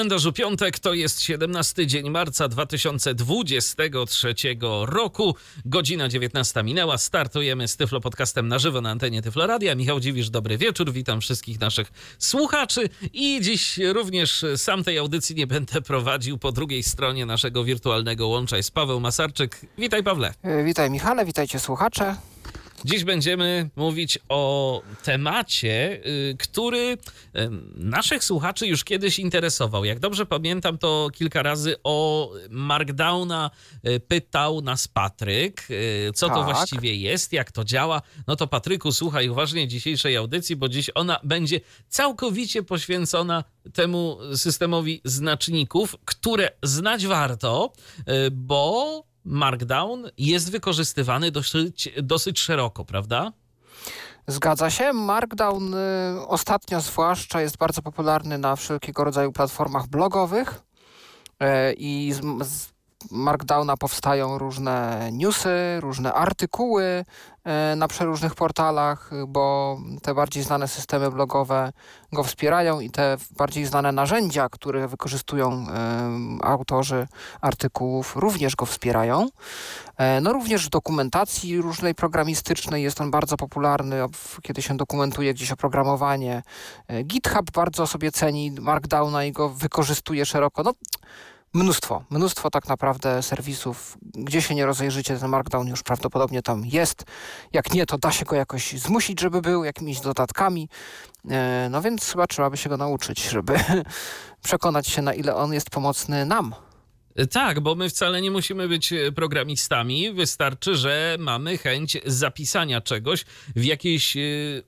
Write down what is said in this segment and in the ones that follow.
Kalendarzu piątek to jest 17 dzień marca 2023 roku. Godzina 19 minęła. Startujemy z Tyflo Podcastem na żywo na antenie Tyflo Radia. Michał Dziwisz, dobry wieczór. Witam wszystkich naszych słuchaczy. I dziś również sam tej audycji nie będę prowadził. Po drugiej stronie naszego wirtualnego łącza jest Paweł Masarczyk. Witaj Pawle. E, Witaj Michale, witajcie słuchacze. Dziś będziemy mówić o temacie, y, który y, naszych słuchaczy już kiedyś interesował. Jak dobrze pamiętam, to kilka razy o Markdowna y, pytał nas Patryk, co to Tak. właściwie jest, jak to działa. No to Patryku, słuchaj uważnie dzisiejszej audycji, bo dziś ona będzie całkowicie poświęcona temu systemowi znaczników, które znać warto, bo Markdown jest wykorzystywany dosyć, dosyć szeroko, prawda? Zgadza się. Markdown y, ostatnio zwłaszcza jest bardzo popularny na wszelkiego rodzaju platformach blogowych E, i z, Markdowna powstają różne newsy, różne artykuły na przeróżnych portalach, y, bo te bardziej znane systemy blogowe go wspierają i te bardziej znane narzędzia, które wykorzystują em, autorzy artykułów, również go wspierają. E, No również w dokumentacji różnej programistycznej jest on bardzo popularny, kiedy się dokumentuje gdzieś oprogramowanie. E, GitHub bardzo sobie ceni Markdowna i go wykorzystuje szeroko. No, mnóstwo, mnóstwo tak naprawdę serwisów. Gdzie się nie rozejrzycie, ten Markdown już prawdopodobnie tam jest. Jak nie, to da się go jakoś zmusić, żeby był, jakimiś dodatkami. E, No więc chyba trzeba by się go nauczyć, żeby przekonać się, na ile on jest pomocny nam. Tak, bo my wcale nie musimy być e, programistami. Wystarczy, że mamy chęć zapisania czegoś w jakiejś e,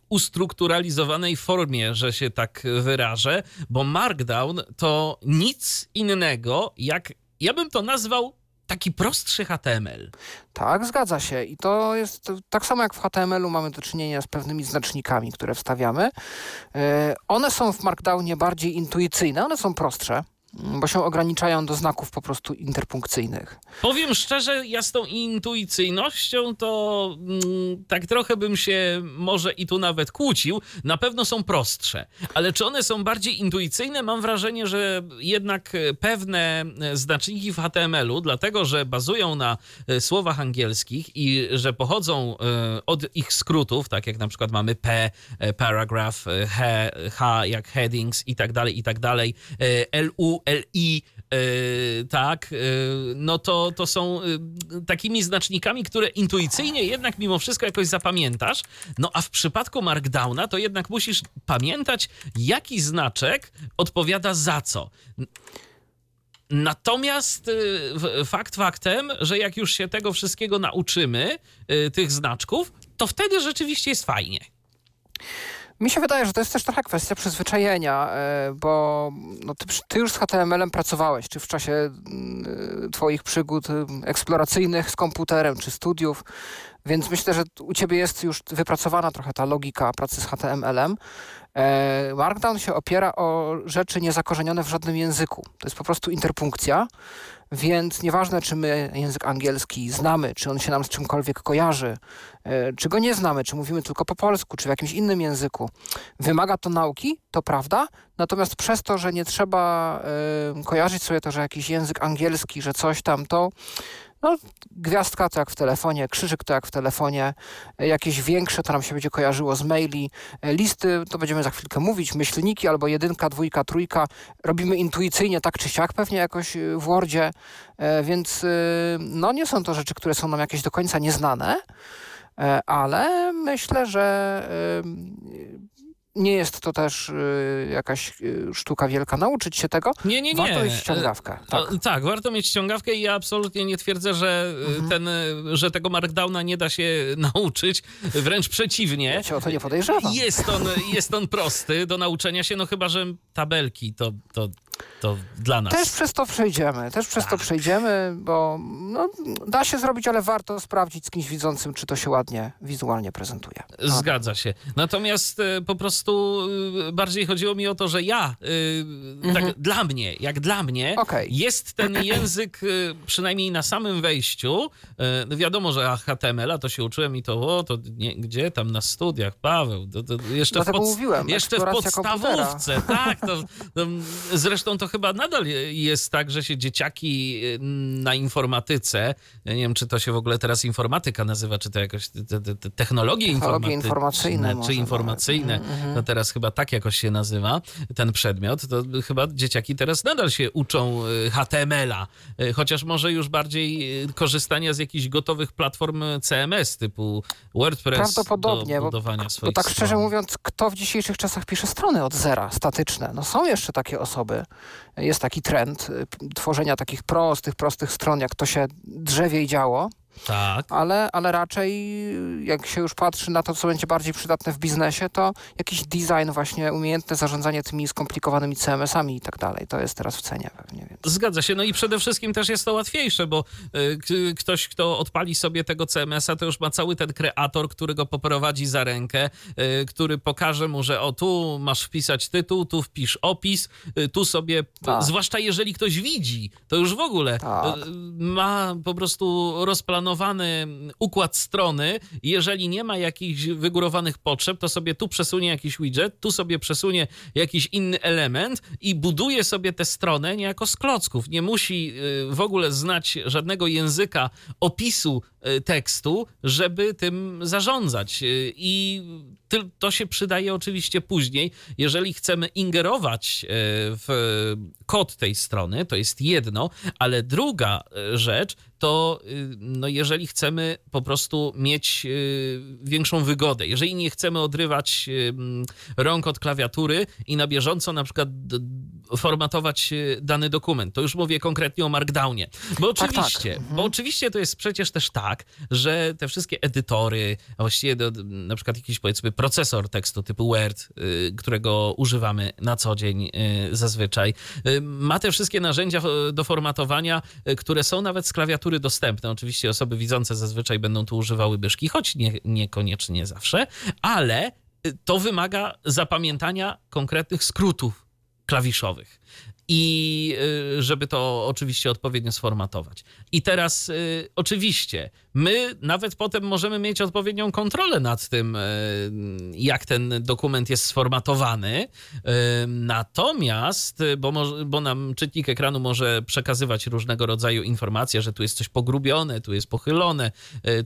ustrukturalizowanej formie, że się tak wyrażę, bo Markdown to nic innego jak, ja bym to nazwał taki prostszy HTML. Tak, zgadza się. I to jest tak samo jak w HTML-u mamy do czynienia z pewnymi znacznikami, które wstawiamy. E, One są w Markdownie bardziej intuicyjne, one są prostsze, bo się ograniczają do znaków po prostu interpunkcyjnych. Powiem szczerze, ja z tą intuicyjnością to mm, tak trochę bym się może i tu nawet kłócił. Na pewno są prostsze, ale czy one są bardziej intuicyjne? Mam wrażenie, że jednak pewne e, znaczniki w HTML-u, dlatego że bazują na e, słowach angielskich i że pochodzą e, od ich skrótów, tak jak na przykład mamy P, paragraph, H, H jak headings i tak dalej, i tak dalej, LU, LI, e, tak, e, no to, to są e, takimi znacznikami, które intuicyjnie jednak mimo wszystko jakoś zapamiętasz. No a w przypadku Markdowna to jednak musisz pamiętać, jaki znaczek odpowiada za co. Natomiast fakt faktem, że jak już się tego wszystkiego nauczymy, tych znaczków, to wtedy rzeczywiście jest fajnie. Mi się wydaje, że to jest też trochę kwestia przyzwyczajenia, e, bo no ty, ty już z HTML-em pracowałeś, czy w czasie mm, twoich przygód y, eksploracyjnych z komputerem, czy studiów, więc myślę, że u ciebie jest już wypracowana trochę ta logika pracy z HTML-em. E, Markdown się opiera o rzeczy niezakorzenione w żadnym języku. To jest po prostu interpunkcja, więc nieważne, czy my język angielski znamy, czy on się nam z czymkolwiek kojarzy, e, czy go nie znamy, czy mówimy tylko po polsku, czy w jakimś innym języku. Wymaga to nauki, to prawda, natomiast przez to, że nie trzeba e, kojarzyć sobie to, że jakiś język angielski, że coś tam, to no, gwiazdka to jak w telefonie, krzyżyk to jak w telefonie, jakieś większe to nam się będzie kojarzyło z maili, listy to będziemy za chwilkę mówić, myślniki albo jedynka, dwójka, trójka, robimy intuicyjnie tak czy siak pewnie jakoś e, w Wordzie, e, więc e, no nie są to rzeczy, które są nam jakieś do końca nieznane, e, ale myślę, że nie jest to też e, jakaś e, sztuka wielka nauczyć się tego. Nie, nie, nie. Warto mieć ściągawkę. Tak. Tak. tak, warto mieć ściągawkę i ja absolutnie nie twierdzę, że, y, Mhm. ten, y, że tego Markdowna nie da się nauczyć. Wręcz przeciwnie. Ja cię o to nie podejrzewam. Jest on, jest on prosty do nauczenia się, no chyba, że tabelki, to, to, to dla nas. Też przez to przejdziemy, też przez to Tak. przejdziemy, bo no, da się zrobić, ale warto sprawdzić z kimś widzącym, czy to się ładnie wizualnie prezentuje. Zgadza się. Natomiast e, po prostu e, bardziej chodziło mi o to, że ja, e, tak dla mnie, jak dla mnie, Mhm. Okej. jest ten język przynajmniej na samym wejściu. no Wiadomo, że HTML-a to się uczyłem i to, o, to nie, gdzie tam na studiach, Paweł, to, to jeszcze, w, Dlatego mówiłem, jeszcze w podstawówce, tak. To, to, zresztą to chyba nadal jest tak, że się dzieciaki e, na informatyce, nie wiem, czy to się w ogóle teraz informatyka nazywa, czy to jakoś te, te, te technologie, informacyjne czy może informacyjne. Mhm, no teraz chyba tak jakoś się nazywa ten przedmiot, to chyba dzieciaki teraz nadal się uczą y, HTML-a, y, chociaż może już bardziej y, korzystania z jakichś gotowych platform CMS typu WordPress Prawdopodobnie, do bo- budowania Bo swoich tak szczerze stron. mówiąc, kto w dzisiejszych czasach pisze strony od zera, statyczne? No są jeszcze takie osoby. Jest taki trend y, tworzenia takich prostych, prostych stron, jak to się drzewiej działo, Tak. ale, ale raczej jak się już patrzy na to, co będzie bardziej przydatne w biznesie, to jakiś design właśnie, umiejętne zarządzanie tymi skomplikowanymi CMS-ami i tak dalej. To jest teraz w cenie pewnie. Więc. Zgadza się. No i przede wszystkim też jest to łatwiejsze, bo y, ktoś, kto odpali sobie tego CMS-a, to już ma cały ten kreator, który go poprowadzi za rękę, y, który pokaże mu, że o tu masz wpisać tytuł, tu wpisz opis, y, tu sobie, Tak. zwłaszcza jeżeli ktoś widzi, to już w ogóle Tak. ma po prostu rozplanowany układ strony. Jeżeli nie ma jakichś wygórowanych potrzeb, to sobie tu przesunie jakiś widget, tu sobie przesunie jakiś inny element i buduje sobie tę stronę niejako z klocków. Nie musi y, w ogóle znać żadnego języka opisu y, tekstu, żeby tym zarządzać. Y, I to się przydaje oczywiście później, jeżeli chcemy ingerować y, w kod tej strony, to jest jedno, ale druga y, rzecz to y, no jeżeli chcemy po prostu mieć y, większą wygodę, jeżeli nie chcemy odrywać rąk od klawiatury i na bieżąco na przykład formatować y, dany dokument, to już mówię konkretnie o Markdownie. Bo Tak, tak. oczywiście, bo oczywiście to jest przecież też tak, że te wszystkie edytory, a właściwie do, na przykład jakiś powiedzmy procesor tekstu typu Word, y, którego używamy na co dzień y, zazwyczaj, ma te wszystkie narzędzia do formatowania, które są nawet z klawiatury dostępne. Oczywiście osoby widzące zazwyczaj będą tu używały myszki, choć nie, niekoniecznie zawsze, ale to wymaga zapamiętania konkretnych skrótów klawiszowych. I y, żeby to oczywiście odpowiednio sformatować. I teraz y, oczywiście my nawet potem możemy mieć odpowiednią kontrolę nad tym, y, jak ten dokument jest sformatowany. Natomiast, bo, bo nam czytnik ekranu może przekazywać różnego rodzaju informacje, że tu jest coś pogrubione, tu jest pochylone,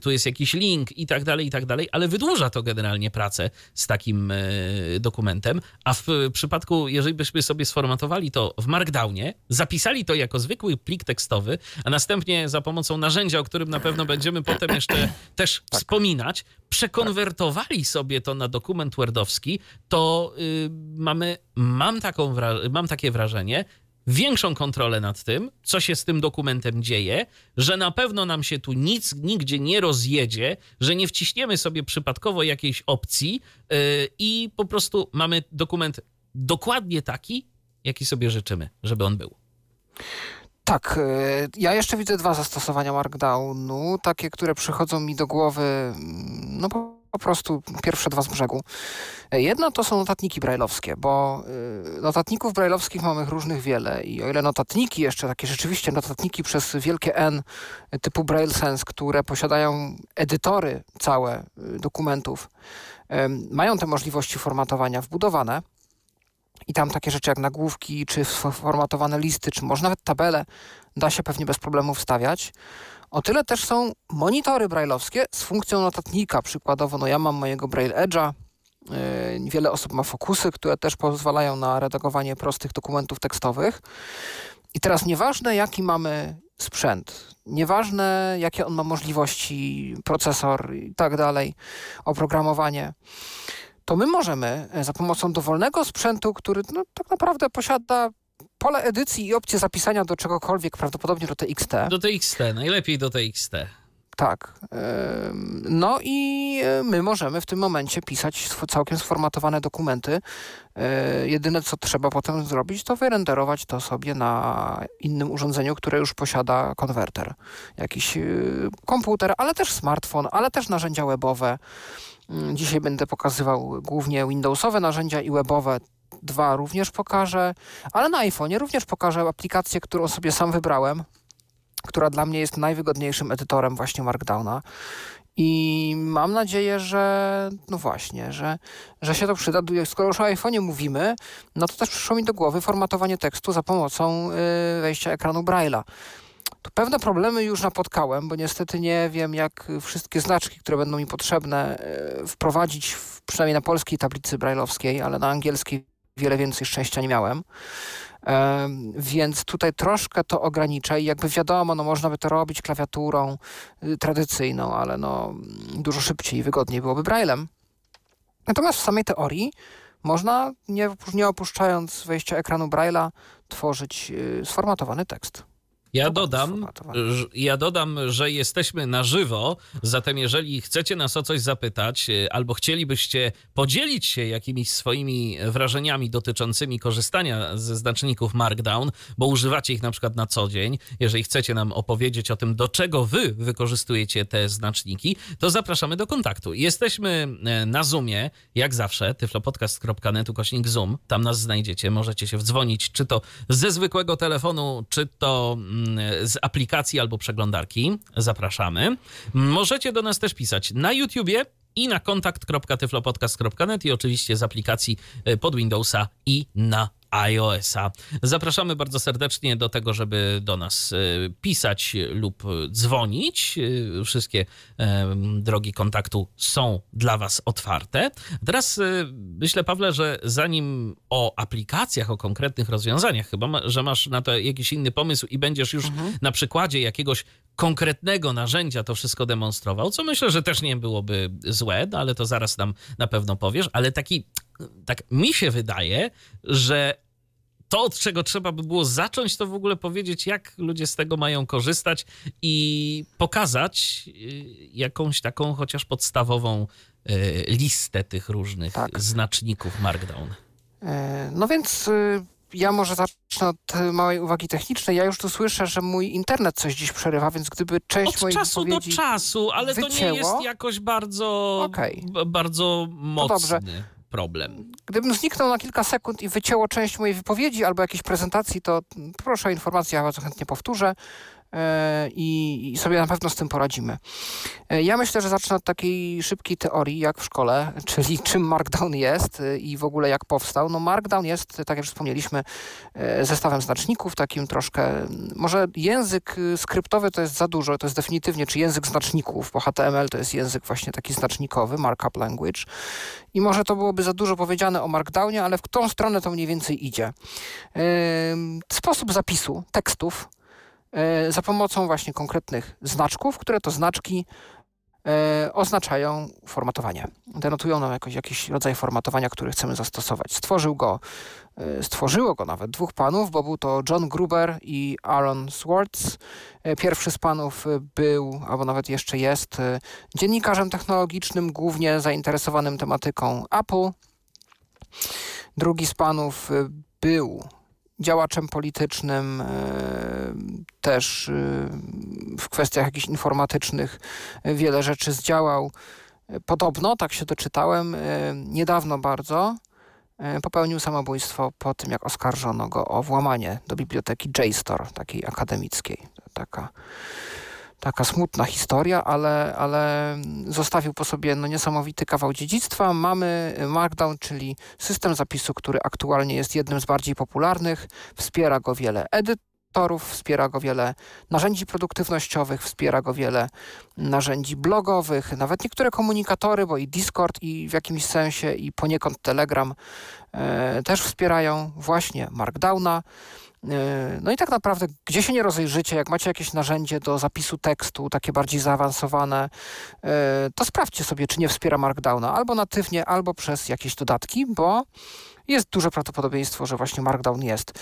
tu jest jakiś link i tak dalej, i tak dalej, ale wydłuża to generalnie pracę z takim dokumentem. A w przypadku, jeżeli byśmy sobie sformatowali to w Markdownie, zapisali to jako zwykły plik tekstowy, a następnie za pomocą narzędzia, o którym na pewno będziemy potem jeszcze też wspominać, przekonwertowali sobie to na dokument Wordowski, to y, mamy, mam, taką mam takie wrażenie, większą kontrolę nad tym, co się z tym dokumentem dzieje, że na pewno nam się tu nic nigdzie nie rozjedzie, że nie wciśniemy sobie przypadkowo jakiejś opcji yy, i po prostu mamy dokument dokładnie taki, jaki sobie życzymy, żeby on był. Tak, y, ja jeszcze widzę dwa zastosowania Markdownu, takie, które przychodzą mi do głowy, mm, no po, prostu pierwsze dwa z brzegu. E, Jedno to są notatniki brajlowskie, bo y, notatników brajlowskich mamy różnych wiele i o ile notatniki jeszcze, takie rzeczywiście notatniki przez wielkie N typu Braille Sense, które posiadają edytory całe dokumentów, mają te możliwości formatowania wbudowane, i tam takie rzeczy jak nagłówki, czy sformatowane listy, czy może nawet tabele da się pewnie bez problemu wstawiać. O tyle też są monitory brailleowskie z funkcją notatnika. Przykładowo, no ja mam mojego Braille Edge'a, yy, wiele osób ma fokusy, które też pozwalają na redagowanie prostych dokumentów tekstowych. I teraz nieważne jaki mamy sprzęt, nieważne jakie on ma możliwości, procesor i tak dalej, oprogramowanie, to my możemy e, za pomocą dowolnego sprzętu, który no, tak naprawdę posiada pole edycji i opcję zapisania do czegokolwiek, prawdopodobnie do TXT, Do TXT, najlepiej do TXT. tak. No i e, my możemy w tym momencie pisać całkiem sformatowane dokumenty. E, jedyne, co trzeba potem zrobić, to wyrenderować to sobie na innym urządzeniu, które już posiada konwerter. Jakiś komputer, ale też smartfon, ale też narzędzia webowe. Mm, dzisiaj będę pokazywał głównie Windowsowe narzędzia i webowe. Dwa również pokażę, ale na iPhone'ie również pokażę aplikację, którą sobie sam wybrałem która dla mnie jest najwygodniejszym edytorem właśnie Markdowna. I mam nadzieję, że no właśnie, że, że się to przyda. Skoro już o iPhone'ie mówimy, no to też przyszło mi do głowy formatowanie tekstu za pomocą y, wejścia ekranu Braille'a. Tu pewne problemy już napotkałem, bo niestety nie wiem, jak wszystkie znaczki, które będą mi potrzebne, y, wprowadzić w, przynajmniej na polskiej tablicy brailleowskiej, ale na angielskiej wiele więcej szczęścia nie miałem. Więc tutaj troszkę to ogranicza i jakby wiadomo, no można by to robić klawiaturą y, tradycyjną, ale no dużo szybciej i wygodniej byłoby braillem. Natomiast w samej teorii można, nie, nie opuszczając wejścia ekranu Braille'a, tworzyć y, sformatowany tekst. Ja dodam, ja dodam, że jesteśmy na żywo, zatem jeżeli chcecie nas o coś zapytać, e, albo chcielibyście podzielić się jakimiś swoimi wrażeniami dotyczącymi korzystania ze znaczników Markdown, bo używacie ich na przykład na co dzień, jeżeli chcecie nam opowiedzieć o tym, do czego wy wykorzystujecie te znaczniki, to zapraszamy do kontaktu. Jesteśmy e, na Zoomie, jak zawsze, tyflopodcast.net ukośnik Zoom, tam nas znajdziecie, możecie się wdzwonić, czy to ze zwykłego telefonu, czy to mm, z aplikacji albo przeglądarki. Zapraszamy. Możecie do nas też pisać na YouTubie i na kontakt.tyflopodcast.net i oczywiście z aplikacji e, pod Windowsa i na iOS-a. Zapraszamy bardzo serdecznie do tego, żeby do nas e, pisać lub dzwonić. E, wszystkie drogi kontaktu są dla Was otwarte. Teraz myślę, Pawle, że zanim o aplikacjach, o konkretnych rozwiązaniach, chyba, że masz na to jakiś inny pomysł i będziesz już mhm. na przykładzie jakiegoś konkretnego narzędzia to wszystko demonstrował, co myślę, że też nie byłoby złe, no ale to zaraz nam na pewno powiesz, ale taki, tak mi się wydaje, że to, od czego trzeba by było zacząć, to w ogóle powiedzieć, jak ludzie z tego mają korzystać i pokazać y, jakąś taką chociaż podstawową y, listę tych różnych tak. znaczników Markdown. E, no więc y, ja może zacznę od małej uwagi technicznej. Ja już tu słyszę, że mój internet coś dziś przerywa, więc gdyby część od mojej czasu do czasu, ale wycięło, to nie jest jakoś bardzo, okay. bardzo mocny problem. Gdybym zniknął na kilka sekund i wycięło część mojej wypowiedzi albo jakiejś prezentacji, to proszę o informację, ja bardzo chętnie powtórzę. E, i, sobie na pewno z tym poradzimy. E, ja myślę, że zacznę od takiej szybkiej teorii, jak w szkole, czyli czym Markdown jest e, i w ogóle jak powstał. No Markdown jest, tak jak wspomnieliśmy, zestawem znaczników, takim troszkę, może język skryptowy to jest za dużo, to jest definitywnie, czy język znaczników, bo HTML to jest język właśnie taki znacznikowy, markup language i może to byłoby za dużo powiedziane o Markdownie, ale w którą stronę to mniej więcej idzie. Sposób zapisu tekstów za pomocą właśnie konkretnych znaczków, które to znaczki e, oznaczają formatowanie. Denotują nam jakoś, jakiś rodzaj formatowania, który chcemy zastosować. Stworzył go, e, stworzyło go nawet dwóch panów, bo był to John Gruber i Aaron Swartz. Pierwszy z panów był, albo nawet jeszcze jest, dziennikarzem technologicznym, głównie zainteresowanym tematyką Apple. Drugi z panów był działaczem politycznym, e, też e, w kwestiach jakichś informatycznych wiele rzeczy zdziałał. Podobno, tak się doczytałem, e, niedawno bardzo popełnił samobójstwo po tym, jak oskarżono go o włamanie do biblioteki JSTOR, takiej akademickiej. Taka taka smutna historia, ale, ale zostawił po sobie no, niesamowity kawał dziedzictwa. Mamy Markdown, czyli system zapisu, który aktualnie jest jednym z bardziej popularnych. Wspiera go wiele edytorów, wspiera go wiele narzędzi produktywnościowych, wspiera go wiele narzędzi blogowych, nawet niektóre komunikatory, bo i Discord i w jakimś sensie i poniekąd Telegram e, też wspierają właśnie Markdowna. No i tak naprawdę, gdzie się nie rozejrzycie, jak macie jakieś narzędzie do zapisu tekstu, takie bardziej zaawansowane, to sprawdźcie sobie, czy nie wspiera Markdowna, albo natywnie, albo przez jakieś dodatki, bo jest duże prawdopodobieństwo, że właśnie Markdown jest.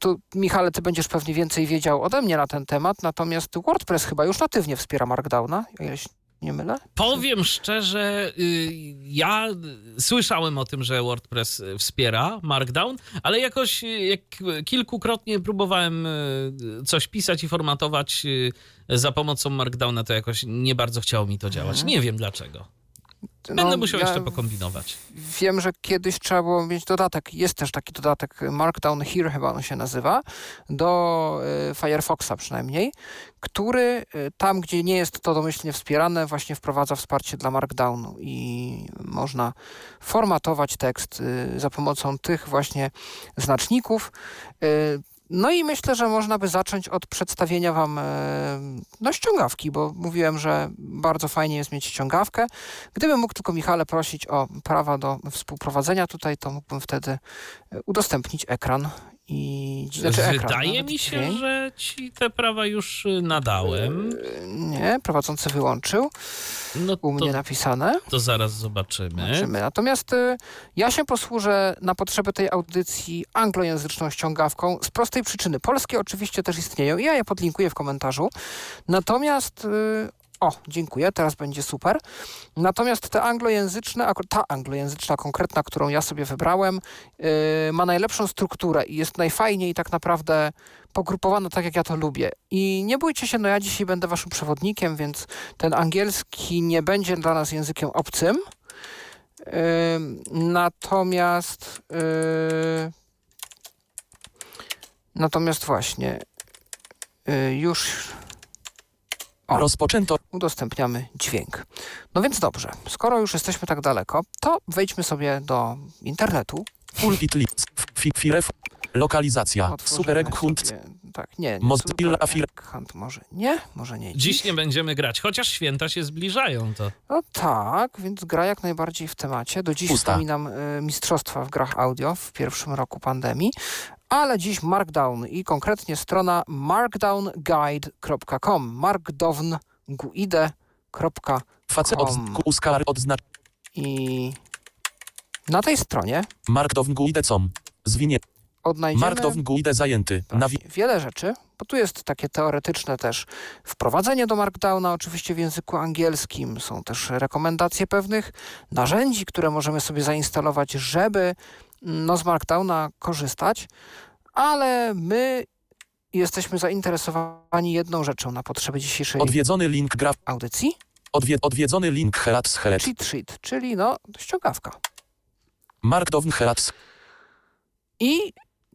Tu, Michale, ty będziesz pewnie więcej wiedział ode mnie na ten temat, natomiast WordPress chyba już natywnie wspiera Markdowna, ile nie mylę? Powiem szczerze, y, ja słyszałem o tym, że WordPress wspiera Markdown, ale jakoś y, jak kilkukrotnie próbowałem y, coś pisać i formatować za pomocą Markdowna, to jakoś nie bardzo chciało mi to działać. Mhm. Nie wiem dlaczego. Będę no, musiał ja jeszcze pokombinować. Wiem, że kiedyś trzeba było mieć dodatek. Jest też taki dodatek Markdown Here chyba on się nazywa, do y, Firefoxa przynajmniej, który y, tam, gdzie nie jest to domyślnie wspierane, właśnie wprowadza wsparcie dla Markdownu i można formatować tekst y, za pomocą tych właśnie znaczników. No i myślę, że można by zacząć od przedstawienia Wam e, no, ściągawki, bo mówiłem, że bardzo fajnie jest mieć ściągawkę. Gdybym mógł tylko Michale prosić o prawa do współprowadzenia tutaj, to mógłbym wtedy e, udostępnić ekran i znaczy Wydaje mi się, dźwięk. że ci te prawa już y, nadałem. Yy, nie, prowadzący wyłączył. No U mnie napisane. To zaraz zobaczymy. zobaczymy. Natomiast y, ja się posłużę na potrzeby tej audycji anglojęzyczną ściągawką z prostej przyczyny. Polskie oczywiście też istnieją i ja je podlinkuję w komentarzu. Natomiast y, o, dziękuję, teraz będzie super. Natomiast te anglojęzyczne, ta anglojęzyczna konkretna, którą ja sobie wybrałem, yy, ma najlepszą strukturę i jest najfajniej tak naprawdę pogrupowana tak, jak ja to lubię. I nie bójcie się, no ja dzisiaj będę waszym przewodnikiem, więc ten angielski nie będzie dla nas językiem obcym. Yy, natomiast yy, natomiast właśnie yy, już o, Rozpoczęto. Udostępniamy dźwięk. No więc dobrze, skoro już jesteśmy tak daleko, to wejdźmy sobie do internetu. Pulpit lips, firef, lokalizacja, superek hunt. Tak, nie, nie Mozilla Hunt może nie, może nie dziś. Dziś nie będziemy grać, chociaż święta się zbliżają to. No tak, więc gra jak najbardziej w temacie. Do dziś Pusta. wspominam y, mistrzostwa w grach audio w pierwszym roku pandemii, ale dziś Markdown i konkretnie strona markdownguide.com markdownguide.com odznacz i na tej stronie markdownguide.com zwinie odnajdziemy markdownguide zajęty. Wiele rzeczy, bo tu jest takie teoretyczne też wprowadzenie do Markdowna, oczywiście w języku angielskim. Są też rekomendacje pewnych narzędzi, które możemy sobie zainstalować, żeby no, z Markdowna korzystać, ale my jesteśmy zainteresowani jedną rzeczą na potrzeby dzisiejszej Odwiedzony link graf audycji. Odwie odwiedzony link Helats Helec. Cheat sheet, czyli no ściągawka. Markdown Helats. I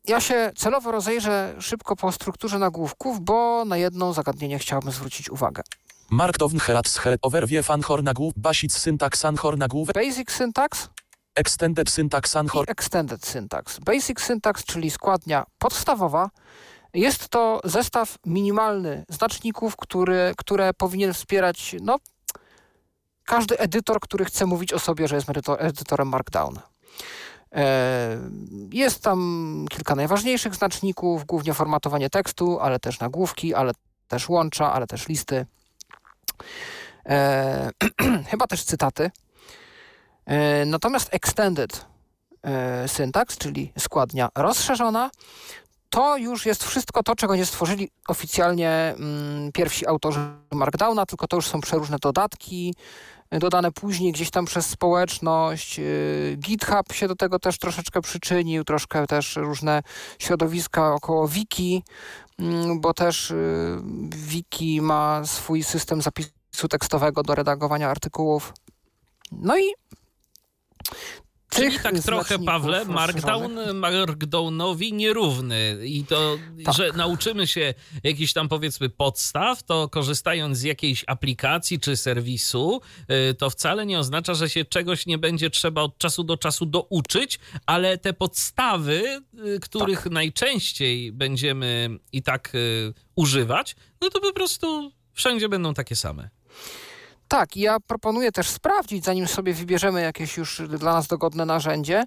ja się celowo rozejrzę szybko po strukturze nagłówków, bo na jedno zagadnienie chciałbym zwrócić uwagę. Markdown Helats Helec. Overview fanhor nagłów. Basic syntax anhor nagłówek. Basic syntax. Extended Syntax Anhor. Extended Syntax. Basic Syntax, czyli składnia podstawowa. Jest to zestaw minimalny znaczników, który, które powinien wspierać no, każdy edytor, który chce mówić o sobie, że jest edytorem Markdown. E, jest tam kilka najważniejszych znaczników, głównie formatowanie tekstu, ale też nagłówki, ale też łącza, ale też listy. E, chyba też cytaty. E, natomiast extended e, syntax, czyli składnia rozszerzona, to już jest wszystko to, czego nie stworzyli oficjalnie mm, pierwsi autorzy Markdowna, tylko to już są przeróżne dodatki, e, dodane później gdzieś tam przez społeczność. GitHub się do tego też troszeczkę przyczynił, troszkę też różne środowiska około wiki, mm, bo też wiki ma swój system zapisu tekstowego do redagowania artykułów. No i Czyli tak trochę, Pawle, Markdown Markdownowi nierówny i to, tak. że nauczymy się jakichś tam powiedzmy podstaw, to korzystając z jakiejś aplikacji czy serwisu, y, to wcale nie oznacza, że się czegoś nie będzie trzeba od czasu do czasu douczyć, ale te podstawy, y, których tak. najczęściej będziemy i tak y, używać, no to po prostu wszędzie będą takie same. Tak, ja proponuję też sprawdzić, zanim sobie wybierzemy jakieś już dla nas dogodne narzędzie,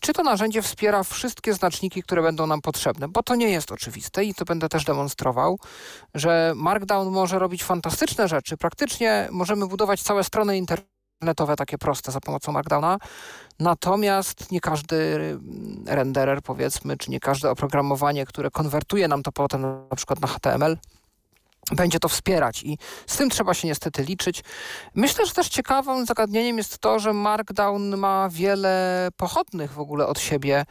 czy to narzędzie wspiera wszystkie znaczniki, które będą nam potrzebne, bo to nie jest oczywiste i to będę też demonstrował, że Markdown może robić fantastyczne rzeczy. Praktycznie możemy budować całe strony internetowe takie proste za pomocą Markdowna, natomiast nie każdy renderer powiedzmy, czy nie każde oprogramowanie, które konwertuje nam to potem na przykład na HTML, będzie to wspierać i z tym trzeba się niestety liczyć. Myślę, że też ciekawym zagadnieniem jest to, że Markdown ma wiele pochodnych w ogóle od siebie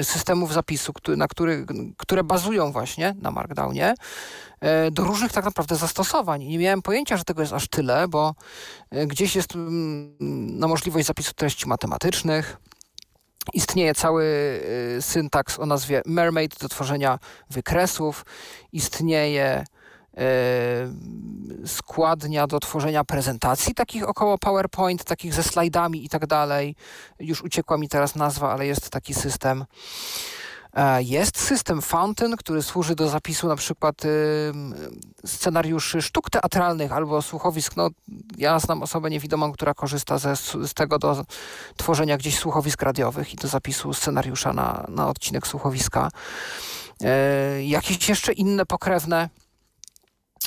y, systemów zapisu, na który, które bazują właśnie na Markdownie y, do różnych tak naprawdę zastosowań. I nie miałem pojęcia, że tego jest aż tyle, bo y, gdzieś jest mm, no, możliwość zapisu treści matematycznych, Istnieje cały syntaks o nazwie Mermaid do tworzenia wykresów. Istnieje składnia do tworzenia prezentacji takich około PowerPoint, takich ze slajdami i tak dalej. Już uciekła mi teraz nazwa, ale jest taki system. E, jest system Fountain, który służy do zapisu na przykład scenariuszy sztuk teatralnych albo słuchowisk. No, ja znam osobę niewidomą, która korzysta ze, z tego do tworzenia gdzieś słuchowisk radiowych i do zapisu scenariusza na, na odcinek słuchowiska. E, jakieś jeszcze inne pokrewne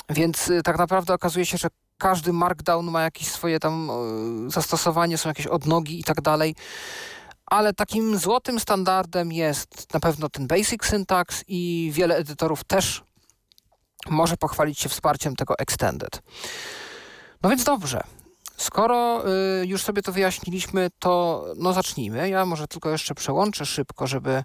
więc y, tak naprawdę okazuje się, że każdy markdown ma jakieś swoje tam zastosowanie, są jakieś odnogi i tak dalej. Ale takim złotym standardem jest na pewno ten basic syntax i wiele edytorów też może pochwalić się wsparciem tego extended. No więc dobrze. Skoro y, już sobie to wyjaśniliśmy, to no zacznijmy. Ja może tylko jeszcze przełączę szybko, żeby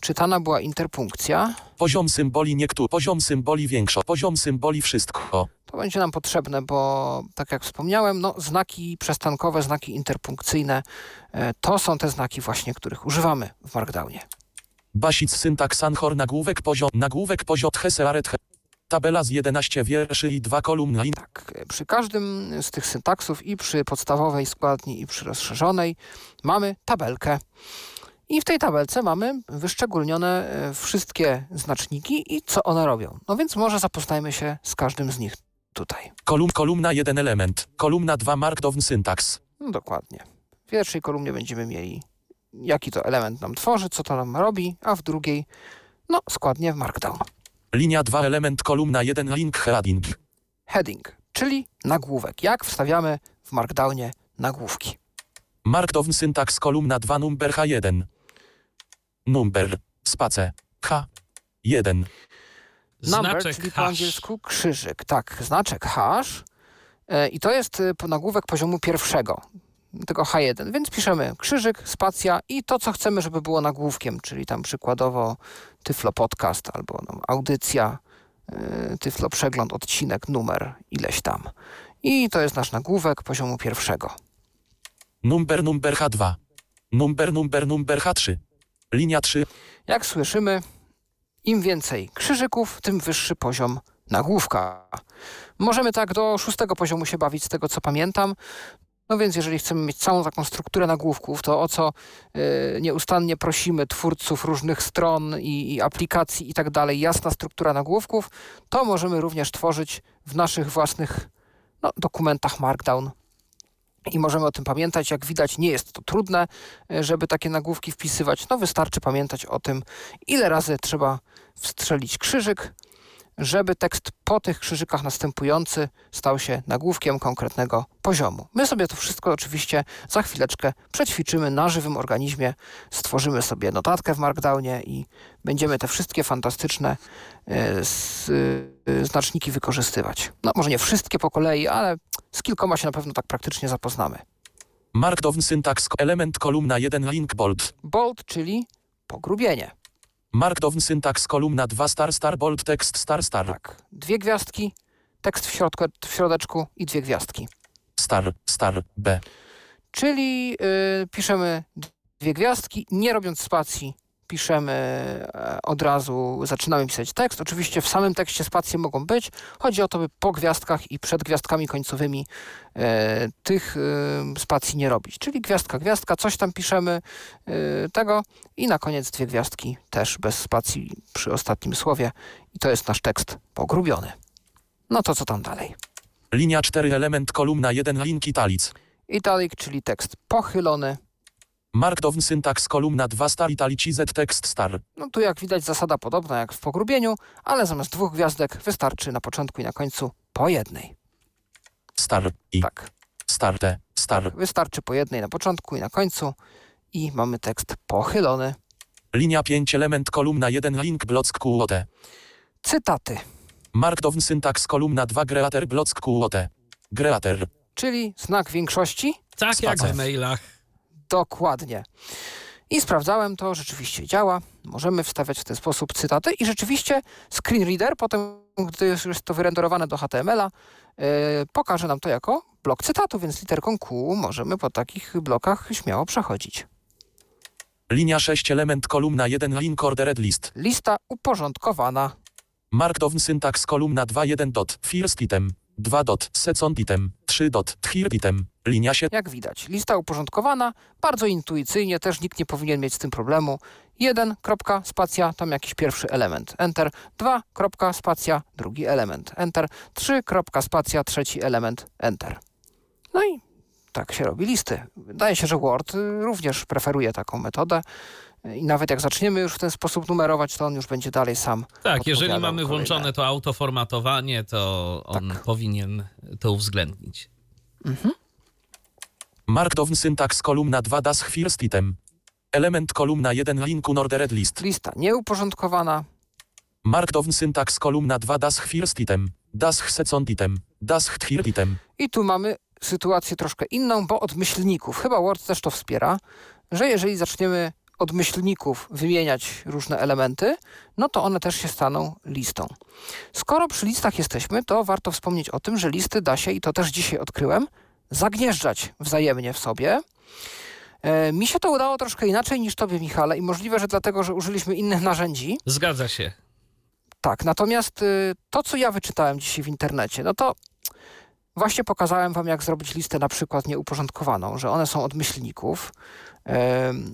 czytana była interpunkcja. Poziom symboli niektóry, poziom symboli większo, poziom symboli wszystko. To będzie nam potrzebne, bo tak jak wspomniałem, no, znaki przestankowe, znaki interpunkcyjne e, to są te znaki właśnie, których używamy w Markdownie. Basic syntaks anchor nagłówek poziom, nagłówek poziom hesearet he. Tabela z 11 wierszy i dwa kolumny. Tak, przy każdym z tych syntaksów i przy podstawowej składni i przy rozszerzonej mamy tabelkę. I w tej tabelce mamy wyszczególnione e, wszystkie znaczniki i co one robią. No więc może zapoznajmy się z każdym z nich tutaj. Kolum, kolumna 1 element, kolumna 2 markdown syntaks. No dokładnie. W pierwszej kolumnie będziemy mieli jaki to element nam tworzy, co to nam robi, a w drugiej no składnie w markdown. Linia 2 element, kolumna 1 link heading. Heading, czyli nagłówek. Jak wstawiamy w markdownie nagłówki. Markdown syntaks kolumna 2 number H1. Number, space, H, 1. Number, Znaczek czyli po hash. angielsku krzyżyk. Tak, znaczek hash. E, I to jest e, nagłówek poziomu pierwszego, tego H1. Więc piszemy krzyżyk, spacja i to, co chcemy, żeby było nagłówkiem, czyli tam przykładowo Tyflo Podcast albo no, audycja, e, Tyflo Przegląd, odcinek, numer, ileś tam. I to jest nasz nagłówek poziomu pierwszego. Number, number H2. Number, number, number H3. Linia 3. Jak słyszymy, im więcej krzyżyków, tym wyższy poziom nagłówka. Możemy tak do szóstego poziomu się bawić, z tego co pamiętam. No więc jeżeli chcemy mieć całą taką strukturę nagłówków, to o co y, nieustannie prosimy twórców różnych stron i, i aplikacji i tak dalej, jasna struktura nagłówków, to możemy również tworzyć w naszych własnych no, dokumentach Markdown i możemy o tym pamiętać. Jak widać, nie jest to trudne, e, żeby takie nagłówki wpisywać. No wystarczy pamiętać o tym, ile razy trzeba wstrzelić krzyżyk, żeby tekst po tych krzyżykach następujący stał się nagłówkiem konkretnego poziomu. My sobie to wszystko oczywiście za chwileczkę przećwiczymy na żywym organizmie, stworzymy sobie notatkę w Markdownie i będziemy te wszystkie fantastyczne e, e, znaczniki wykorzystywać. No może nie wszystkie po kolei, ale z kilkoma się na pewno tak praktycznie zapoznamy. Markdown syntaks element kolumna 1 link bold. Bold, czyli pogrubienie. Markdown syntaks kolumna 2 star star bold tekst star star. Tak, dwie gwiazdki, tekst w, środku, w środeczku i dwie gwiazdki. Star, star, B. Czyli y, piszemy dwie gwiazdki, nie robiąc spacji, piszemy e, od razu, zaczynamy pisać tekst. Oczywiście w samym tekście spacje mogą być. Chodzi o to, by po gwiazdkach i przed gwiazdkami końcowymi e, tych e, spacji nie robić. Czyli gwiazdka, gwiazdka, coś tam piszemy e, tego i na koniec dwie gwiazdki też bez spacji przy ostatnim słowie. I to jest nasz tekst pogrubiony. No to co tam dalej? Linia 4 element kolumna 1 link italic. Italic, czyli tekst pochylony. Markdown syntax kolumna 2 star italicized tekst star. No tu jak widać zasada podobna jak w pogrubieniu, ale zamiast dwóch gwiazdek wystarczy na początku i na końcu po jednej. Star i Tak, starte star. wystarczy po jednej na początku i na końcu i mamy tekst pochylony. Linia 5 element kolumna 1 link block QOT. Cytaty, Markdown syntax kolumna 2 greater block QOT. Greater. czyli znak większości Tak jak Spacer. w mailach. Dokładnie. I sprawdzałem to, rzeczywiście działa. Możemy wstawiać w ten sposób cytaty i rzeczywiście screen reader, potem gdy już jest to wyrenderowane do HTML-a, yy, pokaże nam to jako blok cytatu, więc literką Q możemy po takich blokach śmiało przechodzić. Linia 6 element kolumna 1 link ordered list. Lista uporządkowana. Markdown syntax kolumna 2 1 dot first item 2 dot second item 3 dot third item. Linia 7 Jak widać, lista uporządkowana, bardzo intuicyjnie, też nikt nie powinien mieć z tym problemu. 1, kropka, spacja, tam jakiś pierwszy element, enter. 2, kropka, spacja, drugi element, enter. 3, kropka, spacja, trzeci element, enter. No i tak się robi listy. Wydaje się, że Word y, również preferuje taką metodę. I nawet jak zaczniemy już w ten sposób numerować, to on już będzie dalej sam. Tak, jeżeli mamy kolejne. włączone to autoformatowanie, to on Tak. powinien to uwzględnić. Markdown syntax kolumna 2 das first item. Element kolumna 1 link unordered list. Lista nieuporządkowana, Markdown syntax kolumna 2 das first item. Das second item. Das third item. I tu mamy sytuację troszkę inną, bo od myślników, chyba Word też to wspiera, że jeżeli zaczniemy od myślników wymieniać różne elementy, no to one też się staną listą. Skoro przy listach jesteśmy, to warto wspomnieć o tym, że listy da się, i to też dzisiaj odkryłem, zagnieżdżać wzajemnie w sobie. E, mi się to udało troszkę inaczej niż tobie, Michale, i możliwe, że dlatego, że użyliśmy innych narzędzi. Zgadza się. Tak, natomiast y, to, co ja wyczytałem dzisiaj w internecie, no to właśnie pokazałem wam, jak zrobić listę na przykład nieuporządkowaną, że one są od myślników.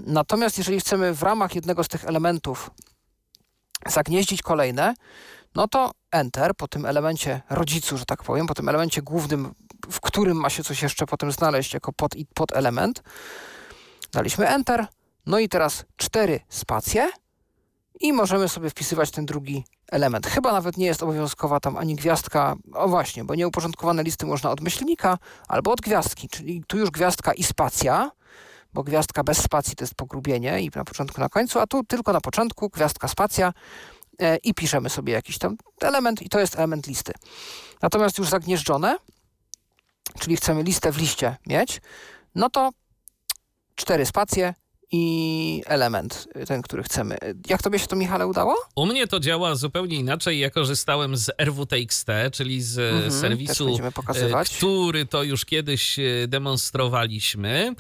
Natomiast jeżeli chcemy w ramach jednego z tych elementów zagnieździć kolejne, no to Enter po tym elemencie rodzicu, że tak powiem, po tym elemencie głównym, w którym ma się coś jeszcze potem znaleźć jako pod, pod element. Daliśmy Enter. No i teraz cztery spacje i możemy sobie wpisywać ten drugi element. Chyba nawet nie jest obowiązkowa tam ani gwiazdka, o właśnie, bo nieuporządkowane listy można od myślnika albo od gwiazdki, czyli tu już gwiazdka i spacja, bo gwiazdka bez spacji to jest pogrubienie i na początku, na końcu, a tu tylko na początku gwiazdka, spacja e, i piszemy sobie jakiś tam element i to jest element listy. Natomiast już zagnieżdżone, czyli chcemy listę w liście mieć, no to cztery spacje i element, y, ten, który chcemy. Jak tobie się to, Michale, udało? U mnie to działa zupełnie inaczej. Ja korzystałem z RWTXT, czyli z Mhm, mhm, serwisu, e, który to już kiedyś e, demonstrowaliśmy e,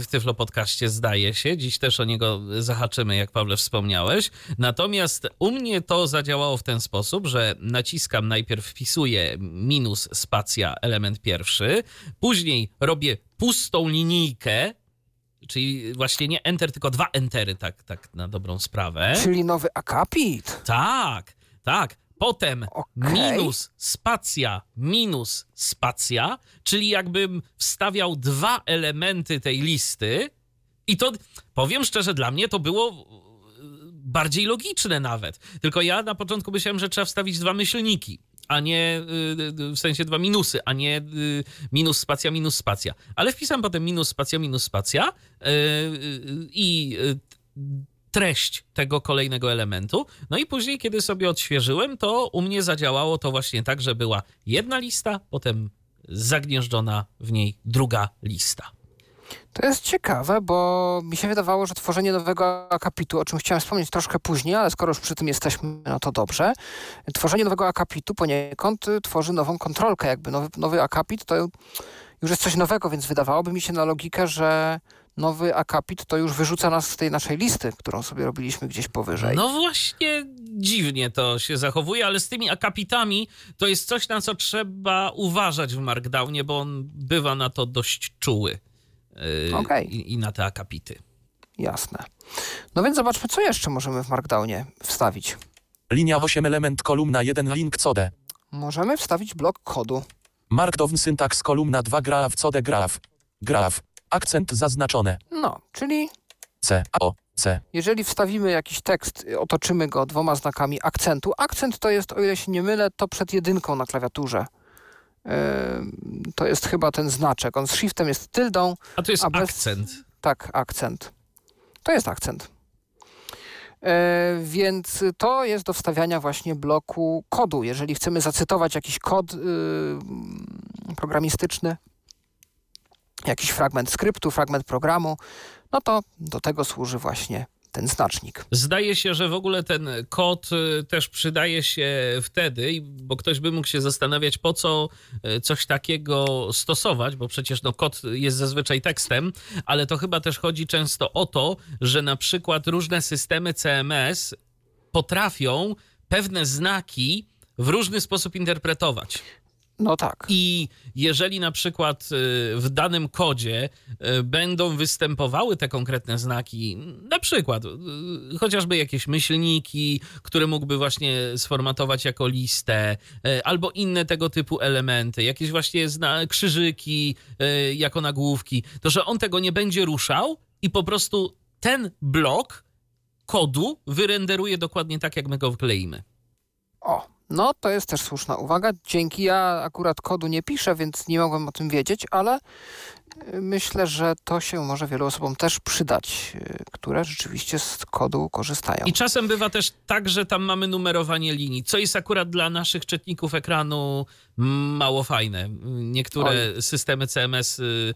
w Tyflo Podcaście, zdaje się. Dziś też o niego zahaczymy, jak Pawle wspomniałeś. Natomiast u mnie to zadziałało w ten sposób, że naciskam, najpierw wpisuję minus spacja element pierwszy, później robię pustą linijkę, czyli właśnie nie enter, tylko dwa entery, tak, tak na dobrą sprawę. Czyli nowy akapit. Tak, tak. Potem Okej. minus spacja, minus spacja, czyli jakbym wstawiał dwa elementy tej listy i to, powiem szczerze, dla mnie to było e, bardziej logiczne nawet. Tylko ja na początku myślałem, że trzeba wstawić dwa myślniki, a nie y, w sensie dwa minusy, a nie y, minus spacja, minus spacja. Ale wpisałem potem minus spacja, minus spacja y, y, i y, treść tego kolejnego elementu. No i później, kiedy sobie odświeżyłem, to u mnie zadziałało to właśnie tak, że była jedna lista, potem zagnieżdżona w niej druga lista. To jest ciekawe, bo mi się wydawało, że tworzenie nowego akapitu, o czym chciałem wspomnieć troszkę później, ale skoro już przy tym jesteśmy, no to dobrze. Tworzenie nowego akapitu poniekąd tworzy nową kontrolkę. Jakby nowy, nowy akapit to już jest coś nowego, więc wydawałoby mi się na logikę, że nowy akapit to już wyrzuca nas z tej naszej listy, którą sobie robiliśmy gdzieś powyżej. No właśnie dziwnie to się zachowuje, ale z tymi akapitami to jest coś, na co trzeba uważać w Markdownie, bo on bywa na to dość czuły. Yy, Okej. i, I na te akapity. Jasne. No więc zobaczmy, co jeszcze możemy w Markdownie wstawić. Linia 8 element kolumna 1 link code. Możemy wstawić blok kodu. Markdown syntaks kolumna 2 graf code graf. Graf. Akcent zaznaczone. No, czyli C, A, O, C. jeżeli wstawimy jakiś tekst, y, otoczymy go dwoma znakami akcentu. Akcent to jest, o ile się nie mylę, to przed jedynką na klawiaturze. To jest chyba ten znaczek. On z shiftem jest tyldą, A to jest A bez- akcent. tak, akcent. To jest akcent. E, więc to jest do wstawiania właśnie bloku kodu. Jeżeli chcemy zacytować jakiś kod y, programistyczny, jakiś fragment skryptu, fragment programu, no to do tego służy właśnie ten znacznik. Zdaje się, że w ogóle ten kod y, też przydaje się wtedy, bo ktoś by mógł się zastanawiać, po co y, coś takiego stosować, bo przecież no, kod jest zazwyczaj tekstem, ale to chyba też chodzi często o to, że na przykład różne systemy CMS potrafią pewne znaki w różny sposób interpretować. No tak. I jeżeli na przykład y, w danym kodzie y, będą występowały te konkretne znaki, na przykład y, chociażby jakieś myślniki, które mógłby właśnie sformatować jako listę, albo inne tego typu elementy, jakieś właśnie krzyżyki jako nagłówki, to że on tego nie będzie ruszał i po prostu ten blok kodu wyrenderuje dokładnie tak, jak my go wkleimy. O, no to jest też słuszna uwaga. Dzięki ja akurat kodu nie piszę, więc nie mogłem o tym wiedzieć, ale myślę, że to się może wielu osobom też przydać, y, które rzeczywiście z kodu korzystają. I czasem bywa też tak, że tam mamy numerowanie linii, co jest akurat dla naszych czytników ekranu mało fajne. Niektóre systemy CMS y,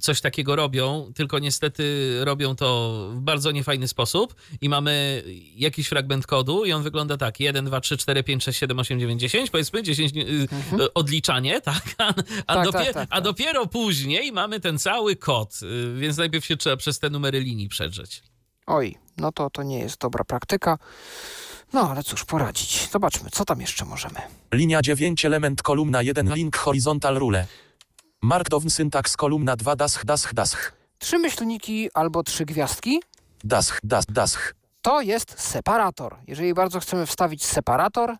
coś takiego robią, tylko niestety robią to w bardzo niefajny sposób i mamy jakiś fragment kodu i on wygląda tak, 1, 2, 3, 4, 5, 6, 7, 8, 9, 10, powiedzmy 10 y, y, odliczanie, tak? A, a, Mhm. Tak, dopie- tak, tak, a tak. dopiero później mamy ten cały kod, y, więc najpierw się trzeba przez te numery linii przedrzeć. Oj, no to to nie jest dobra praktyka. No ale cóż, poradzić. Zobaczmy, co tam jeszcze możemy. Linia 9 element kolumna 1 link horizontal rule. Markdown syntaks kolumna 2 dasch dasch dasch. Trzy myślniki albo trzy gwiazdki Dasch dasch dasch. to jest separator. Jeżeli bardzo chcemy wstawić separator,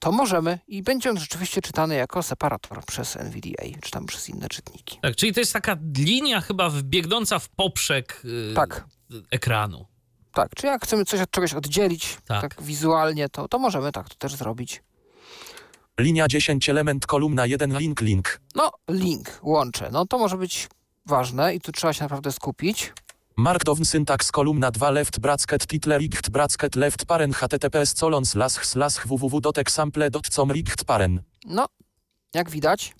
to możemy i będzie on rzeczywiście czytany jako separator przez NVDA, czy tam przez inne czytniki. Tak, czyli to jest taka linia chyba biegnąca w poprzek y, Tak. ekranu. Tak, czy jak chcemy coś od czegoś oddzielić, Tak. tak, wizualnie, to, to możemy tak to też zrobić. Linia 10 element kolumna 1 link link. No, link, łącze, no to może być ważne i tu trzeba się naprawdę skupić. Markdown syntaks kolumna 2 left bracket title richt bracket left paren https colon slash slash www.example.com richt paren. No, jak widać,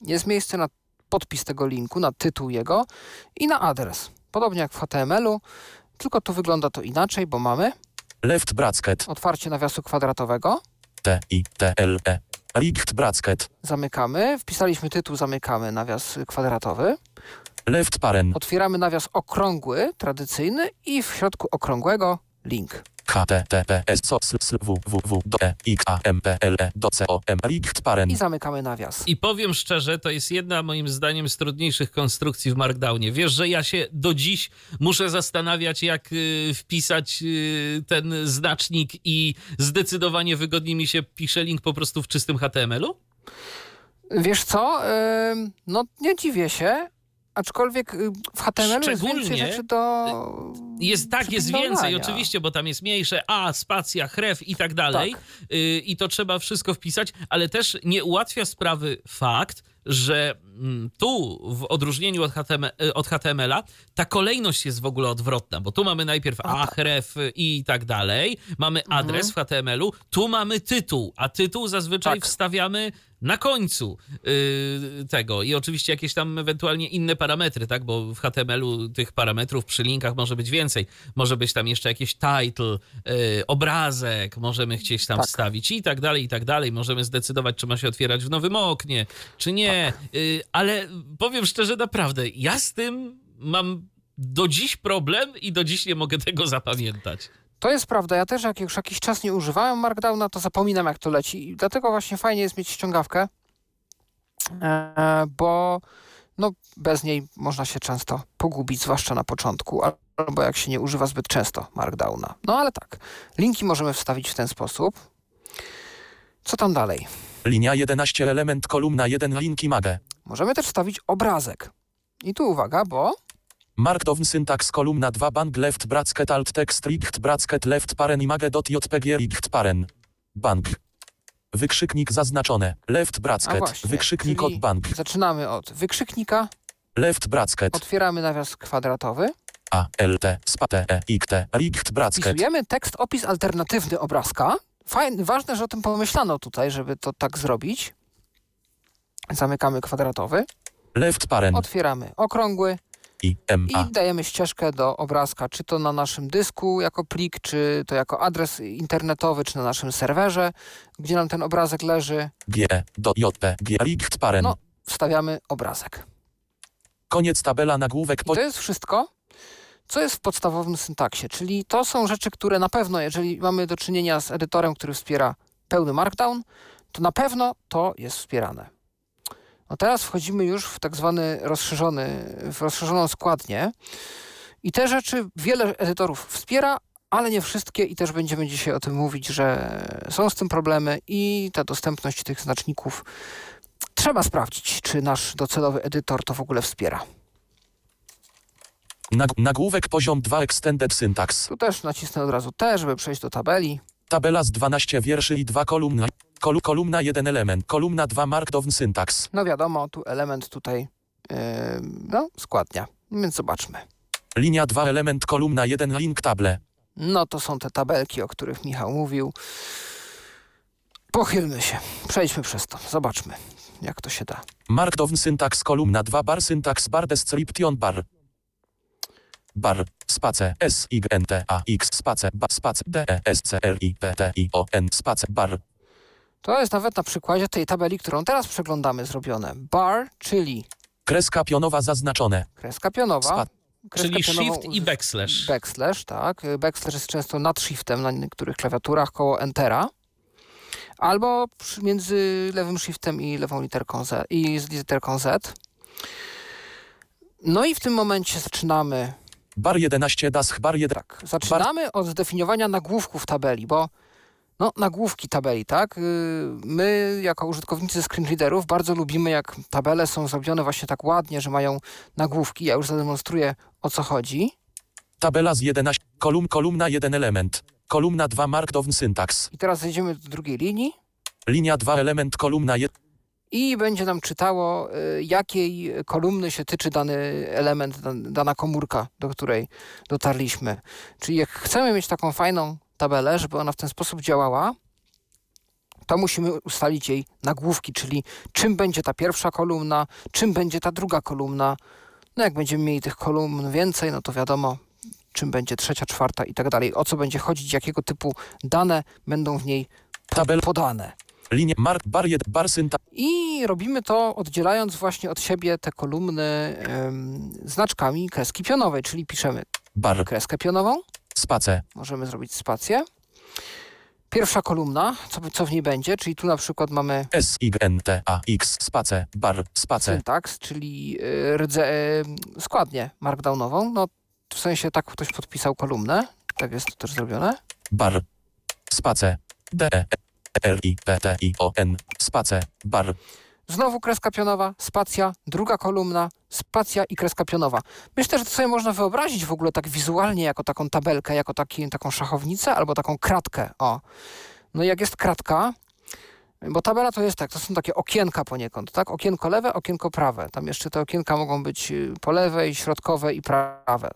jest miejsce na podpis tego linku, na tytuł jego i na adres. Podobnie jak w HTML-u, tylko tu wygląda to inaczej, bo mamy Left bracket otwarcie nawiasu kwadratowego, t i t l e. Richt bracket zamykamy, wpisaliśmy tytuł, zamykamy nawias kwadratowy, left paren otwieramy nawias okrągły, tradycyjny i w środku okrągłego link. https co sl www do e x a m p l e. I zamykamy nawias. I powiem szczerze, to jest jedna moim zdaniem z trudniejszych konstrukcji w Markdownie. Wiesz, że ja się do dziś muszę zastanawiać, jak y, wpisać y, ten znacznik i zdecydowanie wygodniej mi się pisze link po prostu w czystym HTML-u? Wiesz co? No nie dziwię się, aczkolwiek y, w HTML jest więcej rzeczy do Jest tak, jest więcej oczywiście, bo tam jest mniejsze A, spacja, href i tak dalej. Y, I to trzeba wszystko wpisać, ale też nie ułatwia sprawy fakt, że mm, tu w odróżnieniu od, HTML, y, od HTML-a ta kolejność jest w ogóle odwrotna, bo tu mamy najpierw A, href y, i tak dalej, mamy Mhm. adres w HTML-u, tu mamy tytuł, a tytuł zazwyczaj Tak. wstawiamy na końcu y, tego i oczywiście jakieś tam ewentualnie inne parametry, tak, bo w HTML-u tych parametrów przy linkach może być więcej. Może być tam jeszcze jakiś title, y, obrazek, możemy chcieć tam Tak. wstawić i tak dalej, i tak dalej. Możemy zdecydować, czy ma się otwierać w nowym oknie, czy nie. Y, ale powiem szczerze, naprawdę, ja z tym mam do dziś problem i do dziś nie mogę tego zapamiętać. To jest prawda. Ja też jak już jakiś czas nie używałem Markdowna, to zapominam jak to leci. I dlatego właśnie fajnie jest mieć ściągawkę, e, bo no, bez niej można się często pogubić, zwłaszcza na początku, albo jak się nie używa zbyt często Markdowna. No ale tak, linki możemy wstawić w ten sposób. Co tam dalej? Linia 11 element kolumna 1 linki mage. Możemy też wstawić obrazek. I tu uwaga, bo Markdown syntax kolumna 2 bank left bracket alt text richt bracket left paren jpg richt paren. Bank. Wykrzyknik zaznaczone. Left bracket. właśnie, Wykrzyknik od bank. zaczynamy od wykrzyknika, Left bracket. otwieramy nawias kwadratowy, A, L, T, spa, T, E, I, T, richt bracket. wpisujemy tekst, opis alternatywny obrazka. Fajne, ważne, że o tym pomyślano tutaj, żeby to tak zrobić. Zamykamy kwadratowy, Left paren. otwieramy okrągły I, i dajemy ścieżkę do obrazka, czy to na naszym dysku jako plik, czy to jako adres internetowy, czy na naszym serwerze, gdzie nam ten obrazek leży. G, do J, P, G, paren. No. Wstawiamy obrazek. Koniec tabela nagłówek I po... to jest wszystko, co jest w podstawowym syntaksie, czyli to są rzeczy, które na pewno, jeżeli mamy do czynienia z edytorem, który wspiera pełny markdown, to na pewno to jest wspierane. No teraz wchodzimy już w tak zwany rozszerzony, w rozszerzoną składnię i te rzeczy wiele edytorów wspiera, ale nie wszystkie i też będziemy dzisiaj o tym mówić, że są z tym problemy i ta dostępność tych znaczników trzeba sprawdzić, czy nasz docelowy edytor to w ogóle wspiera. Nag, nagłówek poziom 2 extended syntax. Tu też nacisnę od razu T, żeby przejść do tabeli. Tabela z 12 wierszy i 2 kolumny. Kolu, kolumna 1 element. Kolumna 2 markdown syntax. No wiadomo, tu element tutaj, yy, no, składnia. Więc zobaczmy. Linia 2 element kolumna 1 link table. No to są te tabelki, o których Michał mówił. Pochylmy się. Przejdźmy przez to. Zobaczmy, jak to się da. Markdown syntax kolumna 2 bar syntax bar description bar. Bar, space, S, Y, N, T, A, X, space, ba, space, D, E, S, C, R, I, P, T, I, O, N, space, bar. To jest nawet na przykładzie tej tabeli, którą teraz przeglądamy, zrobione. Bar, czyli Kreska pionowa zaznaczone. kreska pionowa. Spa- Kreska Czyli pionową shift i backslash. Backslash, tak. Backslash jest często nad shiftem na niektórych klawiaturach koło Entera. Albo przy, między lewym shiftem i lewą literką Z i z literką Z. No i w tym momencie zaczynamy, Bar 11 dash bar 1. tak, zaczynamy od zdefiniowania nagłówków tabeli, bo no, nagłówki tabeli, tak? Yy, My, jako użytkownicy screenreaderów, bardzo lubimy, jak tabele są zrobione właśnie tak ładnie, że mają nagłówki. Ja już zademonstruję, o co chodzi. Tabela z 11. Kolum, kolumna 1 element. Kolumna 2 markdown syntax. I teraz zejdziemy do drugiej linii. Linia 2 element kolumna 1. i będzie nam czytało, y, jakiej kolumny się tyczy dany element, dan- dana komórka, do której dotarliśmy. Czyli jak chcemy mieć taką fajną tabelę, żeby ona w ten sposób działała, to musimy ustalić jej nagłówki, czyli czym będzie ta pierwsza kolumna, czym będzie ta druga kolumna. No jak będziemy mieli tych kolumn więcej, no to wiadomo, czym będzie trzecia, czwarta i tak dalej. O co będzie chodzić, jakiego typu dane będą w niej Tabel. podane. Linia mark bar 1 bar syntax. I robimy to oddzielając właśnie od siebie te kolumny em, znaczkami kreski pionowej, czyli piszemy Bar. kreskę pionową, Space. możemy zrobić spację. Pierwsza kolumna, co, co w niej będzie, czyli tu na przykład mamy S, Y, N, T, A, X. Space. Bar. Space. syntaks, czyli y, rdze, y, składnię markdownową. No w sensie tak ktoś podpisał kolumnę, tak jest to też zrobione. Bar. Space. D, E, R, I, P, T, I, O, N. Space. Bar. Znowu kreska pionowa, spacja, druga kolumna, spacja i kreska pionowa. Myślę, że to sobie można wyobrazić w ogóle tak wizualnie jako taką tabelkę, jako taki, taką szachownicę albo taką kratkę. O. No i jak jest kratka, bo tabela to jest tak, to są takie okienka poniekąd, tak? Okienko lewe, okienko prawe. Tam jeszcze te okienka mogą być y, po lewej, środkowe i prawe.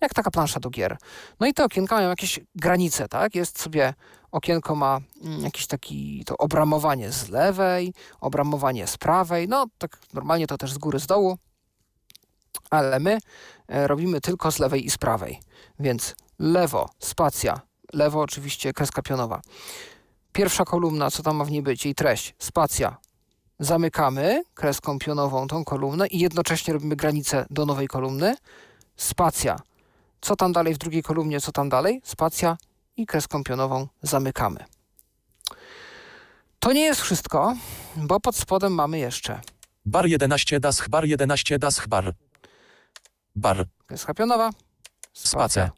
Jak taka plansza do gier. No i te okienka mają jakieś granice, tak? Jest sobie, okienko ma mm, jakiś taki, to obramowanie z lewej, obramowanie z prawej, no tak normalnie to też z góry, z dołu, ale my e, robimy tylko z lewej i z prawej, więc lewo, spacja, lewo oczywiście kreska pionowa. Pierwsza kolumna, co tam ma w niej być, jej treść, spacja. Zamykamy kreską pionową tą kolumnę i jednocześnie robimy granicę do nowej kolumny. Spacja. Co tam dalej w drugiej kolumnie, co tam dalej? Spacja i kreską pionową zamykamy. To nie jest wszystko, bo pod spodem mamy jeszcze Bar 11 dash bar 11 dash bar. Bar. kreska pionowa, Spacja.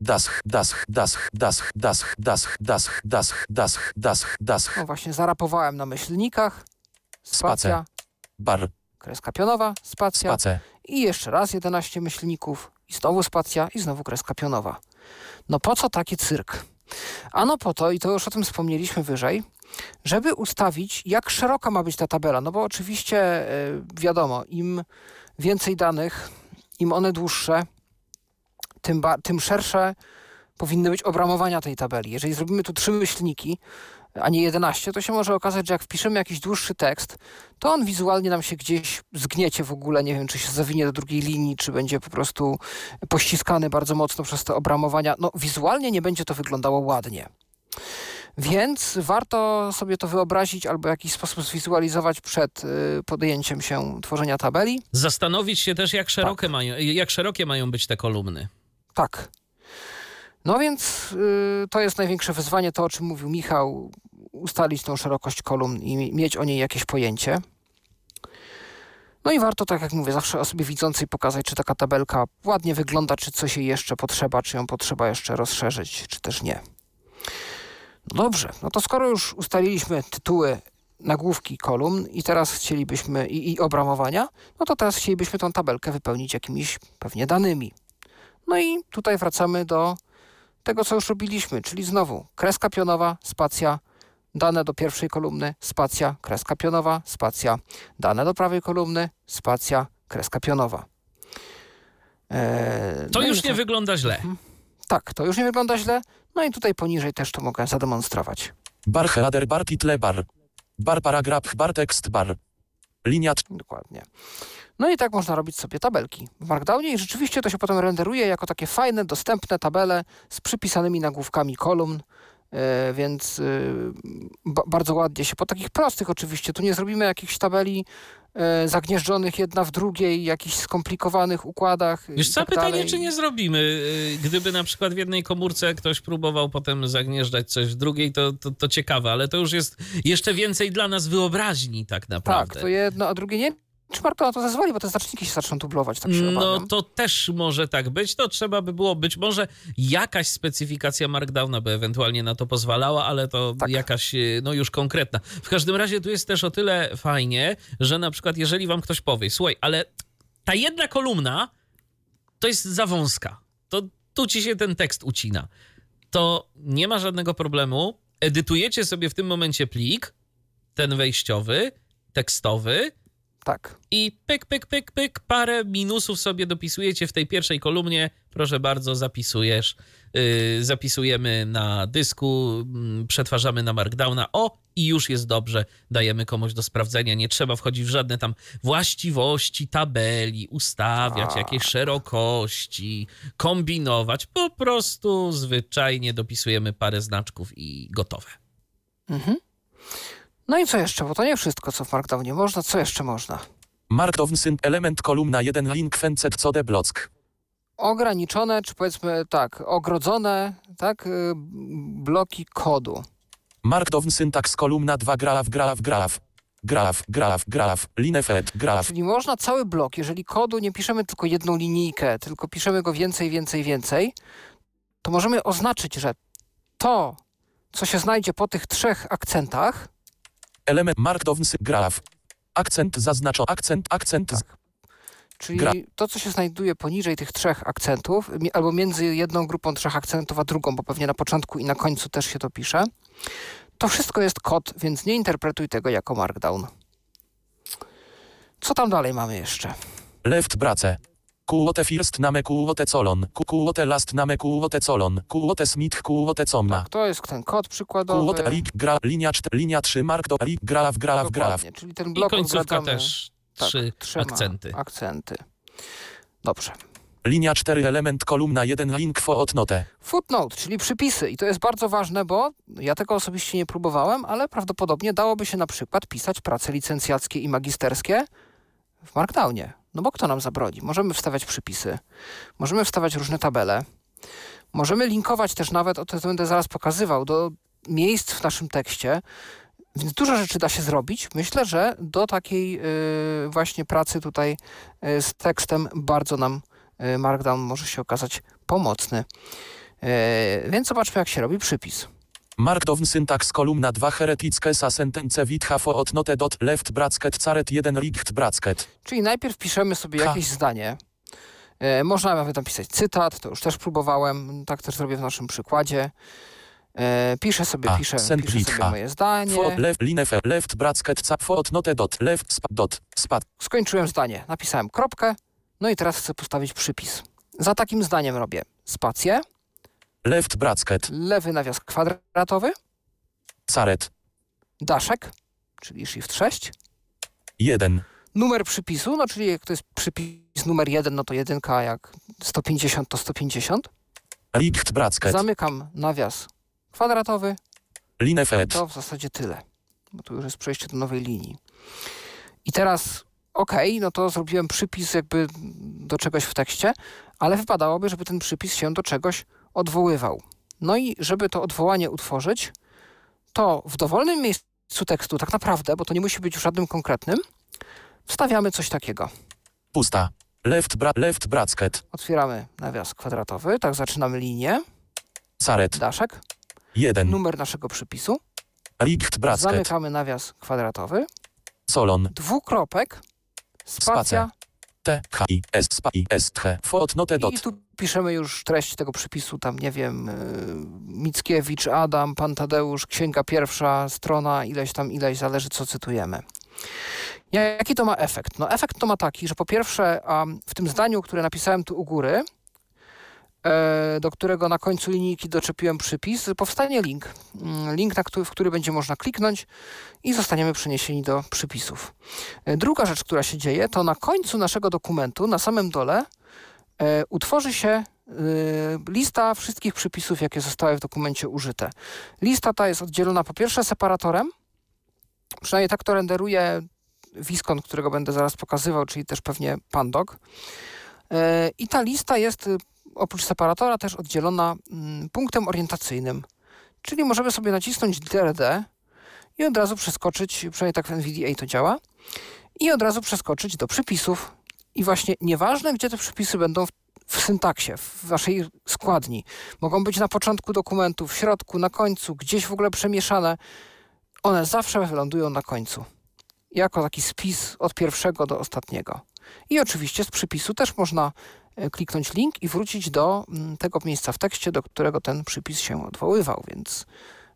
Dasch, dasch, dasch, dasch, dasch, dasch, dasch, dasch, dasch, dasch, dasch, No właśnie, zarapowałem na myślnikach. Spacja, bar, kreska pionowa, spacja. space, I jeszcze raz 11 myślników. I znowu spacja, i znowu kreska pionowa. No po co taki cyrk? Ano po to, i to już o tym wspomnieliśmy wyżej, żeby ustawić, jak szeroka ma być ta tabela. No bo oczywiście y, wiadomo, im więcej danych, im one dłuższe, tym, tym szersze powinny być obramowania tej tabeli. Jeżeli zrobimy tu trzy myślniki, a nie 11, to się może okazać, że jak wpiszemy jakiś dłuższy tekst, to on wizualnie nam się gdzieś zgniecie w ogóle. Nie wiem, czy się zawinie do drugiej linii, czy będzie po prostu pościskany bardzo mocno przez te obramowania. No, wizualnie nie będzie to wyglądało ładnie. Więc warto sobie to wyobrazić albo w jakiś sposób zwizualizować przed y, podjęciem się tworzenia tabeli. Zastanowić się też, jak szerokie, mają, jak szerokie mają być te kolumny. Tak. No więc y, to jest największe wyzwanie, to o czym mówił Michał, ustalić tą szerokość kolumn i mi- mieć o niej jakieś pojęcie. No i warto, tak jak mówię, zawsze osobie widzącej pokazać, czy taka tabelka ładnie wygląda, czy coś jej jeszcze potrzeba, czy ją potrzeba jeszcze rozszerzyć, czy też nie. No dobrze, no to skoro już ustaliliśmy tytuły, nagłówki kolumn i teraz chcielibyśmy, i, i obramowania, no to teraz chcielibyśmy tą tabelkę wypełnić jakimiś pewnie danymi. No i tutaj wracamy do tego, co już robiliśmy, czyli znowu kreska pionowa, spacja, dane do pierwszej kolumny, spacja, kreska pionowa, spacja, dane do prawej kolumny, spacja, kreska pionowa. Eee, To no już nie wygląda źle. Tak, to już nie wygląda źle. No i tutaj poniżej też to mogę zademonstrować. bar header, bar title, bar, bar paragraf, bar tekst, bar, linia Dokładnie. No i tak można robić sobie tabelki w Markdownie i rzeczywiście to się potem renderuje jako takie fajne, dostępne tabele z przypisanymi nagłówkami kolumn, e, więc e, ba- bardzo ładnie się, po takich prostych oczywiście, tu nie zrobimy jakichś tabeli e, zagnieżdżonych jedna w drugiej, jakichś skomplikowanych układach i co, tak pytanie, dalej. czy nie zrobimy? Gdyby na przykład w jednej komórce ktoś próbował potem zagnieżdżać coś w drugiej, to, to, to ciekawe, ale to już jest jeszcze więcej dla nas wyobraźni tak naprawdę. Tak, to jedno, a drugie nie. Czy Markdown to zezwoli, bo te znaczniki się zaczną dublować, tak się No obawiam. to też może tak być. To trzeba by było być może jakaś specyfikacja Markdowna by ewentualnie na to pozwalała, ale to Tak. jakaś y, no już konkretna. W każdym razie tu jest też o tyle fajnie, że na przykład jeżeli wam ktoś powie, słuchaj, ale ta jedna kolumna to jest za wąska. To tu ci się ten tekst ucina. To nie ma żadnego problemu. Edytujecie sobie w tym momencie plik, ten wejściowy, tekstowy, Tak. i pyk, pyk, pyk, pyk, parę minusów sobie dopisujecie w tej pierwszej kolumnie. Proszę bardzo, zapisujesz. Yy, zapisujemy na dysku, mm, przetwarzamy na Markdowna. O, i już jest dobrze. Dajemy komuś do sprawdzenia. Nie trzeba wchodzić w żadne tam właściwości tabeli, ustawiać Tak. jakieś szerokości, kombinować. Po prostu zwyczajnie dopisujemy parę znaczków i gotowe. Mhm. No i co jeszcze? Bo to nie wszystko, co w Markdownie można. Co jeszcze można? Markdown sync element kolumna 1 link fencet code block. ograniczone, czy powiedzmy tak, ogrodzone, tak, y, bloki kodu. Markdown syntax kolumna 2 graf graf graf. Graf, graf, graf, linefet, graf. Czyli można cały blok, jeżeli kodu nie piszemy tylko jedną linijkę, tylko piszemy go więcej, więcej, więcej, to możemy oznaczyć, że to, co się znajdzie po tych trzech akcentach, Element markdown sync graf. Akcent zaznaczo, akcent, akcent. Tak. czyli Gra- to, co się znajduje poniżej tych trzech akcentów, albo między jedną grupą trzech akcentów a drugą, bo pewnie na początku i na końcu też się to pisze, to wszystko jest kod, więc nie interpretuj tego jako markdown. Co tam dalej mamy jeszcze? Left brace. Kuote first name kuote colon. Ku- Kuote last name kuote colon. Kuote smith kuote comma. Tak, to jest ten kod przykładowy. Kuote rig gra, linia 4, linia 3 markdown rig graf graf graf. Czyli ten I blok końcówka obracamy, też tak, trzy trzema akcenty. akcenty. Dobrze. Linia 4 element kolumna 1 link footnote. Footnote, czyli przypisy. I to jest bardzo ważne, bo ja tego osobiście nie próbowałem, ale prawdopodobnie dałoby się na przykład pisać prace licencjackie i magisterskie w Markdownie. No bo kto nam zabroni? Możemy wstawiać przypisy, możemy wstawiać różne tabele, możemy linkować też nawet, o to będę zaraz pokazywał, do miejsc w naszym tekście, więc dużo rzeczy da się zrobić. Myślę, że do takiej y, właśnie pracy tutaj y, z tekstem bardzo nam y, Markdown może się okazać pomocny. E, więc zobaczmy, jak się robi przypis. Markdown syntax kolumna 2 hereticke sa sentence witha fo odnote dot left bracket caret 1 richt bracket. Czyli najpierw piszemy sobie jakieś zdanie. E, można nawet napisać cytat, to już też próbowałem, tak też zrobię w naszym przykładzie. E, piszę sobie, A, piszę, send piszę sobie a. moje zdanie. Fo left left bracket ca fo odnote dot left dot spat. Skończyłem zdanie, napisałem kropkę, no i teraz chcę postawić przypis. Za takim zdaniem robię spację, Left bracket lewy nawias kwadratowy, caret daszek, czyli shift 6, 1 numer przypisu, no czyli jak to jest przypis numer 1, no to jedynka, jak 150 to 150. richt bracket Zamykam nawias kwadratowy, line fet to w zasadzie tyle, bo tu już jest przejście do nowej linii. I teraz, ok, no to zrobiłem przypis jakby do czegoś w tekście, ale wypadałoby, żeby ten przypis się do czegoś odwoływał. No i żeby to odwołanie utworzyć, to w dowolnym miejscu tekstu, tak naprawdę, bo to nie musi być w żadnym konkretnym, wstawiamy coś takiego. pusta. Left bra left bracket. Otwieramy nawias kwadratowy, tak zaczynamy linię, caret daszek, 1 numer naszego przypisu, richt bracket. Zamykamy nawias kwadratowy, solon. Dwukropek, spacja T H I S spa I S T fo odnote dot i tu piszemy już treść tego przypisu, tam nie wiem, yy, Mickiewicz, Adam, Pan Tadeusz, Księga Pierwsza, strona ileś tam, ileś, zależy co cytujemy. Jaki to ma efekt? No efekt to ma taki, że po pierwsze w tym zdaniu, które napisałem tu u góry, do którego na końcu linijki doczepiłem przypis, powstanie link. Mm, Link, na który, w który będzie można kliknąć i zostaniemy przeniesieni do przypisów. E, Druga rzecz, która się dzieje, to na końcu naszego dokumentu, na samym dole, e, utworzy się e, lista wszystkich przypisów, jakie zostały w dokumencie użyte. Lista ta jest oddzielona po pierwsze separatorem, przynajmniej tak to renderuje Viscon, którego będę zaraz pokazywał, czyli też pewnie Pandog. E, I ta lista jest y, oprócz separatora też oddzielona mm, punktem orientacyjnym, czyli możemy sobie nacisnąć literę D i od razu przeskoczyć, przynajmniej tak w NVDA to działa, i od razu przeskoczyć do przypisów. I właśnie nieważne, gdzie te przypisy będą w, w syntaksie, w waszej składni. Mogą być na początku dokumentu, w środku, na końcu, gdzieś w ogóle przemieszane. One zawsze wylądują na końcu. Jako taki spis od pierwszego do ostatniego. I oczywiście z przypisu też można kliknąć link i wrócić do mm, tego miejsca w tekście, do którego ten przypis się odwoływał, więc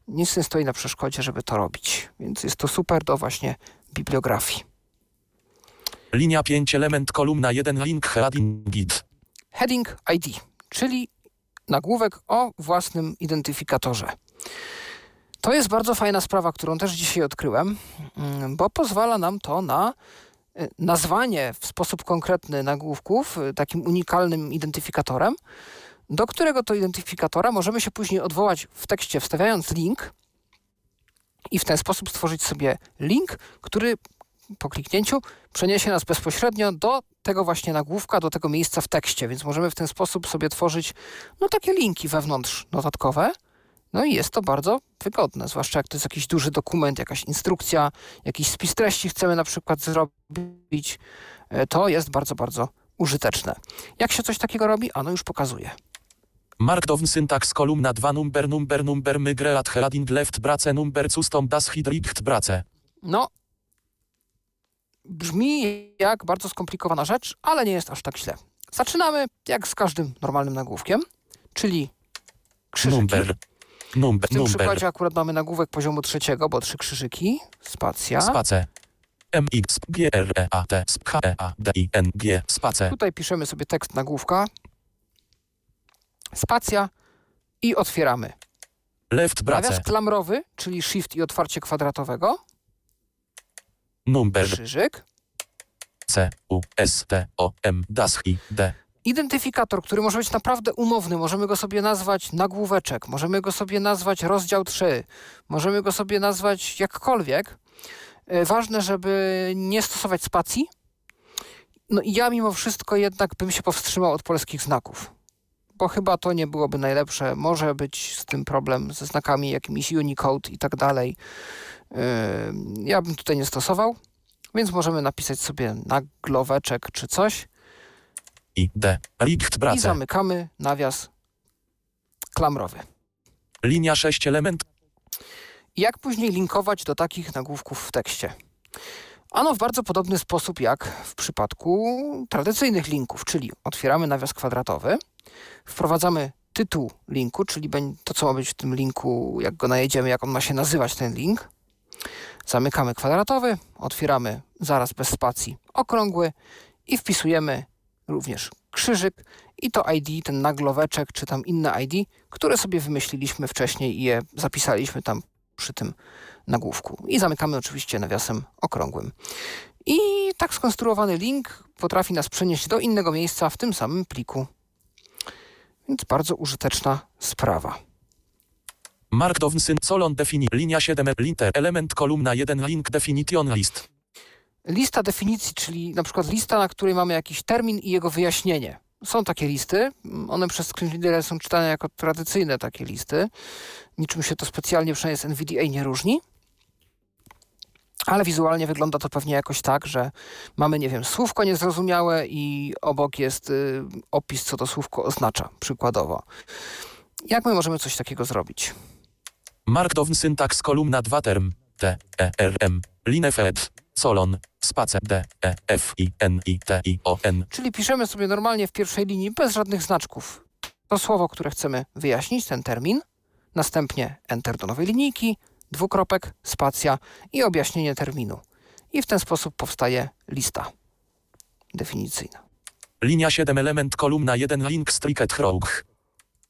nic nie stoi na przeszkodzie, żeby to robić. Więc jest to super do właśnie bibliografii. linia 5 element kolumna 1 link heading git Heading ID, czyli nagłówek o własnym identyfikatorze. To jest bardzo fajna sprawa, którą też dzisiaj odkryłem, mm, bo pozwala nam to na nazwanie w sposób konkretny nagłówków y, takim unikalnym identyfikatorem, do którego to identyfikatora możemy się później odwołać w tekście, wstawiając link i w ten sposób stworzyć sobie link, który po kliknięciu przeniesie nas bezpośrednio do tego właśnie nagłówka, do tego miejsca w tekście, więc możemy w ten sposób sobie tworzyć no takie linki wewnątrz notatkowe. No i jest to bardzo wygodne, zwłaszcza jak to jest jakiś duży dokument, jakaś instrukcja, jakiś spis treści chcemy na przykład zrobić. E, To jest bardzo, bardzo użyteczne. Jak się coś takiego robi? Ano już pokazuję. Markdown syntax kolumna 2 number number number migre at heading left brace number custom das hid richt brace No, brzmi jak bardzo skomplikowana rzecz, ale nie jest aż tak źle. Zaczynamy jak z każdym normalnym nagłówkiem, czyli krzyżyki. number number W tym number. przykładzie akurat mamy nagłówek poziomu trzeciego, bo trzy krzyżyki, spacja. space. M X G R E A T S H E A D I N G space. Tutaj piszemy sobie tekst nagłówka, spacja i otwieramy. left brace. Nawias klamrowy, czyli shift i otwarcie kwadratowego, number. Krzyżyk, C U S T O M das I D identyfikator, który może być naprawdę umowny. Możemy go sobie nazwać nagłóweczek, możemy go sobie nazwać rozdział 3, możemy go sobie nazwać jakkolwiek. E, Ważne, żeby nie stosować spacji. No i ja mimo wszystko jednak bym się powstrzymał od polskich znaków. Bo chyba to nie byłoby najlepsze. Może być z tym problem ze znakami jakimiś Unicode i tak dalej. Yy, Ja bym tutaj nie stosował, więc możemy napisać sobie nagloweczek czy coś I D richt i zamykamy nawias klamrowy. Linia 6 element. Jak później linkować do takich nagłówków w tekście? Ano w bardzo podobny sposób jak w przypadku tradycyjnych linków, czyli otwieramy nawias kwadratowy, wprowadzamy tytuł linku, czyli to, co ma być w tym linku, jak go najedziemy, jak on ma się nazywać ten link. Zamykamy kwadratowy, otwieramy zaraz bez spacji okrągły i wpisujemy również krzyżyk i to ID, ten nagloweczek, czy tam inne ID, które sobie wymyśliliśmy wcześniej i je zapisaliśmy tam przy tym nagłówku. I zamykamy oczywiście nawiasem okrągłym. I tak skonstruowany link potrafi nas przenieść do innego miejsca w tym samym pliku. Więc bardzo użyteczna sprawa. Markdown syn solon defini linia 7 liter element kolumna 1 link definition list. Lista definicji, czyli na przykład lista, na której mamy jakiś termin i jego wyjaśnienie. Są takie listy, one przez screenreadery są czytane jako tradycyjne takie listy. Niczym się to specjalnie przynajmniej z NVDA nie różni. Ale wizualnie wygląda to pewnie jakoś tak, że mamy, nie wiem, słówko niezrozumiałe i obok jest y, opis, co to słówko oznacza, przykładowo. Jak my możemy coś takiego zrobić? Markdown syntax kolumna 2 term T, E, R, M, line fed, solon, space D, E, F, I, N, I, T, I, O, N. Czyli piszemy sobie normalnie w pierwszej linii bez żadnych znaczków to słowo, które chcemy wyjaśnić, ten termin, następnie enter do nowej linijki, dwukropek, spacja i objaśnienie terminu. I w ten sposób powstaje lista definicyjna. Linia 7 element kolumna 1 link striket chrog.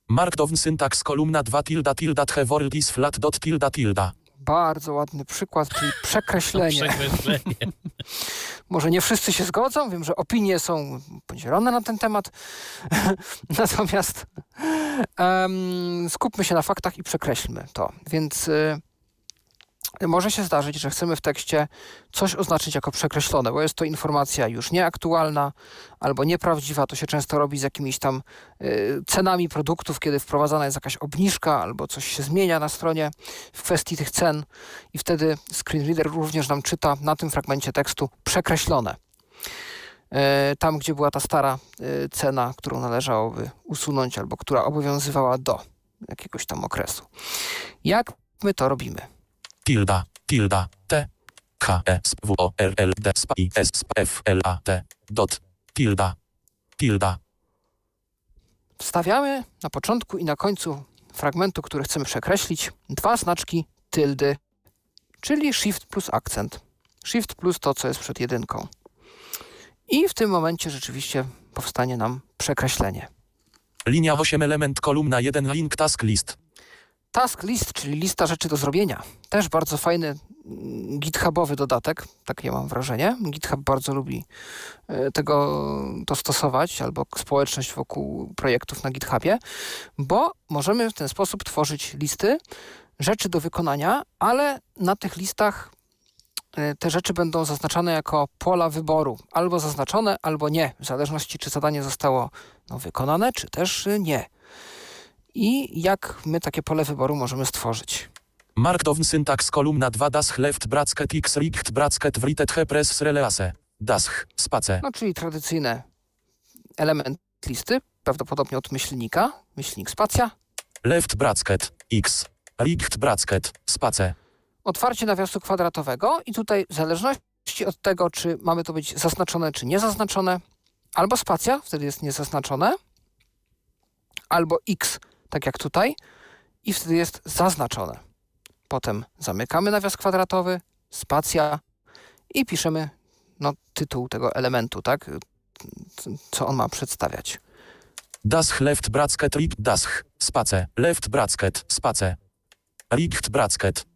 Markdown syntax kolumna 2 tilda tilda the word is flat dot tilda tilda. Bardzo ładny przykład, czyli przekreślenie. Przekreślenie. Może nie wszyscy się zgodzą, wiem, że opinie są podzielone na ten temat, natomiast um, skupmy się na faktach i przekreślmy to. Więc y, może się zdarzyć, że chcemy w tekście coś oznaczyć jako przekreślone, bo jest to informacja już nieaktualna albo nieprawdziwa. To się często robi z jakimiś tam y, cenami produktów, kiedy wprowadzana jest jakaś obniżka albo coś się zmienia na stronie w kwestii tych cen i wtedy screenreader również nam czyta na tym fragmencie tekstu przekreślone. Y, tam, gdzie była ta stara y, cena, którą należałoby usunąć albo która obowiązywała do jakiegoś tam okresu. Jak my to robimy? Tilda, tilda, t, k, e, s, w, o, r, l, d, sp, i, s, f, l, a, t, dot, tilda, tilda. Wstawiamy na początku i na końcu fragmentu, który chcemy przekreślić, dwa znaczki tyldy, czyli shift plus akcent. Shift plus to, co jest przed jedynką. I w tym momencie rzeczywiście powstanie nam przekreślenie. Linia 8 element kolumna 1 link task list. Task list, czyli lista rzeczy do zrobienia. Też bardzo fajny mm, GitHubowy dodatek, takie mam wrażenie. GitHub bardzo lubi e, tego to stosować, albo społeczność wokół projektów na GitHubie, bo możemy w ten sposób tworzyć listy rzeczy do wykonania, ale na tych listach e, te rzeczy będą zaznaczane jako pola wyboru. Albo zaznaczone, albo nie, w zależności czy zadanie zostało no, wykonane, czy też nie i jak my takie pole wyboru możemy stworzyć. Markdown syntax kolumna 2 das left bracket x richt bracket writet he press release. Dasch, space. No czyli tradycyjny element listy, prawdopodobnie od myślnika, myślnik spacja. Left bracket, x, richt bracket, space. Otwarcie nawiasu kwadratowego i tutaj w zależności od tego, czy mamy to być zaznaczone, czy niezaznaczone, albo spacja, wtedy jest niezaznaczone, albo x, tak jak tutaj, i wtedy jest zaznaczone. Potem zamykamy nawias kwadratowy, spacja i piszemy no, tytuł tego elementu, tak? Co on ma przedstawiać. Das left bracket rip das space left bracket space richt bracket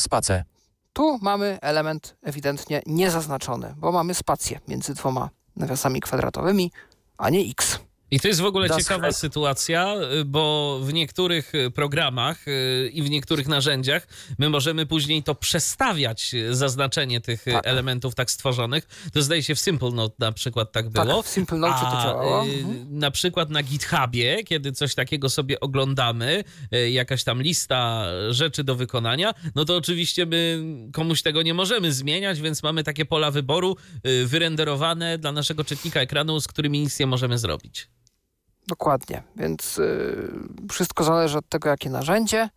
space. Tu mamy element ewidentnie niezaznaczony, bo mamy spację między dwoma nawiasami kwadratowymi, a nie x. I to jest w ogóle ciekawa sytuacja, y, bo w niektórych y, programach y, i w niektórych narzędziach my możemy później to przestawiać, zaznaczenie tych tak. elementów tak stworzonych. To zdaje się w Simple Note na przykład tak było. Tak, w Simple Note to działało. Mhm. Na przykład na GitHubie, kiedy coś takiego sobie oglądamy, jakaś tam lista rzeczy do wykonania, no to oczywiście my komuś tego nie możemy zmieniać, więc mamy takie pola wyboru wyrenderowane dla naszego czytnika ekranu, z którymi nic nie możemy zrobić. Dokładnie, więc y, wszystko zależy od tego, jakie narzędzie.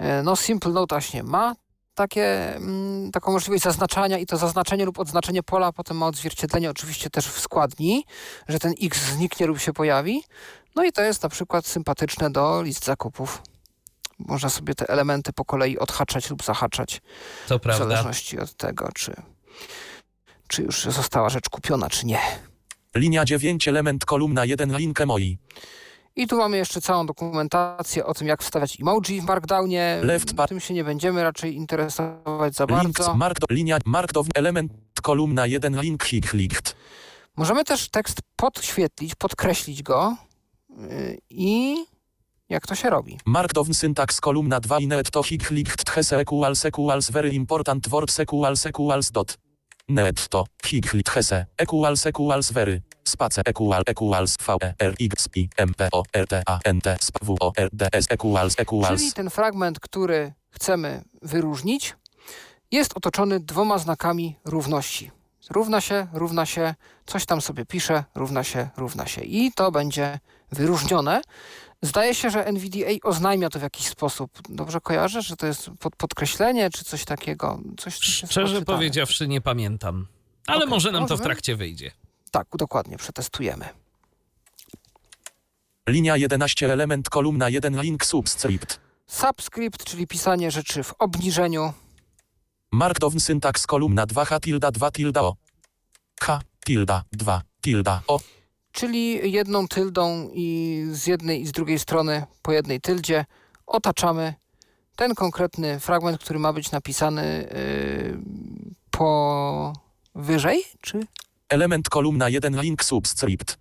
Y, no, Simple Note właśnie ma takie, mm, taką możliwość zaznaczania i to zaznaczenie lub odznaczenie pola potem ma odzwierciedlenie oczywiście też w składni, że ten X zniknie lub się pojawi. No i to jest na przykład sympatyczne do list zakupów. Można sobie te elementy po kolei odhaczać lub zahaczać To w prawda. zależności od tego, czy, czy już została rzecz kupiona, czy nie. Linia 9, element, kolumna 1, link emoi. I tu mamy jeszcze całą dokumentację o tym, jak wstawiać emoji w Markdownie. Left bar- Tym się nie będziemy raczej interesować za Links, bardzo. mark, linia, markdown, element, kolumna 1, link, hik, licht. Możemy też tekst podświetlić, podkreślić go yy, i jak to się robi. Markdown syntax kolumna 2 inet to hik, licht, thes equals equals very important word equals equals dot. Net to hik, licht, hese equals equals very. Space equal equals v e r x i m p o r t a n t sp w o r d s equals Czyli equals. ten fragment, który chcemy wyróżnić, jest otoczony dwoma znakami równości. Równa się, równa się, coś tam sobie pisze, równa się, równa się. I to będzie wyróżnione. Zdaje się, że NVDA oznajmia to w jakiś sposób. Dobrze kojarzę, że to jest pod, podkreślenie, czy coś takiego. Coś, Szczerze powiedziawszy, nie pamiętam. Ale Okej, może nam to w trakcie wyjdzie. Tak, dokładnie, przetestujemy. Linia 11 element kolumna 1 link subscript. Subscript, czyli pisanie rzeczy w obniżeniu. Markdown syntax kolumna 2 h tilda 2 tilda o. H tilda 2 tilda o. czyli jedną tyldą i z jednej i z drugiej strony po jednej tyldzie otaczamy ten konkretny fragment, który ma być napisany yy, po wyżej czy Element kolumna 1 link subscript.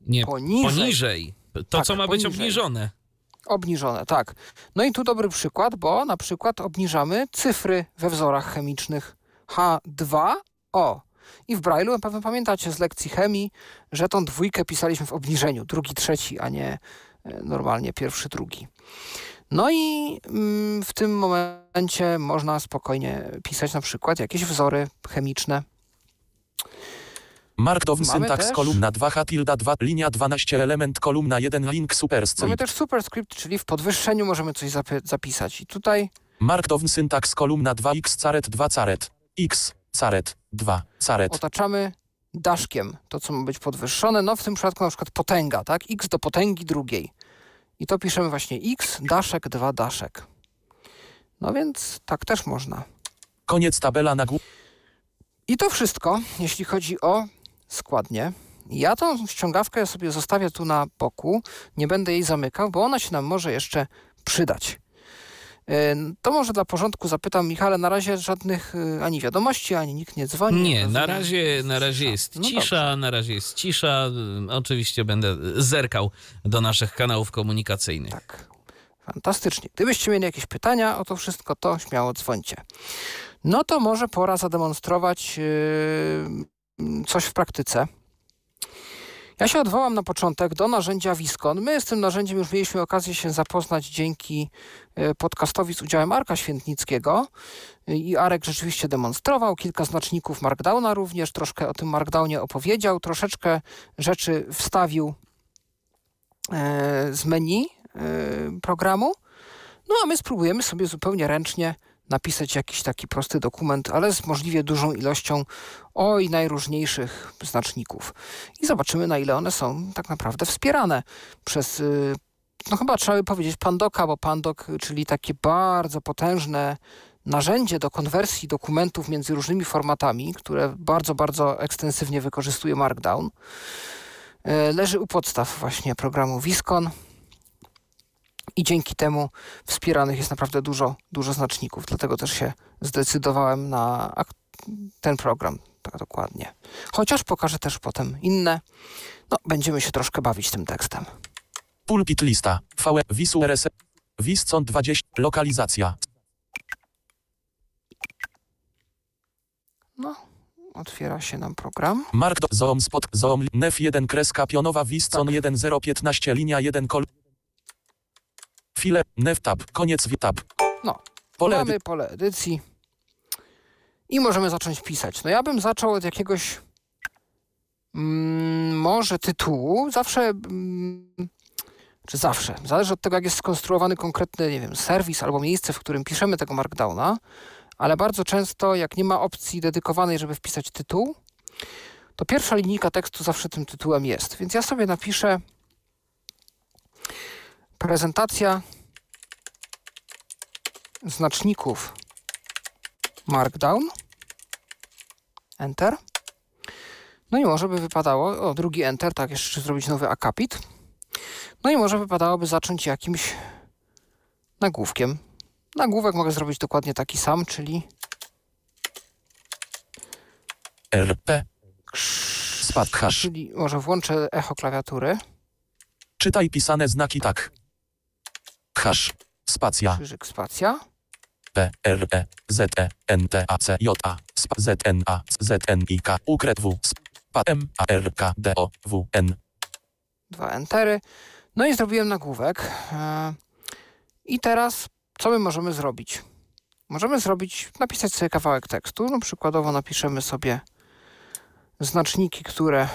Nie, poniżej. poniżej. To, Tak, co ma być poniżej. obniżone. Obniżone, tak. No i tu dobry przykład, bo na przykład obniżamy cyfry we wzorach chemicznych H2O. I w Braille'u pewno pamiętacie z lekcji chemii, że tą dwójkę pisaliśmy w obniżeniu. Drugi, trzeci, a nie e, normalnie pierwszy, drugi. No i mm, w tym momencie można spokojnie pisać na przykład jakieś wzory chemiczne. Markdown Mamy syntax też- kolumna 2 h tilda 2 linia 12 element kolumna 1 link Mamy superscript. też superscript, czyli w podwyższeniu możemy coś zapisać. I tutaj Markdown syntax kolumna 2 x caret 2 caret. x caret 2 caret. otaczamy daszkiem to, co ma być podwyższone. No w tym przypadku na przykład potęga, tak? x do potęgi drugiej. I to piszemy właśnie x, daszek, 2 daszek. No więc tak też można. Koniec tabela na górze. I to wszystko, jeśli chodzi o składnie. Ja tą ściągawkę sobie zostawię tu na boku. Nie będę jej zamykał, bo ona się nam może jeszcze przydać. Yy, To może dla porządku zapytam Michale, na razie żadnych yy, ani wiadomości, ani nikt nie dzwoni. Nie, na razie, jest na razie cisza. jest No cisza, na razie jest cisza. Ym, Oczywiście będę zerkał do naszych kanałów komunikacyjnych. Tak. Fantastycznie. Gdybyście mieli jakieś pytania o to wszystko, to śmiało dzwońcie. No to może pora zademonstrować yy, coś w praktyce. Ja się odwołam na początek do narzędzia Wiskon. My z tym narzędziem już mieliśmy okazję się zapoznać dzięki yy, podcastowi z udziałem Arka Świętnickiego. Yy, I Arek rzeczywiście demonstrował kilka znaczników Markdowna również, troszkę o tym Markdownie opowiedział, troszeczkę rzeczy wstawił yy, z menu programu. No a my spróbujemy sobie zupełnie ręcznie napisać jakiś taki prosty dokument, ale z możliwie dużą ilością oj najróżniejszych znaczników. I zobaczymy, na ile one są tak naprawdę wspierane przez, yy, no chyba trzeba by powiedzieć Pandoka, bo Pandok, czyli takie bardzo potężne narzędzie do konwersji dokumentów między różnymi formatami, które bardzo, bardzo ekstensywnie wykorzystuje Markdown, yy, leży u podstaw właśnie programu Viscon i dzięki temu wspieranych jest naprawdę dużo, dużo znaczników. Dlatego też się zdecydowałem na ten program tak dokładnie. Chociaż pokażę też potem inne. No, będziemy się troszkę bawić tym tekstem. Pulpit lista. VE Wisu RS. Wiscon 20. Lokalizacja. No, otwiera się nam program. Mark do zoom spot zoom nef 1 kreska pionowa Wiscon 1015 linia 1 kol. File nef tab. Koniec tab. No, Pole Mamy pole edycji i możemy zacząć pisać. No ja bym zaczął od jakiegoś mm, może tytułu, zawsze, mm, czy zawsze, zależy od tego, jak jest skonstruowany konkretny, nie wiem, serwis albo miejsce, w którym piszemy tego Markdowna, ale bardzo często, jak nie ma opcji dedykowanej, żeby wpisać tytuł, to pierwsza linijka tekstu zawsze tym tytułem jest. Więc ja sobie napiszę prezentacja znaczników Markdown. Enter. No i może by wypadało, o drugi Enter, tak, jeszcze zrobić nowy akapit. No i może wypadałoby zacząć jakimś nagłówkiem. Nagłówek mogę zrobić dokładnie taki sam, czyli RP. Spad hash. Czyli może włączę echo klawiatury, Czytaj pisane znaki tak. Hash. Spacja. krzyżyk spacja. P, R, E, Z, E, N, T, A, C, J, A, sp, Z, N, A, Z, N, I, K, U, Kret, W, sp, P, M, A, R, K, D, O, W, N. Dwa entery. No i zrobiłem nagłówek. E, I teraz co my możemy zrobić? Możemy zrobić, napisać sobie kawałek tekstu. No przykładowo napiszemy sobie znaczniki, które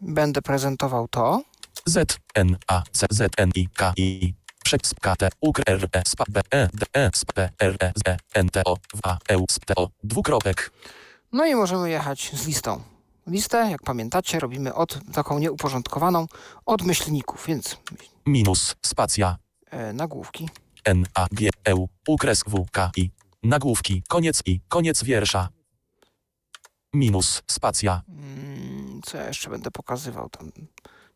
będę prezentował to. Z, N, A, C, Z, N, I, K, I, Przek, sp, K, T, U, K, R, E, sp, B, E, D, E, sp, P, R, E, Z, E, N, T, O, W, A, E, U, sp, T, O, dwukropek. No i możemy jechać z listą. Listę, jak pamiętacie, robimy od taką nieuporządkowaną od myślników, więc Minus, spacja, e, nagłówki. N, A, G, E, U, U, kres, W, K, I. Nagłówki, koniec I, koniec wiersza. Minus, spacja, Mm, co ja jeszcze będę pokazywał tam?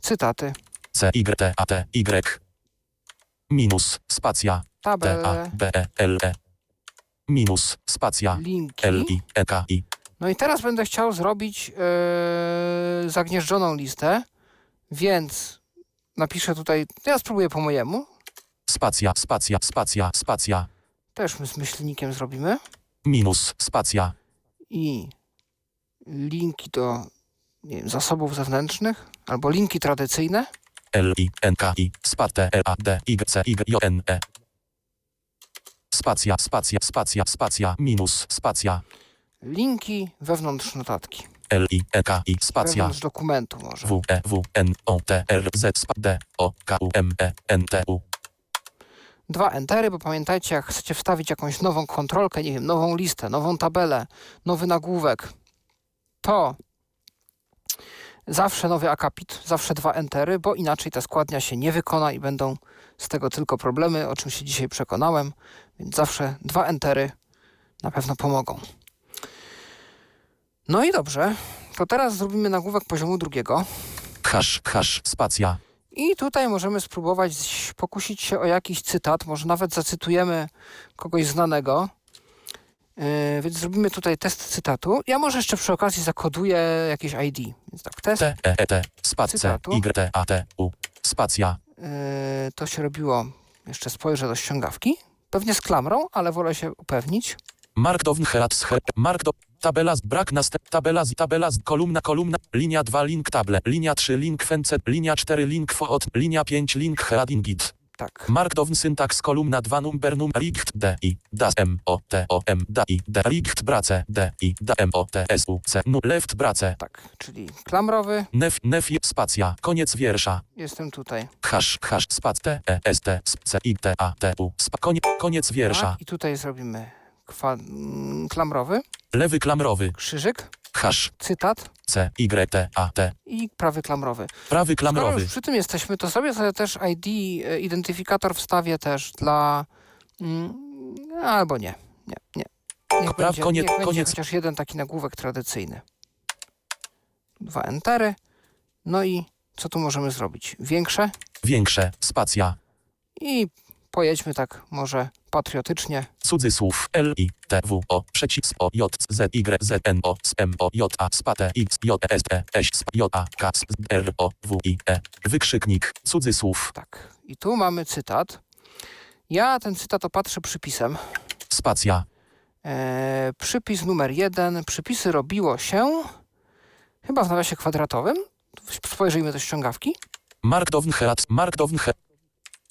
Cytaty, C, Y, T, A, T, Y. Minus, spacja, T, A, B, E, L, E. Minus, spacja, linki. L, I, E, K, I. No i teraz będę chciał zrobić e, zagnieżdżoną listę, więc napiszę tutaj, ja spróbuję po mojemu, Spacja, spacja, spacja, spacja. też my z myślnikiem zrobimy Minus, spacja, i linki do nie wiem, zasobów zewnętrznych albo linki tradycyjne. L, I, N, K, I. Spa, T, E, A, D, Y, C, Y, J, N, E. Spacja, spacja, spacja, spacja, minus, spacja. Linki wewnątrz notatki. L, I, E, K, I. Spacja. Wewnątrz dokumentu może. W, E, W, N, O, T, R, Z, spa, D, O, K, U, M, E, N, T, U. Dwa entery, bo pamiętajcie, jak chcecie wstawić jakąś nową kontrolkę, nie wiem, nową listę, nową tabelę, nowy nagłówek, to zawsze nowy akapit, zawsze dwa entery, bo inaczej ta składnia się nie wykona i będą z tego tylko problemy, o czym się dzisiaj przekonałem, więc zawsze dwa entery na pewno pomogą. No i dobrze, to teraz zrobimy nagłówek poziomu drugiego. Hash, hash, spacja. I tutaj możemy spróbować pokusić się o jakiś cytat, może nawet zacytujemy kogoś znanego. Yy, więc zrobimy tutaj test cytatu. Ja może jeszcze przy okazji zakoduję jakieś ID. Więc tak, test. T, E, E, T, spa, C, Cytatu. Y, T, A, T, U. Spacja. Yy, to się robiło, jeszcze spojrzę do ściągawki. Pewnie z klamrą, ale wolę się upewnić. Markdown head z head. Markdo. Tabela z brak następ. Tabela z tabela z kolumna kolumna. Linia 2 link table. Linia 3 link fence. Linia 4 link foot. Linia 5 link heading git. Tak. Markdown syntaks kolumna 2 number num richt d i das m o t o m da i d richt brace d i d m o t s u c nu left brace. Tak, czyli klamrowy. Nef nef spacja. Koniec wiersza. Jestem tutaj. Hash hash spac t e s t c i t a t u. Spa, koniec, koniec wiersza. Tak, I tutaj zrobimy kwa, mm, klamrowy, Lewy klamrowy. krzyżyk, Hash cytat c y t a t. i prawy klamrowy. Prawy Skoro klamrowy. już przy tym jesteśmy, to sobie, też ID, e, identyfikator wstawię też dla... Mm, albo nie, nie, nie. Niech Praw- będzie, koniec- niech koniec. chociaż jeden taki nagłówek tradycyjny. Dwa entery. No i co tu możemy zrobić? Większe Większe. Spacja. i pojedźmy tak może patriotycznie. Cudzysłów L I T W O przeciw O J Z Y Z N O S M O J A spate X J E S E S J A K S R O W I E wykrzyknik cudzysłów Tak. I tu mamy cytat. Ja ten cytat opatrzę przypisem. spacja E, przypis numer jeden. Przypisy robiło się chyba w nawiasie kwadratowym. Spojrzyjmy do ściągawki. Markdown head Markdown head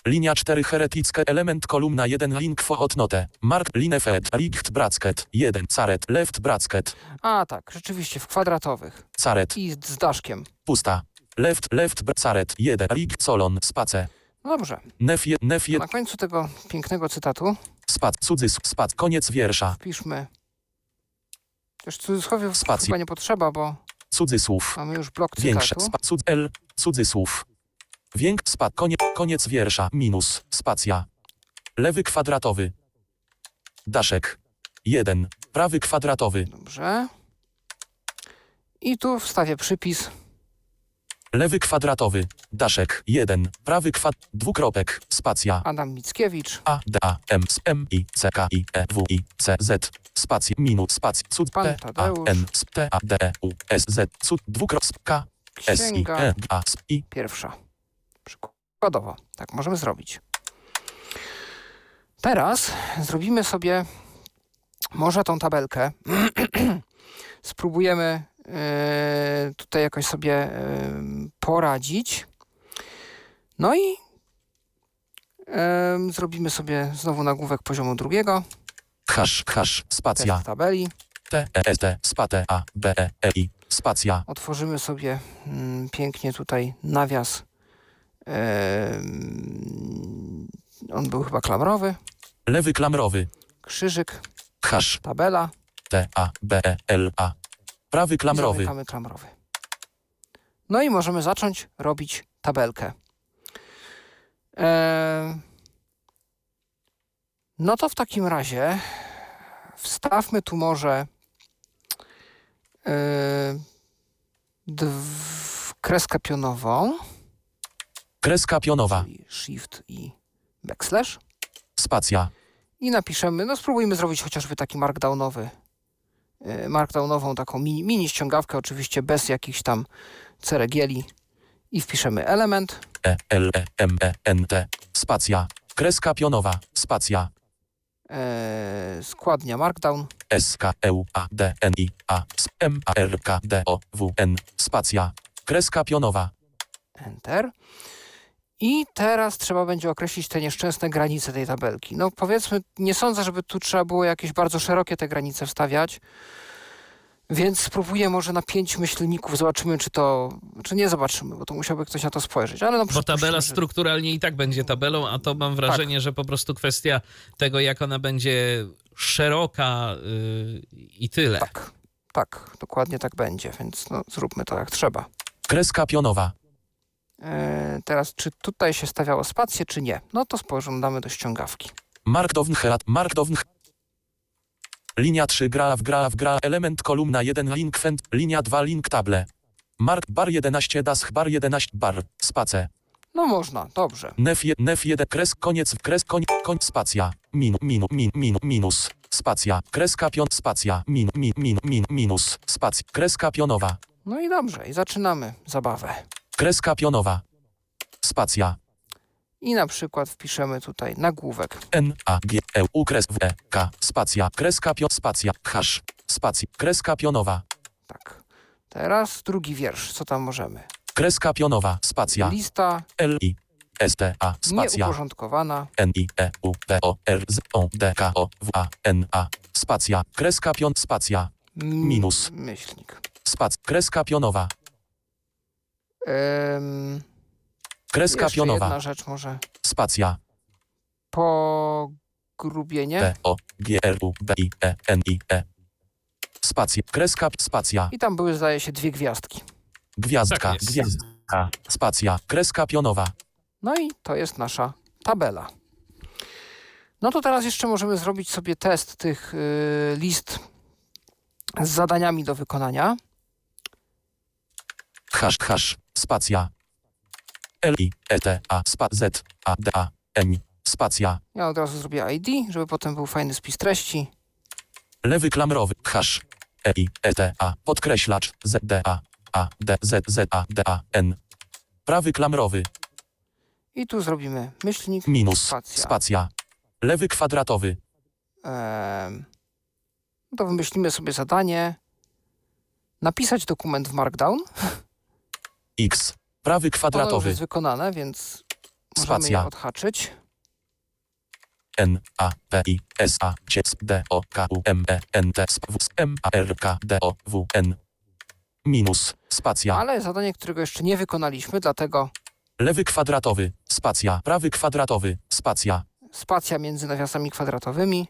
Linia 4 heretickie element kolumna 1 link for odnotę. Mark linefed richt bracket 1 caret left bracket A tak, rzeczywiście, w kwadratowych. caret I z daszkiem. pusta. Left left caret 1 richt solon space. No dobrze. Nef 1 nef 1 Na końcu tego pięknego cytatu spad cudzysł spad koniec wiersza. piszmy. Też cudzysłowiów Spacji. chyba nie potrzeba, bo Cudzysłów. mamy już blok Większe cytatu. spa, cud, L cudzysłów. Więk spad koniec koniec wiersza minus spacja. Lewy kwadratowy. Daszek. 1. Prawy kwadratowy. Dobrze. I tu wstawię przypis. Lewy kwadratowy. Daszek. 1. Prawy kwad... Dwukropek. Spacja. Adam Mickiewicz. A, D, A, M, S, M, I, C, K, I, E, W, I, C, Z, spacja, minus, spacja, cud, P, A. N, S, T, A, D, E, U, S, Z, cud, dwukrop, K, S, I, E, A, S, I, pierwsza. Przykładowo. Tak możemy zrobić. Teraz zrobimy sobie może tą tabelkę. Spróbujemy e, tutaj jakoś sobie e, poradzić. No i e, zrobimy sobie znowu nagłówek poziomu drugiego. hash, hash, spacja, Test tabeli. T, E, S, T, spate, A, B, E, E, I, spacja, Otworzymy sobie mm, pięknie tutaj nawias. On był chyba klamrowy. lewy klamrowy, Krzyżyk, hash, tabela. T, A, B, E, L, A, prawy klamrowy, zamykamy klamrowy. No i możemy zacząć robić tabelkę. No to w takim razie wstawmy tu może kreskę pionową. Kreska pionowa, shift i backslash. Spacja, i napiszemy, no spróbujmy zrobić chociażby taki markdownowy, yy, markdownową taką mini, mini ściągawkę, oczywiście bez jakichś tam ceregieli. I wpiszemy element, E, L, E, M, E, N, T, spacja, kreska pionowa, spacja, yy, składnia markdown, S, K, E, U, A, D, N, I, A, M, A, R, K, D, O, W, N, spacja, kreska pionowa, enter. I teraz trzeba będzie określić te nieszczęsne granice tej tabelki. No powiedzmy, nie sądzę, żeby tu trzeba było jakieś bardzo szerokie te granice wstawiać. Więc spróbuję może na pięć myślników, zobaczymy, czy to. Czy nie zobaczymy, bo to musiałby ktoś na to spojrzeć. Ale no Bo tabela że- strukturalnie i tak będzie tabelą, a to mam wrażenie, że po prostu kwestia tego, jak ona będzie szeroka yy, i tyle. Tak, tak, dokładnie tak będzie, więc no, zróbmy to jak trzeba. kreska pionowa, teraz, czy tutaj się stawiało spację, czy nie? No to spoglądamy do ściągawki. Markdown herat, markdown Linia 3 gra w gra w gra element kolumna 1 link fent, linia 2 link table. Mark bar 11 das bar 11 bar, space. No można, dobrze. Nef, je, nef 1 kres koniec kres koń, koń spacja. Min, min, min, min, minus. Spacja. Kreska pion spacja. Min, min, min, min, minus. Spacja. Kreska pionowa. No i dobrze, i zaczynamy zabawę. Kreska pionowa. Spacja. I na przykład wpiszemy tutaj nagłówek. N, A, G, E, U, kres, W, E, K, spacja, kreska pion, spacja, hash, spacja, kreska pionowa, Tak. Teraz drugi wiersz, co tam możemy? kreska pionowa, spacja, Lista L, I, S, T, A, spacja, nieuporządkowana. N, I, E, U, P, O, R, Z, O, D, K, O, W, A, N, A, spacja, kreska pion, spacja, Minus. Myślnik. spac, kreska pionowa, Ym, kreska jeszcze pionowa, jedna rzecz może. spacja, Pogrubienie. P, O, G, R, U, B, I, E, N, I, E, spacja, kreska, spacja, I tam były, zdaje się, dwie gwiazdki. gwiazdka, Tak gwiazdka, spacja, kreska pionowa, No i to jest nasza tabela. No to teraz jeszcze możemy zrobić sobie test tych y, list z zadaniami do wykonania. hash, hash, spacja, L, I, E, T, A, spa, Z, A, D, A, N, spacja, Ja od razu zrobię ID, żeby potem był fajny spis treści. lewy klamrowy, hash, E, I, E, T, A, podkreślacz, Z, D, A, A, D, Z, Z, A, D, A, N, prawy klamrowy, I tu zrobimy myślnik. minus, Spacja. spacja, lewy kwadratowy, no to wymyślimy sobie zadanie. Napisać dokument w Markdown. X, prawy Ono kwadratowy, jest wykonane, więc Możemy je Spacja. odhaczyć. N, A, P, I, S, A, C, S, D, O, K, U, M, E, N, T, S, W, M, A, R, K, D, O, W, N. Minus, spacja. Ale zadanie, którego jeszcze nie wykonaliśmy, dlatego Lewy kwadratowy, spacja. Prawy kwadratowy, spacja. spacja między nawiasami kwadratowymi.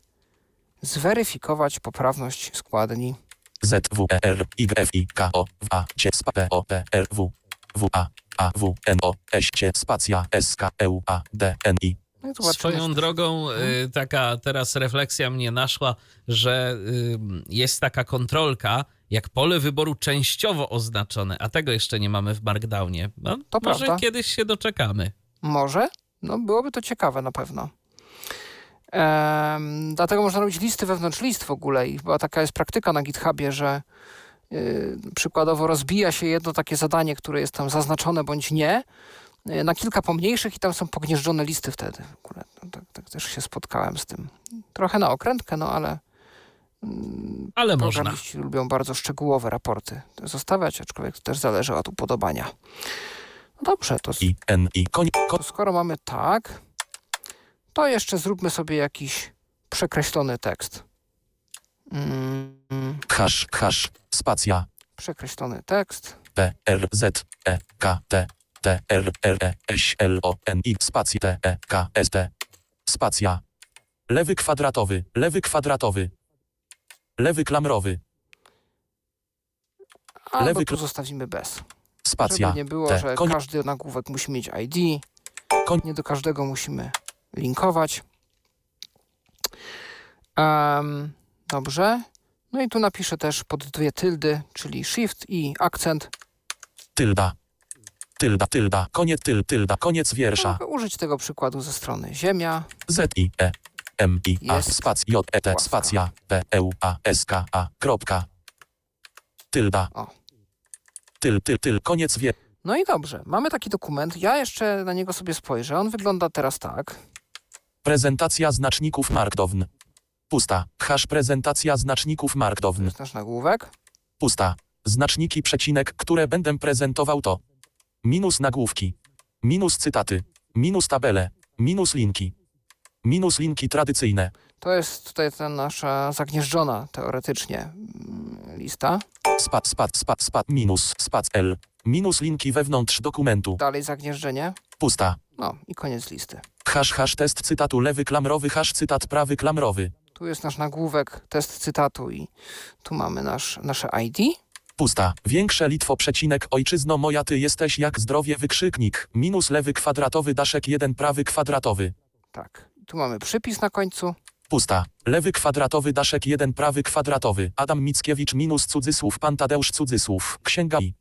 Zweryfikować poprawność składni. Z, W, E, R, Y, F, I, K, O, W, A, C, S, P, O, P, R, W, W, A, A, W, N, O, S, C, spacja, S, K, E, U, A, D, N, I. No. Swoją drogą y, taka teraz refleksja mnie naszła, że y, jest taka kontrolka, jak pole wyboru częściowo oznaczone, a tego jeszcze nie mamy w Markdownie. No, To może prawda. kiedyś się doczekamy. Może? No byłoby to ciekawe na pewno. Em, dlatego można robić listy wewnątrz list w ogóle i chyba taka jest praktyka na GitHubie, że przykładowo rozbija się jedno takie zadanie, które jest tam zaznaczone bądź nie, y, na kilka pomniejszych i tam są pognieżdżone listy wtedy. No, tak, tak też się spotkałem z tym. Trochę na okrętkę, no ale Ale można. lubią bardzo szczegółowe raporty zostawiać, aczkolwiek to też zależy od upodobania. No dobrze, to, I, N, I. Koń, ko, to skoro mamy tak, to jeszcze zróbmy sobie jakiś przekreślony tekst. Mm, hash, hash, spacja. przekreślony tekst. P, R, Z, E, K, T, T, R, R, E, S, L, O, N, I, spacja, T, E, K, S, T. Spacja. Lewy kwadratowy, lewy kwadratowy. Lewy klamrowy, Albo Lewy tu zostawimy bez. spacja. Żeby nie było, T, że koń, każdy nagłówek musi mieć ID. Koń- Nie do każdego musimy linkować. Em, dobrze. No i tu napiszę też pod dwie tyldy, czyli shift i akcent. tylda. Tylda, tylda, koniec, tyl, tylda, koniec wiersza. Mogę użyć tego przykładu ze strony Ziemia. Z, I, E, M, I, A, spac, J, E, T, spacja, P, E, U, A, S, K, A, kropka. Tylda. O. Tyl, tyl, tyl, koniec wie. No i dobrze, mamy taki dokument. Ja jeszcze na niego sobie spojrzę. On wygląda teraz tak. Prezentacja znaczników Markdown. Pusta. Hash prezentacja znaczników Markdown. jest nasz nagłówek. Pusta. Znaczniki przecinek, które będę prezentował to minus nagłówki, minus cytaty, minus tabele, minus linki, minus linki tradycyjne, To jest tutaj ta nasza zagnieżdżona teoretycznie mm, lista. spad, spad, spad, spad, minus, spad L, minus linki wewnątrz dokumentu, Dalej zagnieżdżenie. pusta. No i koniec listy. Hash, hash test cytatu lewy klamrowy, hash cytat prawy klamrowy, Tu jest nasz nagłówek, test cytatu i tu mamy nasz, nasze ID. pusta. Większe Litwo przecinek ojczyzno moja ty jesteś jak zdrowie wykrzyknik, minus lewy kwadratowy daszek jeden prawy kwadratowy. Tak. Tu mamy przypis na końcu. Pusta. Lewy kwadratowy daszek jeden prawy kwadratowy. Adam Mickiewicz minus cudzysłów pan Tadeusz cudzysłów. Księga i.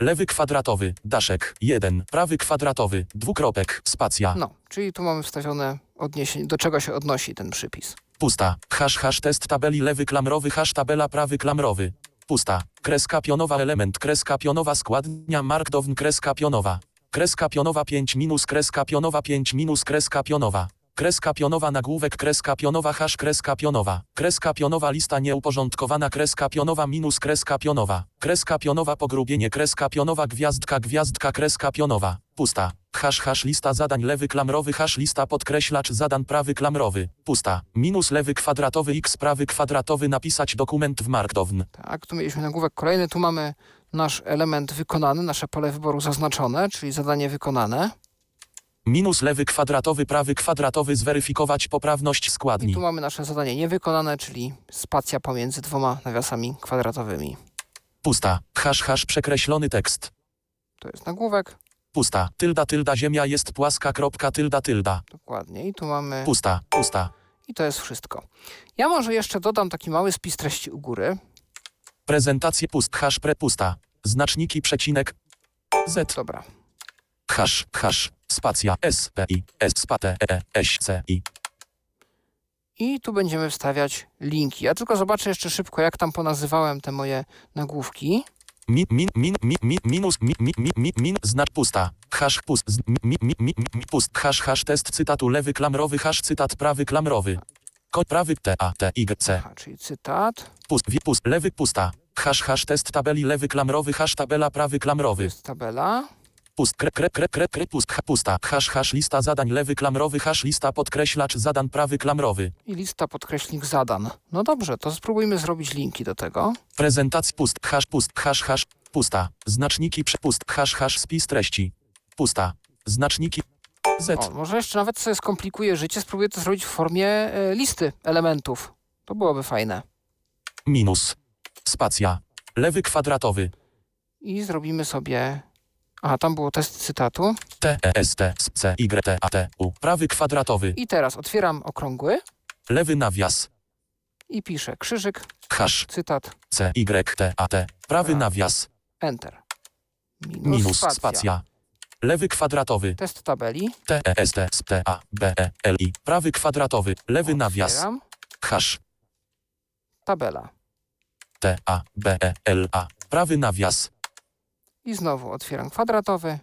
Lewy kwadratowy daszek jeden prawy kwadratowy dwukropek spacja. No, czyli tu mamy wstawione odniesienie, do czego się odnosi ten przypis. Pusta. Hash hash test tabeli lewy klamrowy hash tabela prawy klamrowy. Pusta. Kreska pionowa element kreska pionowa składnia markdown kreska pionowa. Kreska pionowa 5 minus kreska pionowa 5 minus kreska pionowa. Kreska pionowa nagłówek kreska pionowa hash kreska pionowa. Kreska pionowa lista nieuporządkowana kreska pionowa minus kreska pionowa. Kreska pionowa pogrubienie kreska pionowa gwiazdka gwiazdka kreska pionowa. Pusta. Hash hash lista zadań lewy klamrowy hash lista podkreślacz zadań prawy klamrowy. Pusta. Minus lewy kwadratowy x prawy kwadratowy napisać dokument w markdown. Tak, tu mieliśmy nagłówek kolejny. Tu mamy nasz element wykonany, nasze pole wyboru zaznaczone, czyli zadanie wykonane. Minus lewy kwadratowy prawy kwadratowy zweryfikować poprawność I składni. tu mamy nasze zadanie niewykonane, czyli spacja pomiędzy dwoma nawiasami kwadratowymi. Pusta. Hash hash przekreślony tekst. To jest nagłówek. Pusta. Tylda tylda ziemia jest płaska kropka tylda tylda. Dokładnie. I tu mamy. Pusta. Pusta. I to jest wszystko. Ja może jeszcze dodam taki mały spis treści u góry. Prezentacje pust hash pre pusta. Znaczniki przecinek Z Dobra. hash hash spacja S P I S spate E S C I I tu będziemy wstawiać linki. Ja tylko zobaczę jeszcze szybko, jak tam ponazywałem te moje nagłówki. Min, min, min, min, min, minus, min, min, min, min, min, znacz pusta. Hash pust, z- mi, mi, mi, mi, mi, pust, hash, hash, test cytatu lewy klamrowy, hash, cytat prawy klamrowy. Ko, prawy, T, A, T, Y, C, Aha, czyli cytat. pust, wi, pust, lewy, pusta. Hash, hash, test tabeli lewy klamrowy, hash, tabela prawy klamrowy. jest tabela. Pust, kre, kre, kre, kre, kre, pust, ha, pusta, hash, hash, lista zadań, lewy klamrowy, hash, lista podkreślacz, zadan, prawy klamrowy. I lista podkreślnik zadan. No dobrze, to spróbujmy zrobić linki do tego. Prezentacja, pust, hash, pust, hash, hash, pusta. Znaczniki, przepust, hash, hash, spis treści. Pusta. Znaczniki, Z. O, może jeszcze nawet sobie skomplikuję życie, spróbuję to zrobić w formie e, listy elementów. To byłoby fajne. Minus. Spacja. Lewy kwadratowy. I zrobimy sobie... Aha, tam było test cytatu. T, E, S, T, S, C, Y, T, A, T, U. Prawy kwadratowy. I teraz otwieram okrągły Lewy nawias. i piszę krzyżyk, Hash. cytat, C, Y, T, A, T. Prawy Tak. nawias. enter. Minus, Minus. spacja. Spacja. Lewy kwadratowy. Test tabeli. T, E, S, T, S, T, A, B, E, L, I. Prawy kwadratowy. Lewy nawias. Otwieram. Hash. Tabela. T, A, B, E, L, A. Prawy nawias. I znowu otwieram kwadratowy.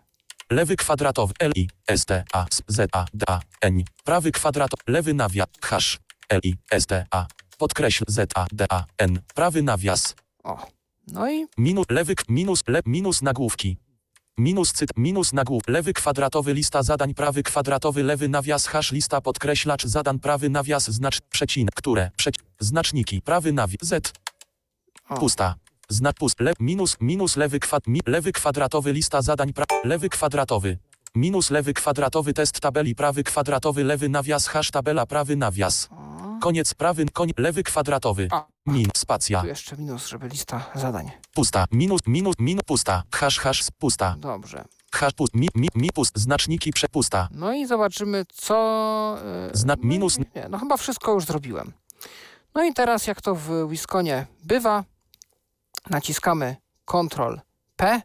Lewy kwadratowy. L, I, S, T, A, Z, A, D, A, N. Prawy kwadratowy. Lewy nawias. Hash. L, I, S, T, A. Podkreśl Z, A, D, A, N. Prawy nawias. O. No i Minus, lewy, minus, le, minus nagłówki. Minus cyt, minus nagłów, lewy kwadratowy lista zadań, prawy kwadratowy, lewy nawias, hash, lista podkreślacz, zadań, prawy nawias, znacz, przecinek, które, przeci, znaczniki, prawy nawias, z, pusta, znak pust, le, minus, minus lewy kwad, mi, lewy kwadratowy lista zadań, pra, lewy kwadratowy, minus lewy kwadratowy test tabeli, prawy kwadratowy, lewy nawias, hash, tabela, prawy nawias, koniec, prawy, koń, lewy kwadratowy, A. min, spacja, tu jeszcze minus, żeby lista zadań. pusta, minus, minus, minus, pusta, hash, hash, pusta, Dobrze. hash, pust, mi, mi, mi, pust, znaczniki, przepusta, No i zobaczymy, co. e, Znak no, minus. Nie, nie, no chyba wszystko już zrobiłem. No i teraz, jak to w Wisconie bywa, naciskamy Ctrl P